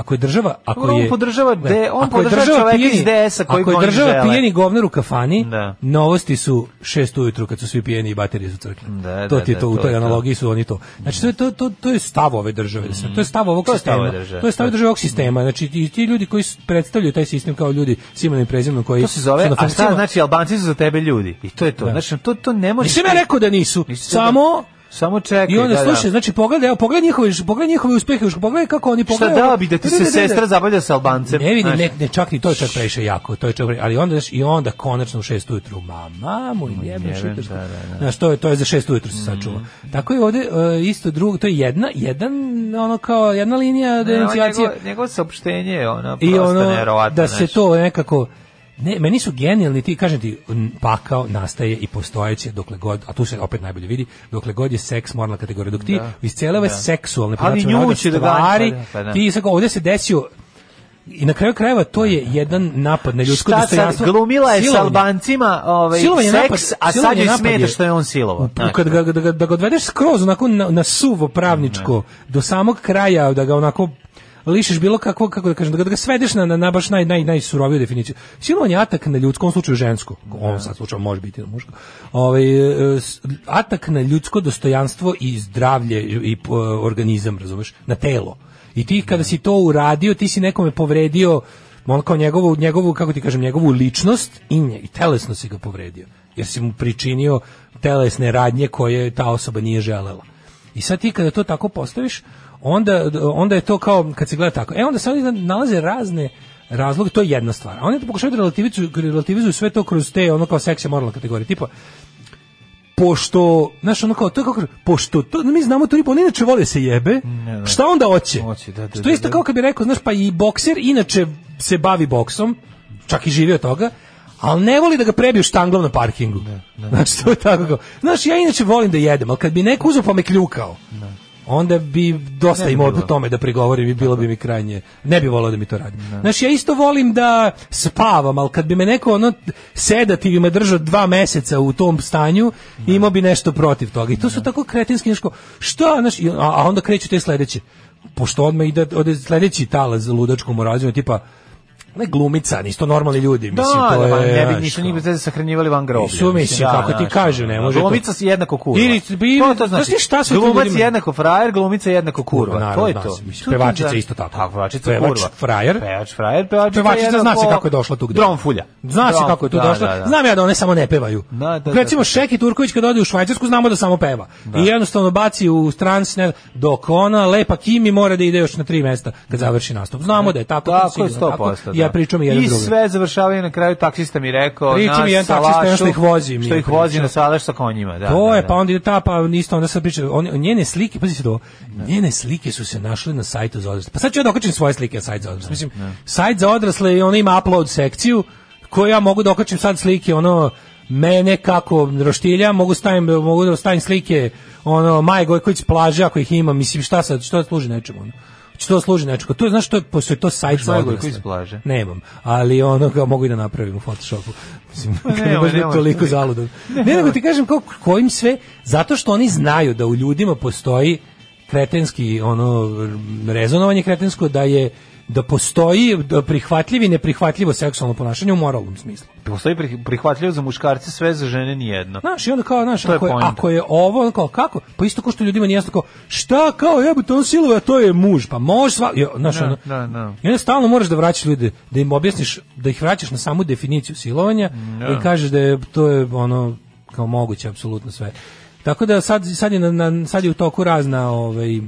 ako je država, ako on je podržava de, on podržava čovjeka iz DS-a koji Ako je država pijeni govnar u kafani, da. novosti su 6 ujutru kad su svi pijeni i baterije su crkne. Da, to da, ti je da, to u toj analogiji su oni to. Znači to je to to to je stav ove države, mm. to je stav ovog to sistema. Države. To je stav države ovog sistema. Znači i ti ljudi koji predstavljaju taj sistem kao ljudi s imenom i prezimenom koji To se zove, a šta znači Albanci su za tebe ljudi? I to je to. Znači to to ne može. Nisam ja rekao da nisu. Samo Samo čekaj. I onda da, da. slušaj, da. znači pogledaj, evo pogledaj njihove, pogledaj njihove uspehe, pogledaj kako oni pogledaju. Šta da bi da ti se da, da, sestra zabavlja sa Albancem? Ne vidi, ne, ne čak ni to je čak previše jako, to je čak, ali onda i onda konačno u 6 ujutru, mama, moj jebem šiptersko. Znači to je to je za 6 ujutru se mhm. sačuva. Tako je ovde uh, isto drugo, to je jedna, jedan ono kao jedna linija denuncijacije. Njegovo, njegovo saopštenje je ono prosto I ono, da se to nekako Ne, meni su genijalni ti, kažem ti, pakao nastaje i postojeće dokle god, a tu se opet najbolje vidi, dokle god je seks moralna kategorija. Dok ti da. iz cele ove da. seksualne ali njuči, da stvari, pa da, pa da. ti se ovdje se desio i na kraju krajeva to je da, da, jedan napad na ljudsko dostojanstvo. glumila je s Albancima ovaj, seks, napad, a sad joj smeta što je on silovo. Kad ga, da, da ga odvedeš skroz onako na, na suvo pravničko, ne. do samog kraja, da ga onako lišiš bilo kako kako da kažem da ga da svedeš na na baš naj naj najsuroviju definiciju. Silovanje atak na ljudskom slučaju žensko. U ovom sad slučaju može biti na muško. Ovaj e, atak na ljudsko dostojanstvo i zdravlje i e, organizam, razumeš, na telo. I ti kada si to uradio, ti si nekome povredio on kao njegovu, njegovu, kako ti kažem, njegovu ličnost i, nje, i telesno si ga povredio. Jer si mu pričinio telesne radnje koje ta osoba nije želela. I sad ti kada to tako postaviš, onda, onda je to kao kad se gleda tako. E onda se oni nalaze razne razlog, to je jedna stvar. A oni to pokušaju da relativizuju, da relativizuju sve to kroz te ono kao sekse moralne kategorije. Tipa, pošto, znaš, ono kao, to je kako, pošto, to, mi znamo to riba, on inače voli da se jebe, ne, ne, da. šta onda oće? oće da, da, što isto kao kad bi rekao, znaš, pa i bokser inače se bavi boksom, čak i živi od toga, ali ne voli da ga prebiju štanglom na parkingu. Ne, ne, znaš, to je tako kao, znaš, ja inače volim da jedem, ali kad bi neko uzeo pa me kljukao, onda bi dosta imao po tome da prigovorim i bilo bi mi krajnje ne bi volio da mi to radi. Ne. Da. Znaš, ja isto volim da spavam, ali kad bi me neko ono sedativima držao dva meseca u tom stanju, ne. Da. imao bi nešto protiv toga. I to ne. su da. tako kretinski nešto, šta, znaš, a, a onda kreću te sledeće. Pošto odmah ide, ode sledeći talaz ludačkom razvoju, tipa, ne glumica, nisto normalni ljudi, da, mislim, da, to da, je... ne bi ništa njih bez da sahranjivali van groblja. Su, mislim, da, kako da, ti kažu, ne da. može... Glumica si jednako kurva. Ili, bi, to, to znači, šta se glumac ljudima... jednako frajer, glumica jednako kurva, kurva to je to. Mislim, pevačica isto tako. Tako, pevačica pevač, frajer. Pevač frajer, pevačica, pevačica zna se kako je došla tu gde. Dromfulja. Zna se kako je tu došla. Znam ja da one samo ne pevaju. Recimo, Šeki Turković kad ode u Švajcarsku, znamo da samo peva. I jednostavno baci u trans, ne, dok ona lepa Kimi mora da ide još na tri mesta kad završi nastup. Znamo da je tako. Tako je 100% ja pričam jedan drugi. I sve završavaju na kraju taksista mi rekao pričam jedan taksista što ih vozi što ih vozi na salaš sa konjima da to da, je da. pa onda ide ta pa ništa onda sad priča on, njene slike pazi se to da. njene slike su se našle na sajtu za odrasle pa sad ću ja dokačem da svoje slike na sajt za odrasle da, mislim sajt za odrasle i ona ima upload sekciju koju ja mogu dokačem sad slike ono mene kako roštilja, mogu stavim, mogu da stavim slike ono Maje Gojković plaže ako ih ima, mislim šta sad, što služi nečemu ono što služi nečko. To je znaš to je pošto je to sajt za odrasle. Nemam, ali ono ga mogu i da napravim u Photoshopu. Mislim, ne, baš da ne, toliko zaludan. Ne, nego ti kažem kako kojim sve zato što oni znaju da u ljudima postoji kretenski ono rezonovanje kretensko da je da postoji da prihvatljivo i neprihvatljivo seksualno ponašanje u moralnom smislu. Postoji prihvatljivo za muškarce, sve za žene nijedno. Znaš, i onda kao, znaš, ako je, ako je, ovo, kao, kako? Pa isto kao što ljudima nije jasno, kao, šta, kao, jebote, on silova, to je muž, pa može sva... Znaš, no, da, ono, no, da, no. I onda stalno moraš da vraćaš ljude, da im objasniš, da ih vraćaš na samu definiciju silovanja i kažeš da je, to je, ono, kao moguće, apsolutno sve. Tako da sad, sad, je, na, na, sad je u toku razna, ovaj,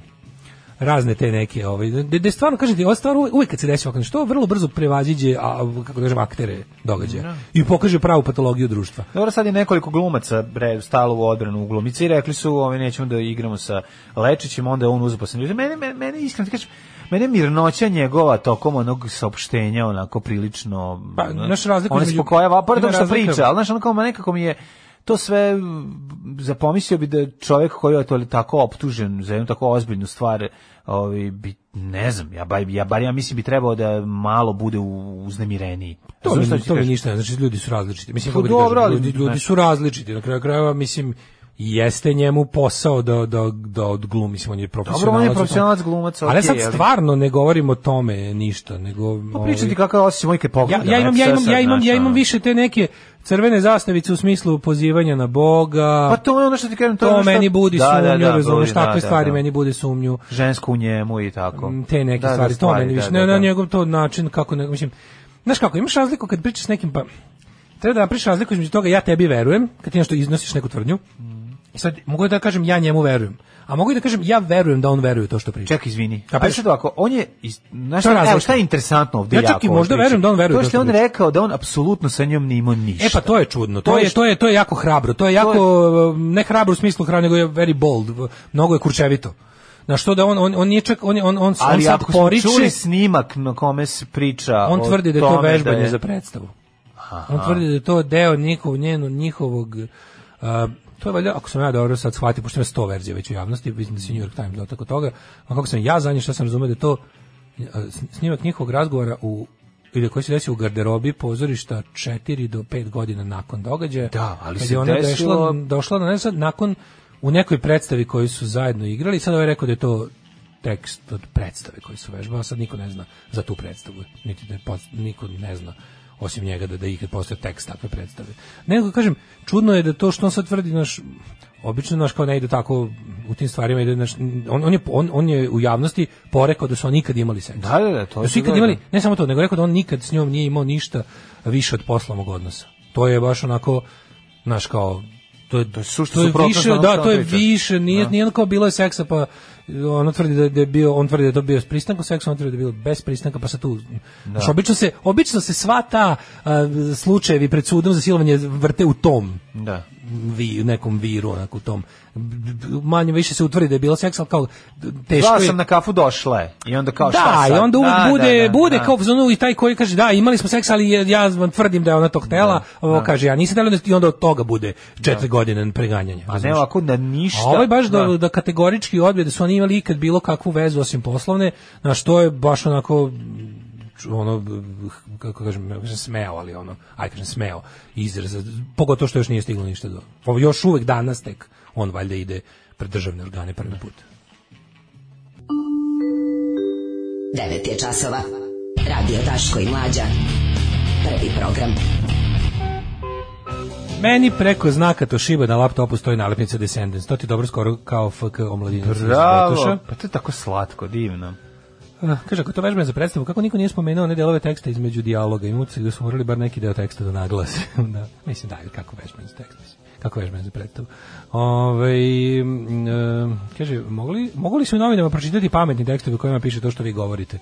razne te neke ovaj da, da, da stvarno kažete ova stvar uvek kad se desi ovako nešto vrlo brzo prevaziđe a kako da kažem aktere događaja no. i pokaže pravu patologiju društva. Dobro sad je nekoliko glumaca bre stalo u odbranu glumici i rekli su ovaj nećemo da igramo sa Lečićem onda je on uzeo posle mene mene, mene iskreno kažem mene mirnoća njegova tokom onog saopštenja onako prilično pa naš razlika između koja priča al znaš onako kao nekako mi je to sve zapomislio bi da čovjek koji je to tako optužen za jednu tako ozbiljnu stvar, ovaj bi ne znam, ja bar ja bar ja mislim bi trebao da malo bude uznemireniji. To, znači, to mi ništa, znači ljudi su različiti. Mislim, pa, dobro, kažem, ljudi, ljudi su različiti. Na kraju krajeva mislim jeste njemu posao da, da, da odglumi, mislim, on je profesionalac. Dobro, on je profesionalac glumac, okay, Ali sad stvarno ne govorim o tome ništa, nego... Pa ovaj, pričam ti kakav osjećaj mojke pogleda. Ja, ja, imam, ja, imam, ja, imam, ja imam više te neke crvene zastavice u smislu pozivanja na Boga. Pa to je ono što ti kažem, to, to ono što... meni budi da, da sumnju, da, da, da, da, takve da, stvari da. meni bude sumnju. Žensku u njemu i tako. Mm, te neke da, stvari, da, stvari, to meni više, da, ne da, na njegov to način kako, ne, mislim, znaš kako, imaš razliku kad pričaš s nekim, pa, treba da napriš razliku između toga, ja tebi verujem, kad ti nešto iznosiš neku tvrdnju, mm I sad mogu da kažem ja njemu verujem. A mogu da kažem ja verujem da on veruje to što priča. Čekaj, izvini. A pa sad ovako, on je znaš evo šta je interesantno ovdje ja čak i možda verujem da on veruje. To što je on rekao da on apsolutno sa njom nije imao ništa. E pa to je čudno. To, to je što... to je to je jako hrabro. To je jako to je... ne hrabro u smislu hrabro, nego je very bold. Mnogo je kurčevito. Na što da on on on nije čak on on on, Ali on sad ako poriče. Čuli snimak na kome se priča. On tvrdi da je to vežbanje da je... za predstavu. Aha. On tvrdi da je to deo njihov, njenog njihovog Uh, To je valjda, ako sam ja dobro sad shvatio, pošto ima sto verzija već u javnosti, mislim da se New York Times dao tako toga, a kako sam ja za što sam razumio da to snimak njihovog razgovora u ili koji se desio u garderobi pozorišta 4 do 5 godina nakon događaja. Da, ali se ona desilo... došla, došla na ne sad, nakon u nekoj predstavi koju su zajedno igrali, sad ovaj rekao da je to tekst od predstave koji su vežbali, sad niko ne zna za tu predstavu, niti da je, niko ne zna osim njega da, da ikad posle tekst takve predstave. Nego, kažem, čudno je da to što on sad tvrdi, naš, obično naš kao ne ide tako u tim stvarima ide naš, on, on, je, on, on je u javnosti porekao da su oni ikad imali seks. Da, da, da, to da su ikad imali, ne samo to, nego rekao da on nikad s njom nije imao ništa više od poslovnog odnosa. To je baš onako, naš kao to je to je sušta više, da, da to je više, nije da. nije kao bilo je seksa pa on tvrdi da, je bio, on tvrdi da je to bio s pristankom seksa, on tvrdi da je bilo bez pristanka, pa sa tu. Da. Što obično se obično se sva ta a, slučajevi pred sudom za silovanje vrte u tom. Da vi, u nekom viru, onako u tom. Manje više se utvrdi da je bila seks, ali kao teško je. je. sam na kafu došla je. I onda kao da, šta sad? Da, i onda uvijek da, da, bude, da, bude da. kao zonu i taj koji kaže da, imali smo seks, ali ja vam tvrdim da je ona to htela, da, ovo kaže ja nisam htela i onda od toga bude četiri godine preganjanja. Pa ne, ovako da ništa. A ovo je baš da, da kategorički odbije da su oni imali ikad bilo kakvu vezu osim poslovne, na što je baš onako ono kako kažem, smeo, ali ono, aj kažem smeo izraz, pogotovo što još nije stiglo ništa do. još uvek danas tek on valjda ide pred državne organe prvi put. 9 je časova. Radio Daško i Mlađa. Prvi program. Meni preko znaka Toshiba na laptopu stoji nalepnica Descendants. To ti dobro skoro kao FK omladinac. Bravo, pa to je tako slatko, divno. Kaže, ako to vežbanje za predstavu, kako niko nije spomenuo one delove teksta između dijaloga i muci, da su morali bar neki deo teksta da naglasi. da. Mislim, da, kako vežbanje za tekst, mislim. Kako vežbanje za predstavu. Ove, e, kaže, mogli, mogli su u novinama pročitati pametni tekstovi u kojima piše to što vi govorite?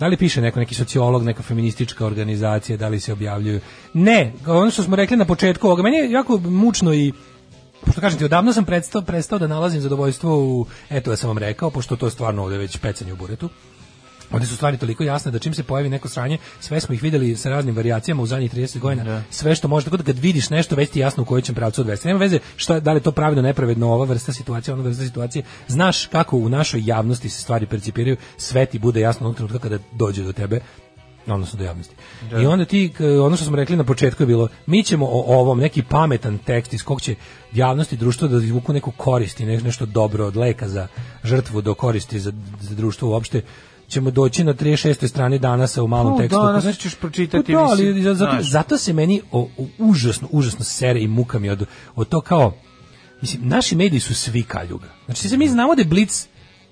Da li piše neko neki sociolog, neka feministička organizacija, da li se objavljuju? Ne, ono što smo rekli na početku ovoga, meni je jako mučno i pošto kažete, odavno sam prestao, prestao da nalazim zadovoljstvo u, eto ja sam vam rekao, pošto to je stvarno ovde već pecanje u buretu, Ovde su stvari toliko jasne da čim se pojavi neko sranje, sve smo ih videli sa raznim varijacijama u zadnjih 30 godina. Da. Sve što može, tako da kad vidiš nešto, već ti jasno u kojoj će pravcu odvesti. Nema veze šta, da li je to pravilno, nepravedno, ova vrsta situacije, ona vrsta situacije. Znaš kako u našoj javnosti se stvari percipiraju, sve ti bude jasno onog trenutka kada dođe do tebe odnosno do javnosti. Da. I onda ti, ono što smo rekli na početku je bilo, mi ćemo o ovom neki pametan tekst iz kog će javnosti društva da izvuku neku korist i nešto dobro od leka za žrtvu do koristi za, za društvo uopšte ćemo doći na 36. strani danas u malom no, pa, tekstu. Danas znači, ćeš pročitati. No, pa da, ali zato, zato, se meni o, o, užasno, užasno sere i muka mi od, od to kao Mislim, naši mediji su svi kaljuga. Znači, se mi znamo da je Blitz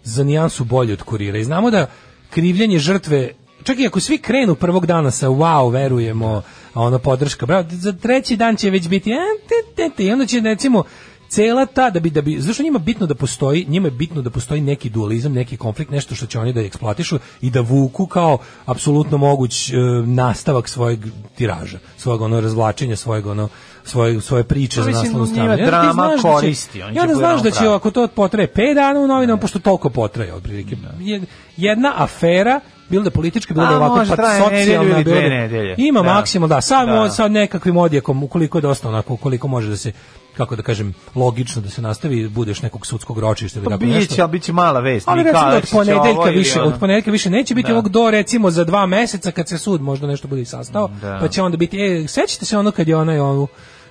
za nijansu bolje od kurira i znamo da krivljenje žrtve čak i ako svi krenu prvog dana sa wow, verujemo, a ono podrška, bravo, za treći dan će već biti, a, e, te, te, te, i onda će recimo cela ta da bi da bi zašto njima bitno da postoji njima je bitno da postoji neki dualizam neki konflikt nešto što će oni da eksploatišu i da vuku kao apsolutno moguć e, nastavak svojeg tiraža svog onog razvlačenja svojeg ono svoje svoje priče pa za naslovnu stranu. Ja drama znaš koristi, on će. Ja ne znaš da će da pravi. ako to potraje 5 dana u novinama da. pošto toliko potraje otprilike. Da. Jedna afera bilo da politički, bilo da ovako, pa socijalna, bilo da... Ima da. maksimalno, da, samo sa nekakvim odjekom, ukoliko je dosta onako, ukoliko može da se kako da kažem, logično da se nastavi, budeš nekog sudskog ročišta. Pa biće, ali biće mala vest. Ali recimo od ponedeljka, ovaj više, od ponedeljka više neće biti da. ovog do recimo za dva meseca kad se sud možda nešto bude sastao, da. pa će onda biti, e, sećate se ono kad je ona i ovu,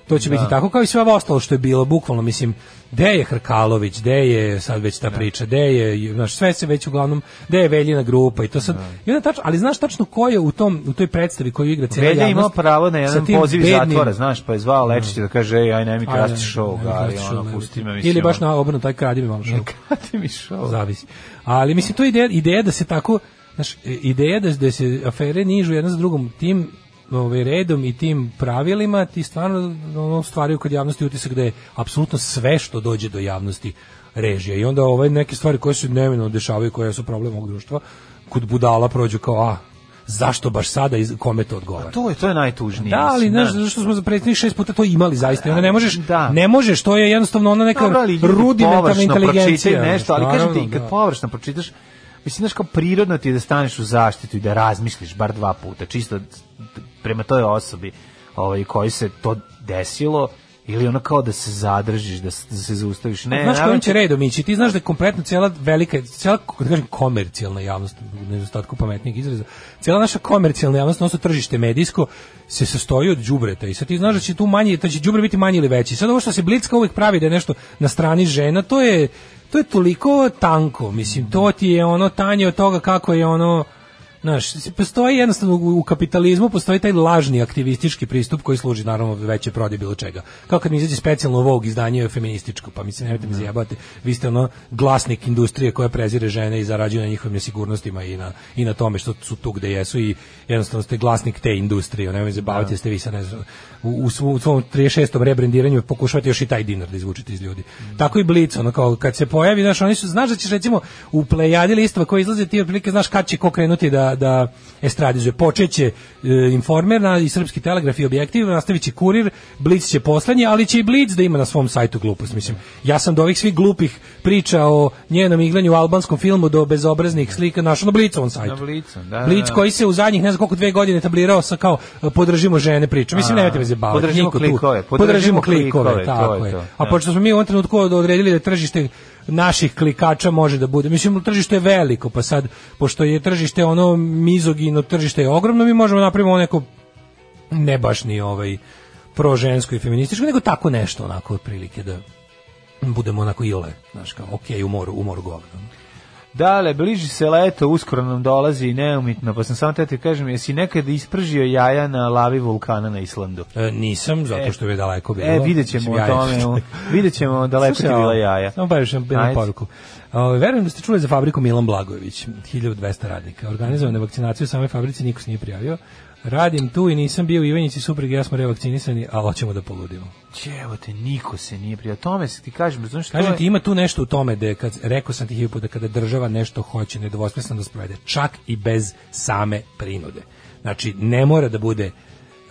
To će da. biti tako kao i sve ostalo što je bilo, bukvalno, mislim, gde je Hrkalović, gde je sad već ta da. priča, gde je, znaš, sve se već uglavnom, gde je Veljina grupa i to sad, da. i tačno, ali znaš tačno ko je u, tom, u toj predstavi koju igra cijela Velja javnost. Velja pravo na jedan poziv bednim, zatvora, znaš, pa je zvao Lečića da kaže, ej, aj, nemi krasti show, gari, ono, pusti me, mislim. Ili baš na obrnu, taj kradi mi malo show. kradi mi show. Zavisi. Ali, mislim, to je ideja, ideja da se tako, znaš, e, ideja da, da se afere nižu jedna za drugom tim ovaj, redom i tim pravilima ti stvarno ono, stvaraju kod javnosti utisak da je apsolutno sve što dođe do javnosti režija i onda ove neke stvari koje su dnevno dešavaju koje su problem ovog društva kod budala prođu kao a zašto baš sada i kome to odgovara. A pa to je to je najtužnije. Da, ali znaš, da. zašto smo za prethodnih šest puta to imali zaista. Onda ne e, možeš, da. ne možeš, to je jednostavno ona neka Dobro, rudimentarna inteligencija. nešto, ali kažem ti, kad da. površno pročitaš, Mislim, znaš, kao prirodno ti da staneš u zaštitu i da razmisliš bar dva puta, čisto prema toj osobi ovaj, koji se to desilo, ili ono kao da se zadržiš, da, da se zaustaviš. Ne, znaš kojim će da- redom ići, ti znaš da je kompletno cijela velika, cijela, da kažem, komercijalna javnost, u nedostatku pametnijeg izraza, cijela naša komercijalna javnost, odnosno tržište medijsko, se sastoji od đubreta i sad ti znaš da će tu manje, da će đubre biti manji ili veći. Sad ovo što se blicka uvijek pravi da je nešto na strani žena, to je to je toliko tanko, mislim, to ti je ono tanje od toga kako je ono Znaš, postoji jednostavno u kapitalizmu postoji taj lažni aktivistički pristup koji služi naravno veće prodje bilo čega. Kao kad mi izađe specijalno ovog izdanje je feminističko, pa mi se nemojte mi da. zajebati, vi ste ono glasnik industrije koja prezire žene i zarađuje na njihovim nesigurnostima i na, i na tome što su tu gde jesu i jednostavno ste glasnik te industrije, nemojte zabaviti, da. ste vi sa ne znam, u, u, svom, 36. rebrandiranju pokušavate još i taj dinar da izvučete iz ljudi. Mm. Tako i Blic, ono kao kad se pojavi, znaš, oni su, znaš da ćeš recimo u plejadi listova koji izlaze ti otprilike znaš kad će ko krenuti da da estradizuje. Počeće e, informer na, i srpski telegraf i objektiv, nastavit će kurir, Blic će poslednji, ali će i Blic da ima na svom sajtu glupost. Mislim, ja sam do ovih svih glupih priča o njenom igranju u albanskom filmu do bezobraznih slika našao na Blicovom sajtu. Na Blicu, da, da, da. Blic koji se u zadnjih ne znam koliko dve godine tablirao sa kao e, podržimo žene priča. Mislim, nemojte me zabavati. Podržimo klikove. Podržimo, podržimo klikove, klikove, tako je. To. Je. A da. pošto smo mi u ovom trenutku odredili da tržište naših klikača može da bude. Mislim, tržište je veliko, pa sad, pošto je tržište ono mizogino, tržište je ogromno, mi možemo napravimo neko ne baš ni ovaj prožensko i feminističko, nego tako nešto onako otprilike da budemo onako ile, znaš kao, ok, u moru, u moru Dale, bliži se leto, uskoro nam dolazi neumitno, pa sam samo te ti kažem, jesi nekad ispržio jaja na lavi vulkana na Islandu? E, nisam, zato e, što je daleko e, bilo. E, vidjet ćemo o tome, vidjet ćemo daleko ti bila jaja. Samo baviš nam poruku. O, verujem da ste čuli za fabriku Milan Blagojević, 1200 radnika. Organizovane vakcinaciju u samoj fabrici niko se nije prijavio, Radim tu i nisam bio u Ivanjici, suprig ja smo revakcinisani, ali hoćemo da poludimo. Čevo te, niko se nije prija. O tome se ti kažem, znaš što Kažem je... ti, ima tu nešto u tome da, kad, rekao sam ti hiljadu da kada država nešto hoće, nedovosmisleno da sprovede, čak i bez same prinude. Znači, ne mora da bude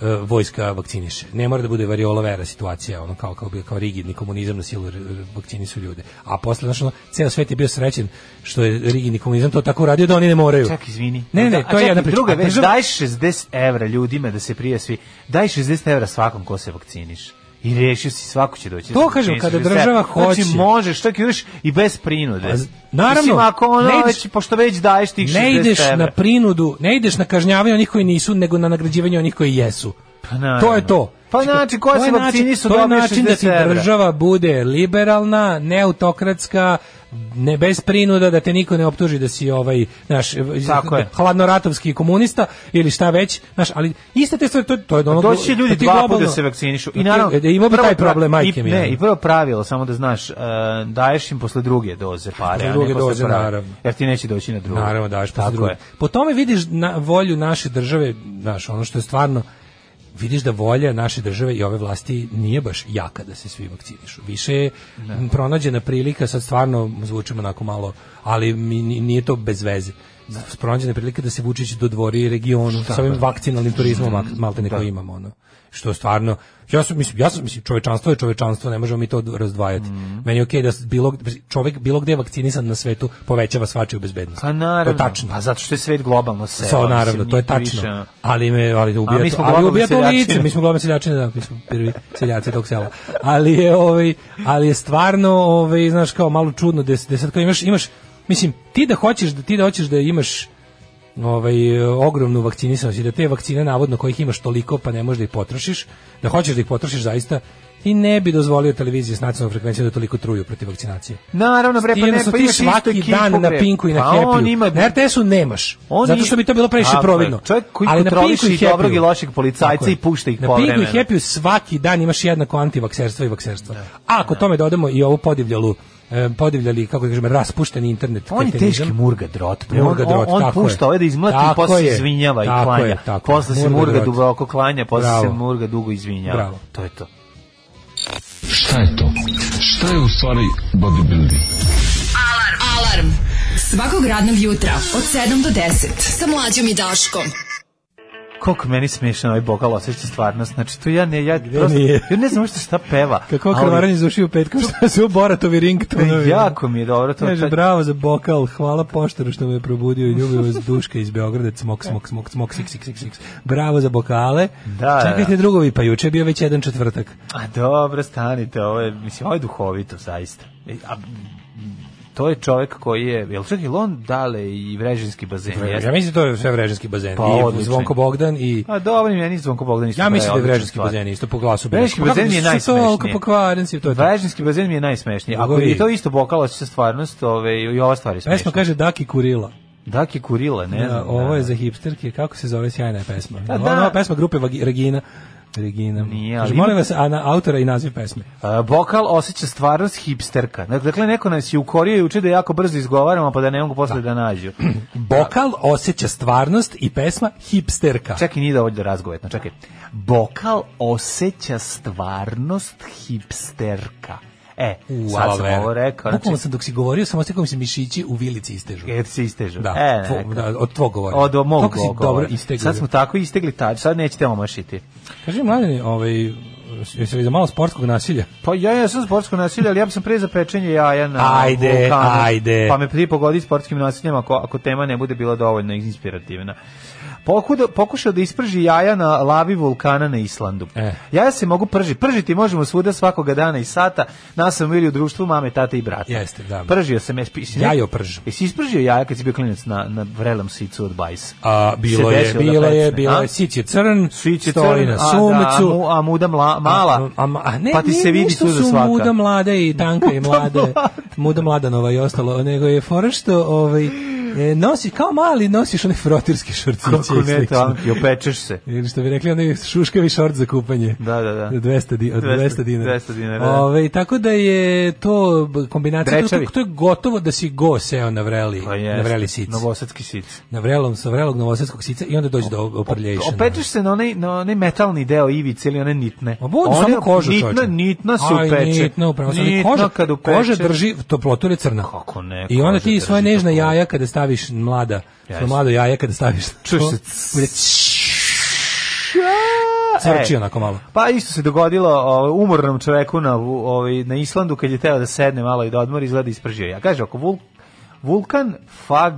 E, vojska vakciniše. Ne mora da bude variola vera situacija, ono kao kao bi kao rigidni komunizam na silu e, vakcinisu ljude. A posle našo ceo svet je bio srećen što je rigidni komunizam to tako radio da oni ne moraju. Čak izvini. Ne, da, ne, a, to je jedna Druga već, daj 60 evra ljudima da se prije svi. Daj 60 evra svakom ko se vakciniše i rešio si svako će doći. To kažem kada država sve. Znači, hoće. Znači možeš, čak još i bez prinude. A, pa, naravno, Mislim, ako ono ideš, već, pošto već daješ tih Ne ideš na prinudu, ne ideš na kažnjavanje onih koji nisu, nego na nagrađivanje onih koji jesu. Pa, to je to. Pa znači, koja se vakcini su dobili 60 evra? način da ti država bude liberalna, neautokratska, ne bez prinuda da te niko ne optuži da si ovaj naš Tako je. hladnoratovski komunista ili šta već naš ali iste te stvari to, to je ono doći će ljudi dva puta da se vakcinišu i pa naravno e, ima bi taj problem majke mi ne i prvo pravilo samo da znaš uh, daješ im posle druge doze pare posle druge doze pravi, naravno jer ti neće doći na drugu naravno daješ posle druge je. po tome vidiš na volju naše države znaš ono što je stvarno vidiš da volja naše države i ove vlasti nije baš jaka da se svi vakcinišu. Više je ne. Da. pronađena prilika, sad stvarno zvučimo onako malo, ali nije to bez veze. Da. Pronađena prilika da se Vučić dodvori regionu Šta, sa ovim da. vakcinalnim turizmom mm. malte neko imamo. Ono. Što stvarno, Ja sam mislim, ja sam mislim čovečanstvo je čovečanstvo, ne možemo mi to razdvajati. Mm. Meni je okej okay da bilo čovjek bilo gdje vakcinisan na svetu povećava svačiju bezbednost. A pa naravno. To je tačno. A pa zato što je svet globalno se. So, naravno, to je tačno. Više. Ali me ali da ubija. A mi smo to, ali ubija to lice, mi smo globalni seljači, da, mi smo prvi seljaci tog sela. Ali je ovaj, ali je stvarno ovaj, znaš kao malo čudno da da sad kao imaš imaš mislim ti da hoćeš da ti da hoćeš da imaš ovaj, ogromnu vakcinisanost i da te vakcine navodno kojih imaš toliko pa ne možeš da ih potrošiš, da hoćeš da ih potrošiš zaista, i ne bi dozvolio televiziji s nacionalnom frekvencijom da toliko truju protiv vakcinacije. Naravno, bre, pa ne, pa imaš svaki dan na Pinku i na Happy. Pa on ima... Na RTS-u nemaš, on zato što bi to bilo previše providno. Čovjek koji Ali kontroliši i dobrog i lošeg policajca i pušta ih povremeno. Na Pinku i Happy svaki dan imaš jednako antivakserstvo i vakserstvo. Da. A ako da. tome dodamo i ovu podivljalu E, podivljali, kako da kažem, raspušteni internet. On je teški murga drot. Murga drot, on, on, tako pušta ove da izmlati i posle je, izvinjava i klanja. Je, tako posle se murga duboko klanja, posle Bravo. se murga dugo izvinjava. Bravo. To je to. Šta je to? Šta je u stvari bodybuilding? Alarm! Alarm! Svakog radnog jutra od 7 do 10 sa mlađom i Daškom koliko meni smiješan ovaj bokal osjeća stvarnost. Znači, to ja ne, ja Gde prosto, nije? ja ne znam što šta peva. Kako krvaranje zašio u petkom, što se u Boratovi ringtonovi. Jako mi je dobro. To, Kaže, bravo za bokal, hvala poštaru što me je probudio i ljubio vas Duška iz Beograda, cmok, cmok, cmok, cmok, sik, sik, sik, sik. Bravo za bokale. Da, da. Čekajte da. drugovi, pa juče je bio već jedan četvrtak. A dobro, stanite, ovo je, mislim, ovo je duhovito, zaista. E, a to je čovjek koji je, jel čak i Lon Dale i Vrežinski bazen? Vre, ja mislim da to je sve Vrežinski bazen. Pa, I odlični. Zvonko Bogdan i... A dobro, meni Zvonko Bogdan isto. Ja mislim da je Vrežinski bazen isto po glasu. Vrežinski bazen mi je najsmešniji. pokvaren si to. Vrežinski bazen mi je najsmešniji. Ako je to isto bokala sa stvarnost, ove, i ova stvar je smešna. Pesma kaže Daki Kurila. Daki Kurila, ne da, znam. ovo je da, za hipsterke, kako se zove sjajna pesma. Da, da. Ova pesma grupe Regina. Regina. Nije, ali... Molim vas, a na autora i naziv pesme. A, bokal osjeća stvarnost hipsterka. Dakle, neko nas je ukorio i uči da jako brzo izgovaramo, pa da ne mogu posle da, da nađu. Bokal osjeća stvarnost i pesma hipsterka. Čekaj, nije dovoljno da da razgovetno, čekaj. Bokal osjeća stvarnost hipsterka. E, U, sad sam ovo rekao. Znači, sam dok si govorio, sam ostekao mi se mišići u vilici istežu. Jer se istežu. Da, e, tvo, da od tvog govorio. Od mog Toliko si dobro istegli. Sad smo tako istegli, tač, sad nećete omašiti. Kaži, mladine, ovaj, Jesi li za malo sportskog nasilja? Pa ja jesam sportsko nasilje, ali ja sam pre za pečenje jaja na ajde, vulkanu. Ajde, ajde. Pa me pri pogodi sportskim nasiljem ako, ako tema ne bude bila dovoljno inspirativna pokuda, pokušao da isprži jaja na lavi vulkana na Islandu. E. Jaja se mogu pržiti. Pržiti možemo svuda svakoga dana i sata. Nas sam bili u društvu mame, tate i brata. Jeste, da. Pržio sam. Jesi, Jajo pržim. Jesi ispržio jaja kad si bio klinac na, na vrelom sicu od bajs? A, bilo je, bilo da je, bilo je. Sic je crn, Sic je stoji crn, na sumecu. A, da, a muda mla, mala. A, a, a ne, pa ti se vidi tu za svaka. Muda mlada i tanka i mlade. muda mlada nova i ostalo. Nego je fora što ovaj, E, nosiš, kao mali nosiš one frotirske šorciće. Kako ne, tanki, opečeš se. Ili što bi rekli, onaj šuškavi šort za kupanje. Da, da, da. 200 di, 200, 200 dinara. 200 dinara, da. Ove, tako da je to kombinacija, to, to, je gotovo da si go seo na vreli, pa na vreli sic. Novosadski sic. Na vrelom, sa vrelog novosadskog sica i onda dođe do oprljejšana. Opečeš se na onaj, na onaj metalni deo ivice ili one nitne. A bude samo kožu, nitna, čoče. Nitna se upeče. nitna, upravo. Nitna koža, upeče. Koža drži, toplotu ili crna. Kako ne? I onda ti svoje nežne jaja kada stavi staviš mlada, yes. mlado jaje kada staviš. Čuješ crči e, onako malo. Pa isto se dogodilo o, umornom čoveku na, ovaj na Islandu kad je teo da sedne malo i da odmori, izgleda ispržio. Ja kaže, ako vul, vulkan Fag,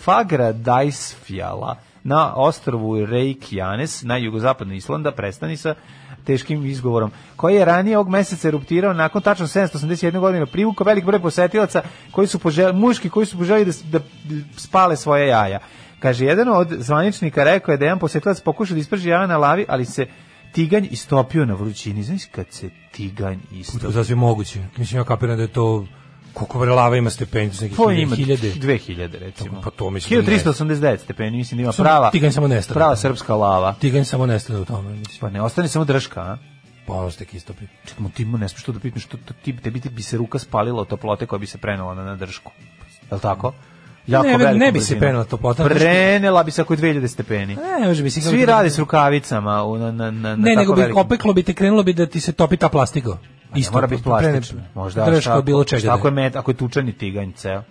Fagra Dajsfjala na ostrvu Reykjanes na jugozapadnu Islanda prestani sa teškim izgovorom, koji je ranije ovog meseca eruptirao nakon tačno 781 godina privukao velik broj posetilaca koji su poželi, muški koji su poželi da, da spale svoje jaja. Kaže, jedan od zvaničnika rekao je da jedan posetilac pokušao da isprži jaja na lavi, ali se tiganj istopio na vrućini. Znaš kad se tiganj istopio? To je moguće. Mislim, ja kapiram da je to koliko bre lava ima stepenicu, nekih 1000, 2000 recimo. Pa to mislim. 1389 da stepeni, mislim da ima prava. Tiganj samo nestane. Prava srpska lava. Tiganj samo nestane u tome, mislim. Pa ne, ostane samo drška, a? Pa ono ste kistopi. Čekamo, ti mu ne smiješ da to da pitneš, ti, tebi bi se ruka spalila od toplote koja bi se prenala na, na dršku. Je li tako? jako ne, ne, bi se penela toplota. Prenela bi se oko 2000 stepeni. Ne, može bi se. Svi radi s rukavicama u, na, na, na, Ne, nego bi opeklo bi te krenulo bi da ti se topi ta plastigo. Isto mora biti plastično. Možda šta, bilo čega. Ako da je met, ako je tučani tiganj ceo.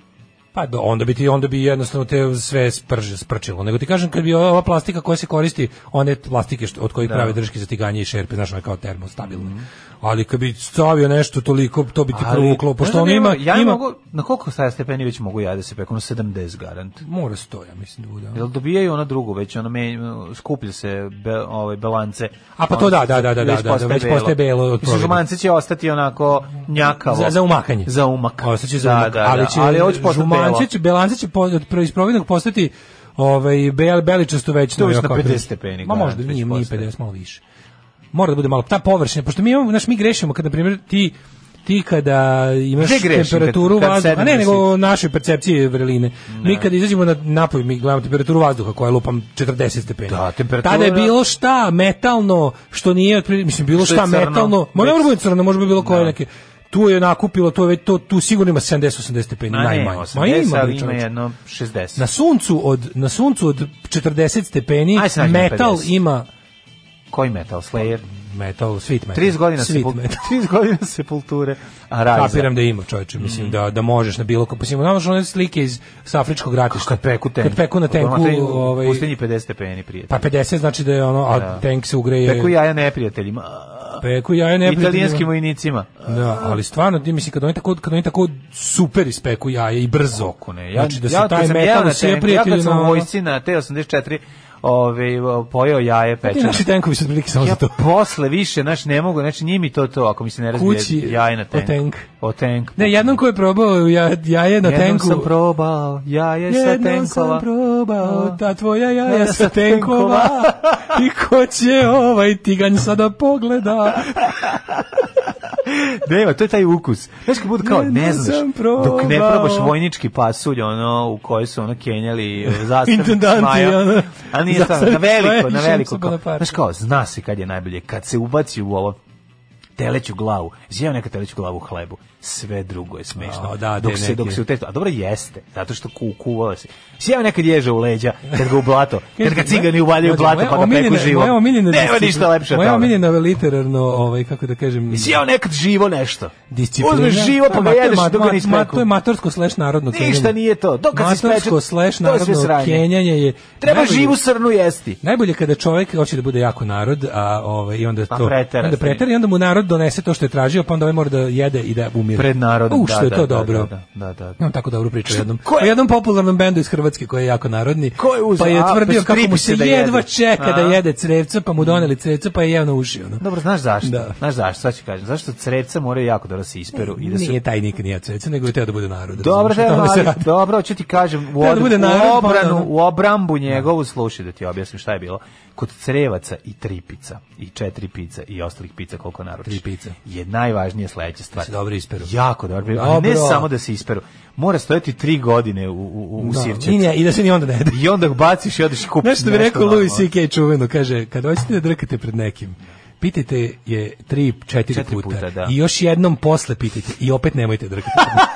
Pa onda bi ti onda bi jednostavno te sve sprže, sprčilo. Nego ti kažem kad bi ova plastika koja se koristi, one plastike što, od kojih da. prave drške za tiganje i šerpe, znaš, one kao termostabilne. Mm. Ali kad bi stavio nešto toliko, to bi ti provuklo, pošto da on ima, ja ima... Mogu, na koliko staja stepeni već mogu ja da se pekom? 70 garant. Mora sto, ja mislim da bude. Jel dobijaju ona drugu, već ono me, skuplje se be, ove, ovaj, belance. A pa to da, da, da, da, da, da, da, već postaje belo. Žumanci će ostati onako njakavo. Za, za umakanje. Za umak. Ostaće za da, umak. Da, da, da. ali će, ali hoće postati Belančić, Belančić će po, od, iz postati ovaj, bel, beličasto već. To je na 50 stepeni. Ma možda, nije, nije 50, malo više. Mora da bude malo, ta površina, pošto mi imamo, znaš, mi grešimo, kad, na primjer, ti ti kada imaš temperaturu kad, vazduha, a ne nego da u našoj percepciji vreline. Ne. Mi da. kada izađemo na napoj, mi gledamo temperaturu vazduha koja je lupam 40 stepeni. Da, temperatura... Tada je bilo šta metalno, što nije, mislim, bilo šta crno, metalno, možda ne da crno, možda bi bilo koje neke tu je nakupilo, to je već, to, tu sigurno ima 70-80 stepeni, Ma najmanje. 80, Ma ima, ali ima jedno 60. Na suncu od, na suncu od 40 stepeni, metal ima... Koji metal? Slayer? metal, sweet metal. 30 godina sweet se, metal. 30 godina sepulture, a rajza. Kapiram da ima, čoveče, mislim mm. da da možeš na bilo kako, pa mislim, znaš one slike iz Safričkog ratišta. Kad peku tenk. Kad peku na tenku, ovaj pustinji 50 stepeni prijatelj. Pa 50 znači da je ono, a da. tank se ugreje. Peku jaja neprijateljima. Peku jaja neprijateljima. Italijanskim vojnicima. Da, ali stvarno, ti mislim kad oni tako kad oni tako super ispeku jaje i brzo. Kako ne? Ja, znači da se taj metal sve prijateljima. Ja kad sam u vojsci na T84 ove, pojeo jaje pečeno. Ti naši tenkovi su otprilike samo ja za to. posle više, znaš, ne mogu, znači nije mi to to, ako mi se ne razbije Kući, jaje na tenk. O tenk. O tenk. Ne, jednom ko je probao ja, jaje na jednom tenku. Jednom sam probao jaje jednom sa tenkova. Jednom sam probao ta tvoja jaja ja sa tenkova. I ko će ovaj tiganj sada pogleda? Nema, to je taj ukus. Znaš kad budu kao, ne, ne znaš, dok ne probaš da. vojnički pasulj, ono, u kojoj su ono kenjali zastav Intendanti, ono. A nije to, na veliko, na veliko. Kao, znaš kao, zna se kad je najbolje, kad se ubaci u ovo teleću glavu, zjeo neka teleću glavu u hlebu sve drugo je smešno. A, da, dok neke. se dok se u utetu. A dobro jeste, zato što ku kuvala se. Sjeo nekad ježe u leđa, kad ga u blato, kad ga cigani uvaljuju u blato pa ga preko živo. Moja omiljena Nema ništa lepše od toga. Moja omiljena literarno, ovaj kako da kažem, sjeo nekad živo nešto. Disciplina. Uzmeš živo pa ga jedeš dok ga nisi To je matorsko slash narodno kenjanje. Ništa nije to. Dok kad matorsko slash narodno kenjanje je treba živu srnu jesti. Najbolje kada čovjek hoće da bude jako narod, a ovaj i onda pa to onda pretera i onda mu narod donese to što je tražio, pa onda ovaj mora da jede i da umire pred narodom. U, što je da, to da, da, dobro. Da, da, da, da. tako dobru priču što, jednom. Je? jednom popularnom bendu iz Hrvatske koji je jako narodni. Ko je uz... Pa je tvrdio a, pa kako mu se da jedva jede. čeka da a? da jede crevca, pa mu doneli crevca, pa je jeo na uši. Ono. Dobro, znaš zašto? Da. Znaš zašto, sad ću kažem. Zašto crevca moraju jako da se isperu? I da su... Nije taj nik nije crevca, nego je teo da bude narod. Dobro, da, ali, dobro, ću ti kažem, u, od, da narod, pa u obranu, u obrambu njegovu slušaj da ti objasnim šta je bilo kod crevaca i tri pica i četiri pica i ostalih pica koliko naručiš. Tri pica. Je najvažnija sledeća stvar. Da se dobro isperu. Jako dobro, dobro. ali ne samo da se isperu. Mora stojati tri godine u, u, u da, I, ne, I da se ni onda ne da. I onda baciš i odeš i Nešto bi rekao normalno. Louis C.K. čuveno, kaže, kad hoćete da drkate pred nekim, pitajte je tri, četiri, četiri puta, puta da. i još jednom posle pitajte i opet nemojte drkati.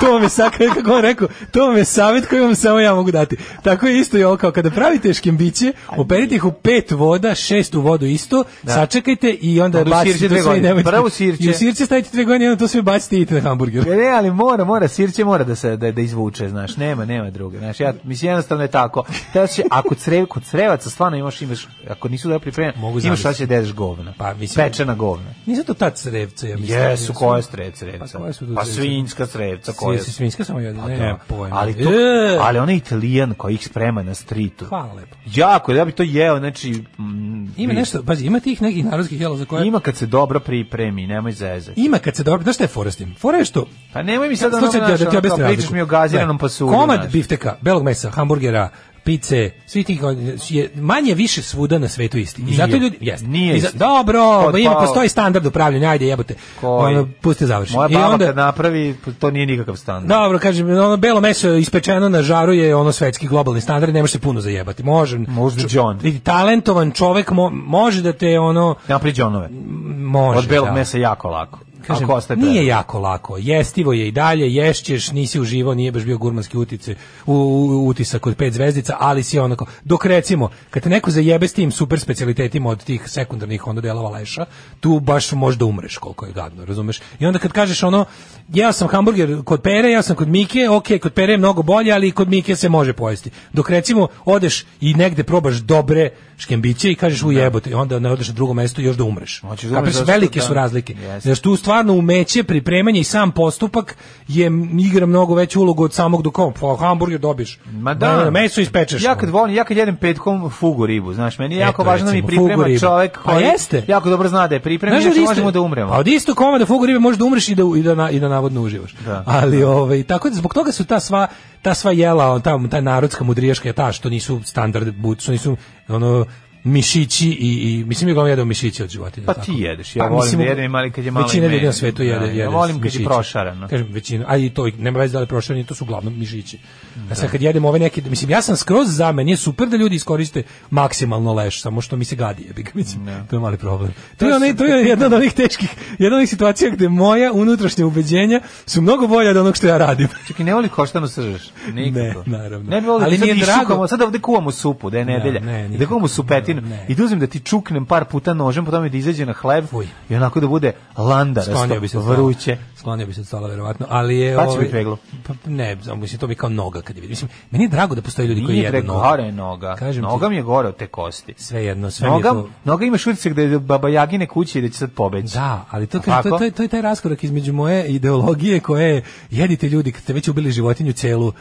to vam je sakre, kako on rekao, to vam je savjet koji vam samo ja mogu dati. Tako je isto i ovo, kao kada pravite škembiće, operite ih u pet voda, šest u vodu isto, da. sačekajte i onda Odu bacite to sve i nemojte. Prvo sirće. I u sirće stavite dve godine, onda to sve bacite i idete na hamburger. Ne, ali mora, mora, sirće mora da se da, da izvuče, znaš, nema, nema druge. Znaš, ja, mislim, jednostavno je tako. Znači, ako crev, kod crevaca stvarno imaš, imaš, ako nisu da pripremljena, imaš šta će da dedeš govna. Pa, mislim, pečena govna. Nisu to ta crevca, ja mislim. Jesu, koje strevce, crevca? Pa, su pa svinjska crevca maca koja je... Svinjska samo jede, pa ne, da, pa pojma. Ali, to, e. ali onaj italijan koji ih sprema na stritu. Hvala lepo. Jako, ja bih to jeo, znači... Mm, ima nešto, pazi, ima tih nekih narodskih jela za koje... Ima kad se dobro pripremi, nemoj zezati. Ima kad se dobro, znaš šta je forestim? Forešto... Pa nemoj mi sad ono, znaš, da ti ono, pričaš mi o gaziranom pasuru. Komad naš. bifteka, belog mesa, hamburgera, pice, svi tih je manje više svuda na svetu isti. Nije, I zato ljudi jeste. Nije. I za, dobro, pa ima postoji standard upravljanja, ajde jebote. Ono pusti završi. Moja baba I onda, kad napravi, to nije nikakav standard. Dobro, kažem, ono belo meso ispečeno na žaru je ono svetski globalni standard, ne može se puno zajebati. Može. Može John. Vidi talentovan čovek mo, može da te ono Napravi Johnove. Može. Od belog da. mesa jako lako kažem, nije jako lako. Jestivo je i dalje, ješćeš, nisi uživao, nije baš bio gurmanski utice, u, u, utisak od pet zvezdica, ali si onako, dok recimo, kad te neko zajebe s tim super specialitetima od tih sekundarnih onda delova leša, tu baš možda umreš koliko je gadno, razumeš? I onda kad kažeš ono, ja sam hamburger kod Pere, ja sam kod Mike, ok, kod Pere je mnogo bolje, ali kod Mike se može pojesti. Dok recimo odeš i negde probaš dobre škembiće i kažeš u jebote, onda ne odeš na drugo mesto još da umreš. Hoćeš da velike da, su razlike. Yes. Jer tu stvarno umeće pripremanje i sam postupak je igra mnogo veću ulogu od samog do kom. Pa, Hamburger dobiš. Ma da. da, da meso ispečeš. Ja kad volim, ja kad jedem petkom fugu ribu, znaš, meni je jako važno da mi priprema čovjek pa koji pa jeste. jako dobro zna da je priprema, znaš, da znači možemo da umremo. A od isto koma da fugu ribe možeš da umreš i da i da, na, i da navodno uživaš. Da. Ali da. ovaj tako da zbog toga su ta sva ta sva jela, on tamo ta narodska mudrijaška je ta što nisu standard, su nisu ono mišići i, i mislim je glavno jedao mišiće od životinja. Pa tako. ti jedeš, ja pa, volim mislim, da jedem, ali kad je malo Većina ljudi na svetu jede, da, jede. Ja volim kad je prošarano. Kažem, većina, a i to, nema veze da li prošarano, to su uglavnom mišići. Da. A sad da. kad jedemo ove neke, mislim, ja sam skroz za meni je super da ljudi iskoriste maksimalno leš, samo što mi se gadi, jebi mislim, ne. Da. to je mali problem. To, je, onaj, to je jedna od onih teških, jedna od onih situacija gde moja unutrašnja ubeđenja su mnogo bolja od onog što ja radim. Čekaj, ne voli koštano sržeš? Nikako. Ne, naravno. Ne voli, ali sad nije drago. Šukamo, sad ovde kuvamo supu, da je nedelja. Ne, ne, da kuvamo supeti životinu ne. i da uzmem da ti čuknem par puta nožem, potom da izađe na hleb Uj. i onako da bude landa, sklonio bi se vruće. Sklonio bi se stala, verovatno, ali je... Pa će ovaj, biti veglo. Pa, ne, mislim, to bi kao noga kad je vidim. Mislim, meni je drago da postoje ljudi Nije koji jedu noga. gore je noga. Kažem noga ti, mi je gore od te kosti. Sve jedno, sve noga, je to... Noga ima šutice gde da je baba Jagine kući i da će sad pobeći. Da, ali to, kažem, to, to, to, to je taj raskorak između moje ideologije koje jedite ljudi kad ste već ubili životinju celu,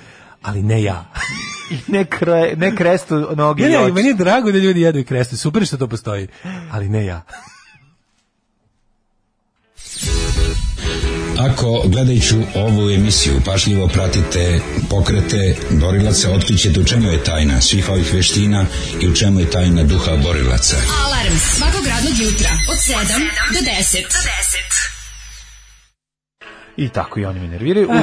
ali ne ja. ne, kre, ne krestu noge ne, i meni je drago da ljudi jedu i krestu, super što to postoji, ali ne ja. Ako gledajući ovu emisiju pašljivo pratite pokrete borilaca, otkrićete u čemu je tajna svih ovih veština i u čemu je tajna duha borilaca. Alarm svakog radnog jutra od 7 do 10. Do 10. I tako i oni me nerviraju. U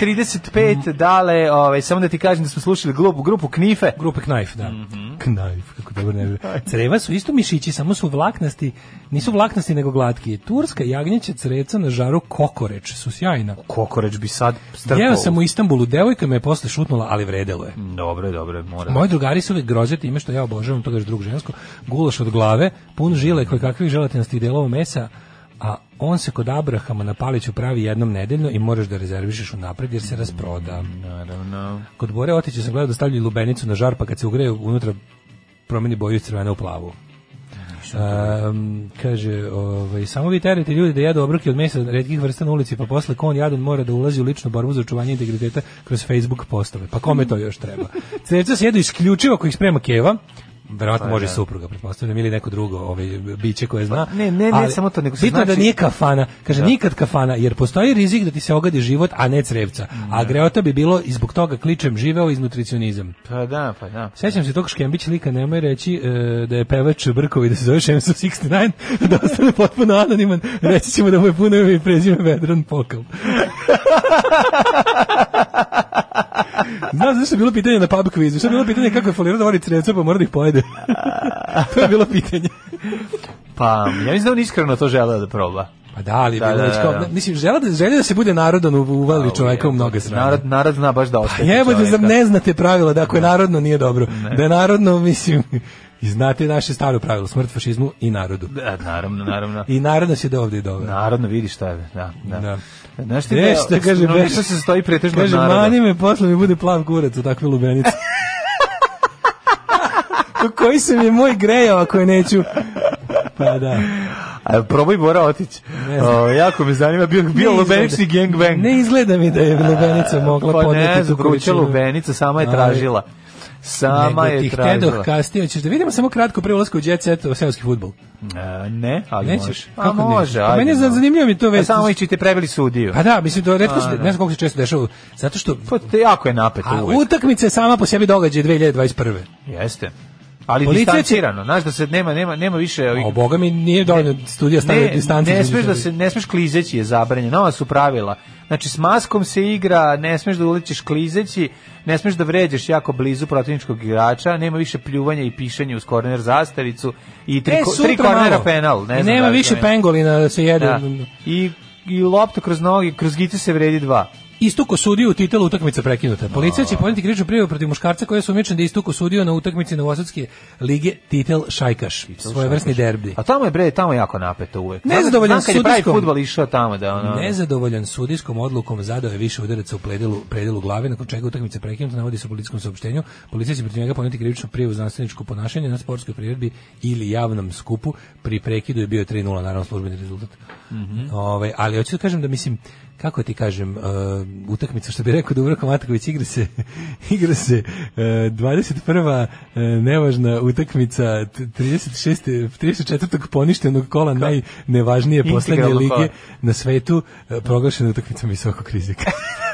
9.35 mm. dale, ovaj, samo da ti kažem da smo slušali grupu, grupu Knife. Grupe Knife, da. Mm -hmm. Knife, kako dobro ne Creva su isto mišići, samo su vlaknasti, nisu vlaknasti nego glatki. Turska jagnjeća creca na žaru kokoreč su sjajna. Kokoreč bi sad strpao. Jeo sam u Istanbulu, devojka me je posle šutnula, ali vredelo je. Mm, dobro, dobro, mora. Moji da drugari su uvijek grozeti time što ja obožavam, to kaže drug žensko, gulaš od glave, pun žile, koje kakvih želatinastih delova mesa, a On se kod Abrahama na Paliću pravi jednom nedeljno i moraš da rezervišeš unapred jer se rasproda. Naravno. Kod Bore Otića sam gledao da stavljaju lubenicu na žar pa kad se ugreju unutra promeni boju iz crvene u plavu. Um, kaže, ovaj, samo vi terete ljudi da jedu obruke od mesa redkih vrsta na ulici, pa posle kon jadan mora da ulazi u ličnu borbu za očuvanje integriteta kroz Facebook postove. Pa kome to još treba? Cevca se jedu isključivo ako ih sprema keva, verovatno pa može da. supruga, pretpostavljam, ili neko drugo ovaj, biće koje zna. Ne, ne, ne, samo to, nego se bitno da znači... da nije kafana, kaže, da. nikad kafana, jer postoji rizik da ti se ogadi život, a ne crevca. Mm. A greota bi bilo, i zbog toga kličem živeo iz nutricionizam. Pa da, pa da. Sećam se tog Škembić lika, nemoj reći e, da je pevač Brkovi, da se zove Šemsu 69, da ostane potpuno anoniman, reći ćemo da mu je puno ime i prezime Vedran Pokal. Znaš zašto bilo pitanje na pub kvizu? Što je bilo pitanje kako je folirano da oni creca, pa mora da ih pojede. to je bilo pitanje. pa, ja mislim da on iskreno to žele da proba. Pa da, ali da, da, da, da. mislim, žele da, žele da se bude narodan u, u veli da, čoveka u mnoge strane. Narod, narod zna baš da ostaje Pa jebo da ne znate pravila da ako je da. narodno nije dobro. Ne. Da je narodno, mislim, I znate naše staro pravilo, smrt fašizmu i narodu. Da, naravno, naravno. I narod nas je do da ovde i do da Narodno vidi šta je, da, da. da. Znaš ti, Reš, da, da kaže, no, se stoji pretežno kaže, naroda. Kaže, mani me, posle mi bude plav kurac u takve lubenice. Pa koji se mi je moj grejao ako je neću. Pa da. A probaj Bora otići. O, jako me zanima, bio, bio lubenični gangbang. Ne izgleda mi da je lubenica mogla pa podneti tu kuću. Lubenica sama je tražila. Sama Nego je tih tražila. Da kastio ćeš da vidimo samo kratko pre ulaska u jet set u seoski fudbal. E, ne, ali Nećeš? može. Kako može, ne? Pa ajde, meni je za- zanimljivo mi to e, već. samo ih čite prebili sudiju. Pa da, mislim to retko se, ne znam koliko se često dešava, zato što Pa te jako je napeto A uvek. utakmica je sama po sebi događaj 2021. Jeste. Ali Policija distancirano, znaš da se nema nema nema više ovih. O boga mi nije dovoljno studija stavlja distancu. Ne, ne smeš da se ne smeš klizeći je zabranjeno, nova su pravila. Znači s maskom se igra, ne smeš da ulećeš klizeći, ne smeš da vređaš jako blizu protivničkog igrača, nema više pljuvanja i pišanja uz korner zastavicu i tri, e, tri kornera penal, ne znam Nema da više pengolina da se jede. Da. I i lopta kroz noge, kroz gicu se vredi dva istuko sudiju u titelu utakmica prekinuta. Policija će podneti krivičnu prijavu protiv muškarca koji je sumnjičen da istuko sudiju na utakmici Novosadske lige titel Šajkaš, svojevrsni derbi. A tamo je bre, tamo je jako napeto uvek. Nezadovoljan Znam, sudijskom fudbal išao tamo da ono. Nezadovoljan sudijskom odlukom zadao je više udaraca u predelu, predelu glave nakon čega utakmica prekinuta navodi se u policijskom saopštenju. Policija će protiv njega podneti krivičnu prijavu za nasilničko ponašanje na sportskoj priredbi ili javnom skupu. Pri prekidu je bio 3:0 naravno službeni rezultat. Mm Ove, ovaj, ali hoću da kažem da mislim kako ti kažem, uh, utakmica što bi rekao Dubravko da Matković igra se igra se uh, 21. Uh, nevažna utakmica 36. 34. poništenog kola Ka? najnevažnije poslednje lige na svetu uh, proglašena utakmica visokog rizika.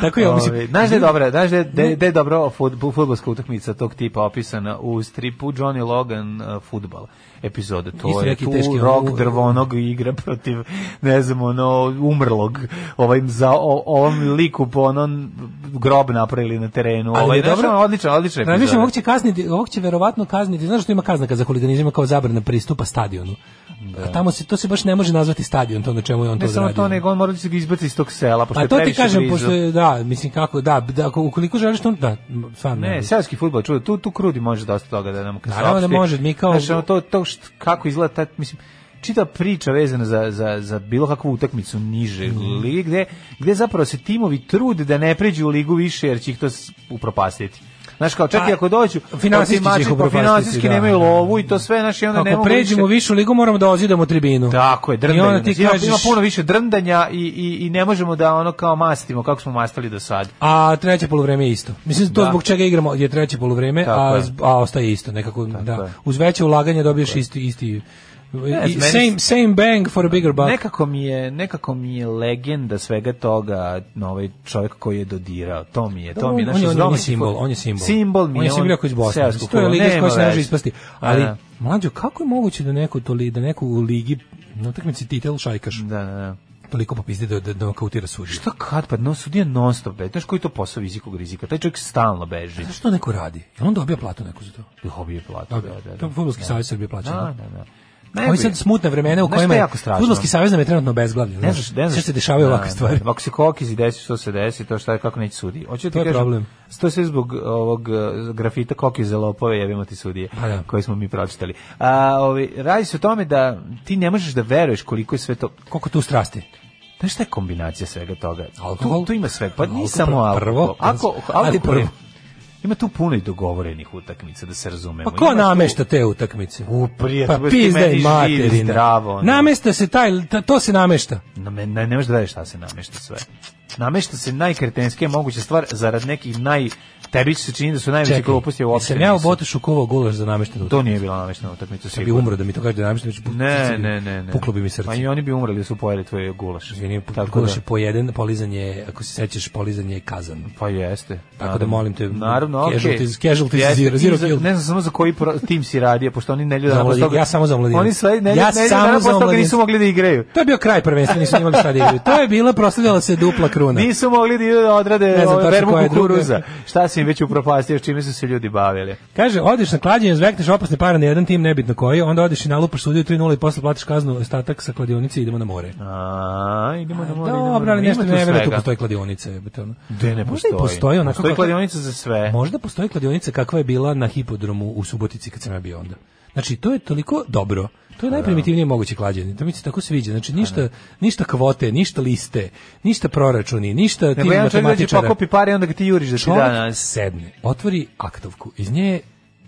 Tako je, mislim. Ovaj, znaš da je dobra, znaš da je, da je dobro fudbalska utakmica tog tipa opisana u stripu Johnny Logan eh, fudbal epizode. To Isto je tu teški, rok drvonog igra protiv, ne znam, ono, umrlog. Ovaj, za o, ovom liku po onom grob napravili na terenu. ovaj, je dobro, odlično odličan Ne, Mislim, ovog će, kazniti, ovog će verovatno kazniti, znaš što ima kaznaka za huliganizam kao zabrana pristupa stadionu. Da. A tamo se to se baš ne može nazvati stadion, to na čemu je on ne to Ne samo zaradio. to, nego on mora da se ga izbaci iz tog sela, pošto A pa to ti kažem, pošto da, mislim kako, da, da ukoliko želiš to, da, fan Ne, da. selski fudbal, čuje, tu tu krudi može dosta toga da nam kaže. Naravno da može, mi kao znači, to to št, kako izgleda taj mislim čita priča vezana za, za, za bilo kakvu utakmicu niže mm. lige, gde, gde zapravo se timovi trude da ne pređu u ligu više, jer će ih to upropastiti. Znaš kao, čak i ako dođu, finansijski pa finansijski da. da, nemaju da. lovu i to sve, znaš, i onda ne mogu. Ako pređemo u višu ligu, moramo da ozidamo tribinu. Tako je, drndanje. I onda ti kažeš, ima puno više drndanja i, i, i ne možemo da ono kao mastimo kako smo mastali do sad. A treće poluvreme je isto. Mislim to da. zbog čega igramo je treće poluvreme, a a ostaje isto nekako Tako da. Je. Uz veće ulaganje dobiješ isti isti I, same, same bang for a bigger buck. Nekako mi je, nekako mi je legenda svega toga ovaj čovjek koji je dodirao. To mi je, to da, mi je. Naš on, on, on, je simbol, on je simbol. Simbol mi je. On je simbol iz Bosne. To je liga koja se ne može ispasti. Ali, a, da, da. mlađo, kako je moguće da neko, to li, da neko u ligi, na utakmici titel šajkaš? Da, da, da toliko popizdi da, da, da nokautira sudiju. Šta kad? Pa no, sudija non stop be. Znaš koji to posao vizikog rizika? Taj čovjek stalno beži. Znaš što neko radi? Je on dobija platu neku za to? Dobije platu, da, da. da. To je futbolski savjet Srbije plaća. Da, da, da. Ovo sad smutna vremena u kojima je Fudbalski savez nam je trenutno bezglavljen. Ne znaš, ne znaš. se dešavaju ovakve da, stvari. Da, da. Ako se kokiz i desi, što se desi, to šta je, kako neće sudi. Hoću ti to je problem. To sve zbog ovog eh, grafita kokiz za lopove, jebimo ti sudije, pa da. koje smo mi pročitali. A, ovi, radi se o tome da ti ne možeš da veruješ koliko je sve to... Koliko tu strasti? Znaš šta je kombinacija svega toga? Alkohol? Tu, tu ima sve, pa nije samo alkohol. Prvo, pa ako, ali prvo, Ima tu puno i dogovorenih utakmica, da se razumemo. Pa ko Imaš namešta tu... te utakmice? U prijatelj, pa, pa pizda i materina. Zdravo, Namešta se taj, ta, to se namešta. Na, ne, ne, ne možeš da šta se namešta sve. Namešta se najkretenske moguća stvar zarad nekih naj Tebi se čini da su najveći Čekaj, gluposti uopšte. Sam ja u Botošu kuvao gulaš za nameštenu utakmicu. To nije bila nameštena utakmica. Sam bi umro da mi to kaže da nameštena utakmica. Ne, ne, ne, ne. Puklo bi mi srce. Pa i oni bi umrli da su pojeli tvoj gulaš. Izvini, tako gulaš da. je pojeden, polizanje, ako se sećaš, polizanje je kazan. Pa jeste. Tako da naravno, da molim te, naravno, casualties, okay. casualties, jeste, zero, zero za, Ne znam samo za koji tim si radio, pošto oni ne nelju dana posto Ja samo za mladinu. Oni sve nelju, ja nelju dana posto ga nisu mogli da igraju. To je bio kraj prvenstva, nisu imali šta da igraju. To je bila, proslavljala se dupla kruna. Nisu mogli da, da odrade ovaj vermu kukuruza. Šta si si već upropastio čime su se ljudi bavili. Kaže, odeš na klađenje, zvekneš opasne pare na jedan tim, nebitno koji, onda odeš i nalupaš sudiju 3-0 i posle platiš kaznu ostatak sa kladionice i idemo na more. A, idemo na more. A, dobro, idemo ali nešto ne vjeruje tu postoje kladionice. Gde ne postoji. Možda i postoji onako. Postoji kladionica za sve. Možda postoji kladionica kakva je bila na hipodromu u Subotici kad sam ja bio onda. Znači, to je toliko dobro To je najprimitivnije moguće klađenje. To mi se tako sviđa. Znači pa ništa, da. ništa kvote, ništa liste, ništa proračuni, ništa tim matematičara. Nego jedan čovjek pokupi pa pare, onda ga ti juriš da ti danas. sedne, otvori aktovku, iz nje,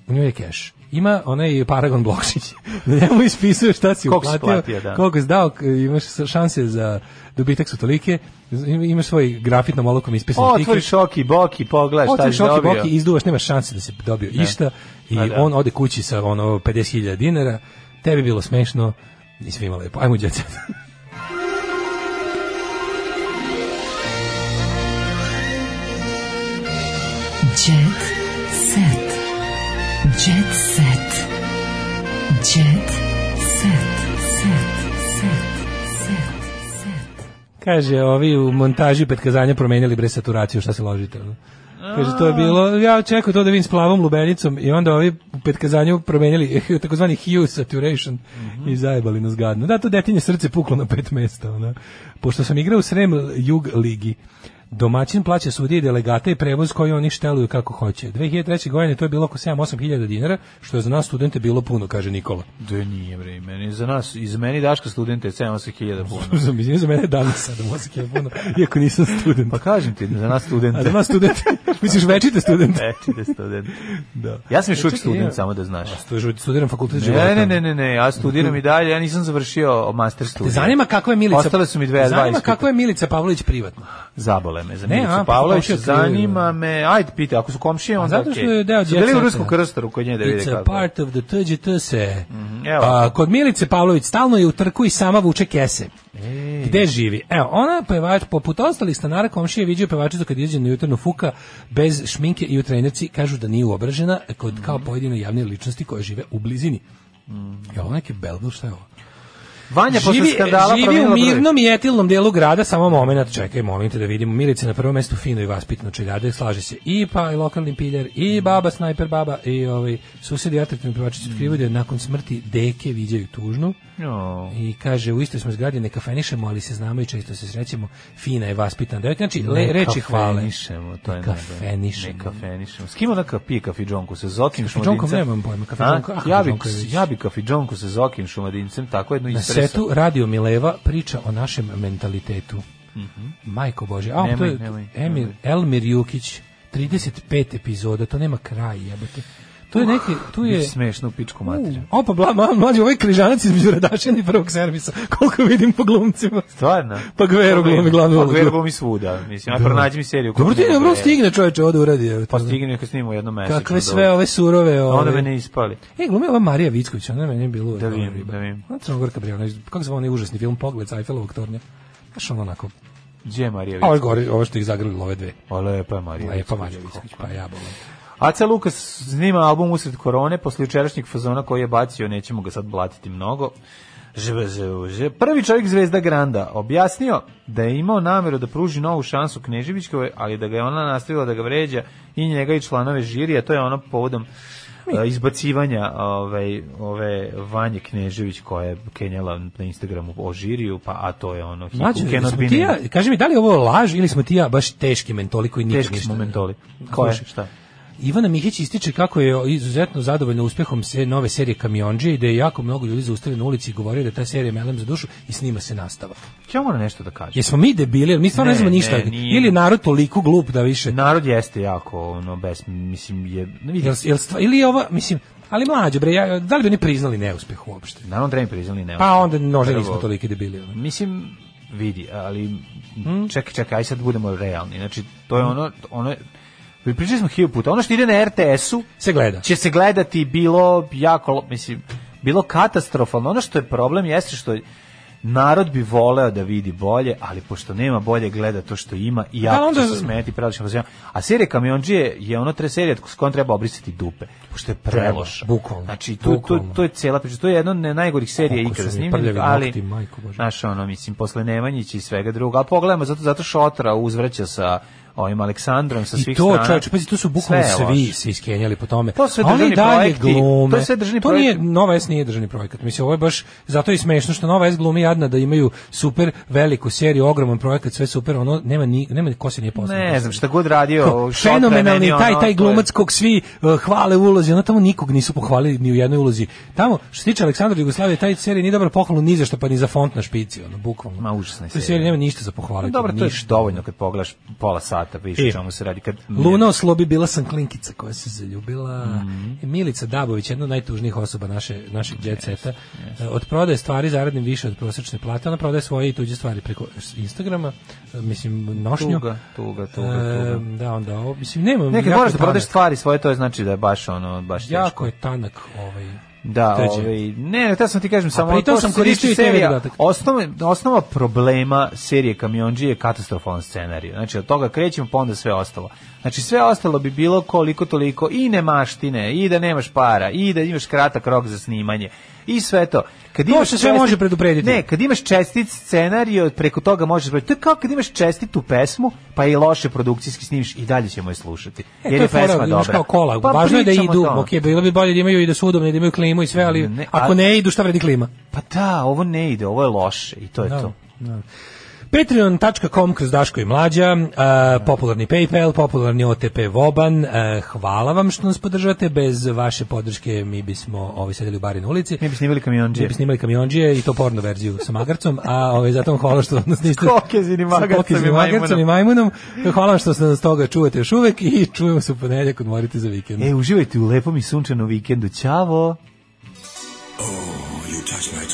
u njoj je keš ima onaj Paragon Blokšić. Na njemu ispisuje šta si koliko uplatio, da. koliko si dao, imaš šanse za dobitak su tolike, imaš svoj grafit na molokom ispisan tikić. Otvori šoki, boki, pogledaj šta je dobio. Otvori šoki, boki, izduvaš, nemaš šanse da se dobio da. išta i pa da. on ode kući sa ono 50.000 dinara Tebi bilo smešno i svima lepo. Ajmo djeca. Jet set. Jet set. Jet set. set. Set. Set. Kaže, ovi u montaži petkazanja promenjali bre saturaciju, šta se ložite? Kaže, to je bilo, ja očekujem to da vidim s plavom lubenicom i onda ovi u petkazanju promenjali takozvani hue saturation mm -hmm. i zajebali nas gadno. Da, to detinje srce puklo na pet mesta, ona. Pošto sam igrao u Srem Jug Ligi. Domaćin plaća sudije delegate i prevoz koji oni šteluju kako hoće. 2003. godine to je bilo oko 7-8 hiljada dinara, što je za nas studente bilo puno, kaže Nikola. Da nije bre, meni za nas, iz meni Daška studente je 7-8 hiljada puno. za, za mene je danas 7-8 hiljada puno, iako nisam student. Pa kažem ti, za nas studente. A za nas studente, misliš večite studente? večite studente. da. Ja sam još e, uvijek student, samo da znaš. A Ja studiram fakultet ne, života. Ne, ne, ne, ne, ja studiram i dalje, ja nisam završio master studij. Zanima kako je Milica... Ostale su mi dve Zanima kako je Milica Pavlović privatno. Zabole me za Milicu ne, pa Pavlović, zanima me, ajde pite, ako su komšije, onda zato što je deo da, Su bili u Ruskom krstaru kod nje da vide kako. It's a part of the TGTS. Mm -hmm, pa, kod Milice Pavlović stalno je u trku i sama vuče kese. E. Gde živi? Evo, ona pevač, poput ostalih stanara komšije viđaju pevačicu kad izađe na jutarnu fuka bez šminke i u trenerci kažu da nije uobražena kod mm -hmm. kao mhm. pojedine javne ličnosti koje žive u blizini. Mm. Je ovo neki Belbel, šta je ovo? Vanja posle živi, skandala živi u mirnom i etilnom delu grada, samo momenat, čekaj, molim da vidimo Milica na prvom mestu fino i vaspitno čeljade, slaže se i pa i lokalni piljer i baba snajper baba i ovaj susedi atraktivni pevačići otkrivaju da nakon smrti deke viđaju tužnu. No. I kaže u istoj smo zgradi ne kafenišemo, ali se znamo i često se srećemo. Fina je vaspitana devojka, znači ne le, reči hvale. Kafenišemo, to je ne kafenišemo. Ne kafenišemo. S kim ona kapi kafidžonku se zokim šumadincem? nemam pojma, kafidžonku. Ja bi ja bi džonku sa zokim šumadincem, tako jedno istraživanje setu Radio Mileva priča o našem mentalitetu. Mm Majko Bože, a nemoj, to je nemoj, Emir, nemoj. Elmir Jukić, 35 epizoda, to nema kraja, jebote. Tu je neki, tu je smešno u pičku materiju. Uh, opa, bla, ma, mlađi, ovaj križanac između Radašina i prvog servisa, koliko vidim po glumcima. Stvarno? Pa Gveru pa glumi glavnu pa ulogu. Pa Gveru glumi svuda, mislim, ja pronađi mi seriju. Dobro, ti ne dobro stigne čoveče, ovde uradi. Je, pa stigne kad snimamo jedno mesečno. Kakve sve ove surove, ove. Onda me ne ispali. E, glumi ova Marija Vicković, ona meni je bilo. Da vidim, da vidim. Ona Crnogorka bre, kako zvao onaj užasni film Pogled sa Eiffelovog tornja. Baš ono onako, Gdje je Marija Vicković? Ovo, gore, ovo što ih zagrlilo ove dve. O, lepa je Marija Vicković. Lepa Marija Vicković, pa ja bolam. Aca Lukas snima album usred korone posle jučerašnjeg fazona koji je bacio, nećemo ga sad blatiti mnogo. Prvi čovjek zvezda Granda objasnio da je imao nameru da pruži novu šansu Kneževićkoj, ali da ga je ona nastavila da ga vređa i njega i članove žirija, to je ono povodom uh, izbacivanja ove, ovaj, ove Vanje Knežević koja je kenjala na Instagramu o žiriju, pa a to je ono... Znači, kaži mi, da li ovo laž ili smo ti ja baš teški mentoli koji nikad Teški smo mentoli. Koja? Sluši, šta? Ivana Mihić ističe kako je izuzetno zadovoljna uspehom se nove serije Kamionđe i da je jako mnogo ljudi zaustavili na ulici i govorio da ta serija melem za dušu i snima se nastava. Ja moram nešto da kažem. Jesmo mi debili, mi stvarno ne, ne znamo ništa. Ne, Ili narod toliko glup da više. Narod jeste jako ono bez mislim je jel, jel stva, ili je ova mislim ali mlađe bre, ja, da li bi oni priznali neuspeh uopšte? Naravno da ne priznali neuspeh. Pa onda nože nismo toliki debili. Ono. Mislim vidi, ali mm. čekaj, čekaj, aj sad budemo realni. Znači to je mm. ono ono je, Pričali smo hiljadu puta. Ono što ide na RTS-u se gleda. Će se gledati bilo jako, mislim, bilo katastrofalno. Ono što je problem jeste što narod bi voleo da vidi bolje, ali pošto nema bolje, gleda to što ima i da, ja onda... se smeti prelično. A serija Kamionđije je ono tre serija s kojom treba obrisati dupe, pošto je preloša. Bukvalno. Znači, to, to, to je cela priča. To je jedna od najgorih serija ikada snimljenih, ali, nokti, majko, znaš, ono, mislim, posle Nemanjića i svega druga. A pogledajmo, zato, zato Šotra uzvraća sa ovim Aleksandrom sa svih I to, Čovječ, pazi, to su bukvalno svi se iskenjali po tome. To su sve državni projekti. Glume. To je sve državni to nije, Nova S nije državni projekat. Mislim, ovo je baš, zato je smešno što Nova S glumi jadna da imaju super veliku seriju, ogroman projekat, sve super, ono, nema, ni, nema ko se nije poznao. Ne znam, šta god radio. Fenomenalni taj, taj ono, glumac kog svi uh, hvale ulozi, ono tamo nikog nisu pohvalili ni u jednoj ulozi. Tamo, što se tiče Aleksandra Jugoslavije, taj serija nije dobra pohvalu ni za što, pa ni za font na špici, ono, bukvalno. Ma, užasna je serija. nema ništa za pohvaliti. Dobro, to je dovoljno kad pogledaš pola sata sata, viš čemu se radi. Kad Luna oslobi, bila sam klinkica koja se zaljubila. Mm -hmm. Milica Dabović, jedna od najtužnijih osoba naše, naših deceta seta. Yes, yes. Od prodaje stvari zaradim više od prosečne plate. Ona prodaje svoje i tuđe stvari preko Instagrama. E, mislim, nošnju. Tuga, tuga, tuga. E, tuga. E, da, onda ovo, mislim, nema... Nekad možeš da prodaješ stvari svoje, to je znači da je baš ono, baš teško. Jako je tanak ovaj Da, ovaj, ne, ne, sam ti kažem, samo A to sam koristio serija, osnova, osnova problema serije Kamionđi je katastrofalan scenarij. Znači, od toga krećemo, pa onda sve ostalo. Znači, sve ostalo bi bilo koliko toliko i nemaštine, i da nemaš para, i da imaš kratak rok za snimanje I sve to. Kad imaš to sve čestit, može preduprediti. Ne, kad imaš čestit scenarij, preko toga možeš To je kao kad imaš čestitu pesmu, pa i loše produkcijski snimiš i dalje ćemo je slušati. E, jer je pesma dobra. Kao kola. Pa Važno je da idu. To. Okay, bilo bi bolje da imaju i da su udobne, da imaju klimu i sve, ali ne, ako a, ne idu, šta vredi klima? Pa da, ovo ne ide, ovo je loše i to je no, da, to. Da. Patreon.com kroz Daško i Mlađa, uh, popularni PayPal, popularni OTP Voban, uh, hvala vam što nas podržate, bez vaše podrške mi bismo ovaj, sedeli u Barin ulici. Mi bi snimali kamionđije. Mi bi snimali kamionđije i to porno verziju sa magarcom, a ovaj, zato vam hvala što nas niste... Kokezini magarcom, i, magarcom i majmunom. Hvala vam što ste nas toga čuvate još uvek i čujemo se u ponedjeljak, odmorite za vikend. E, uživajte u lepom i sunčanom vikendu. Ćavo! Oh, you touch my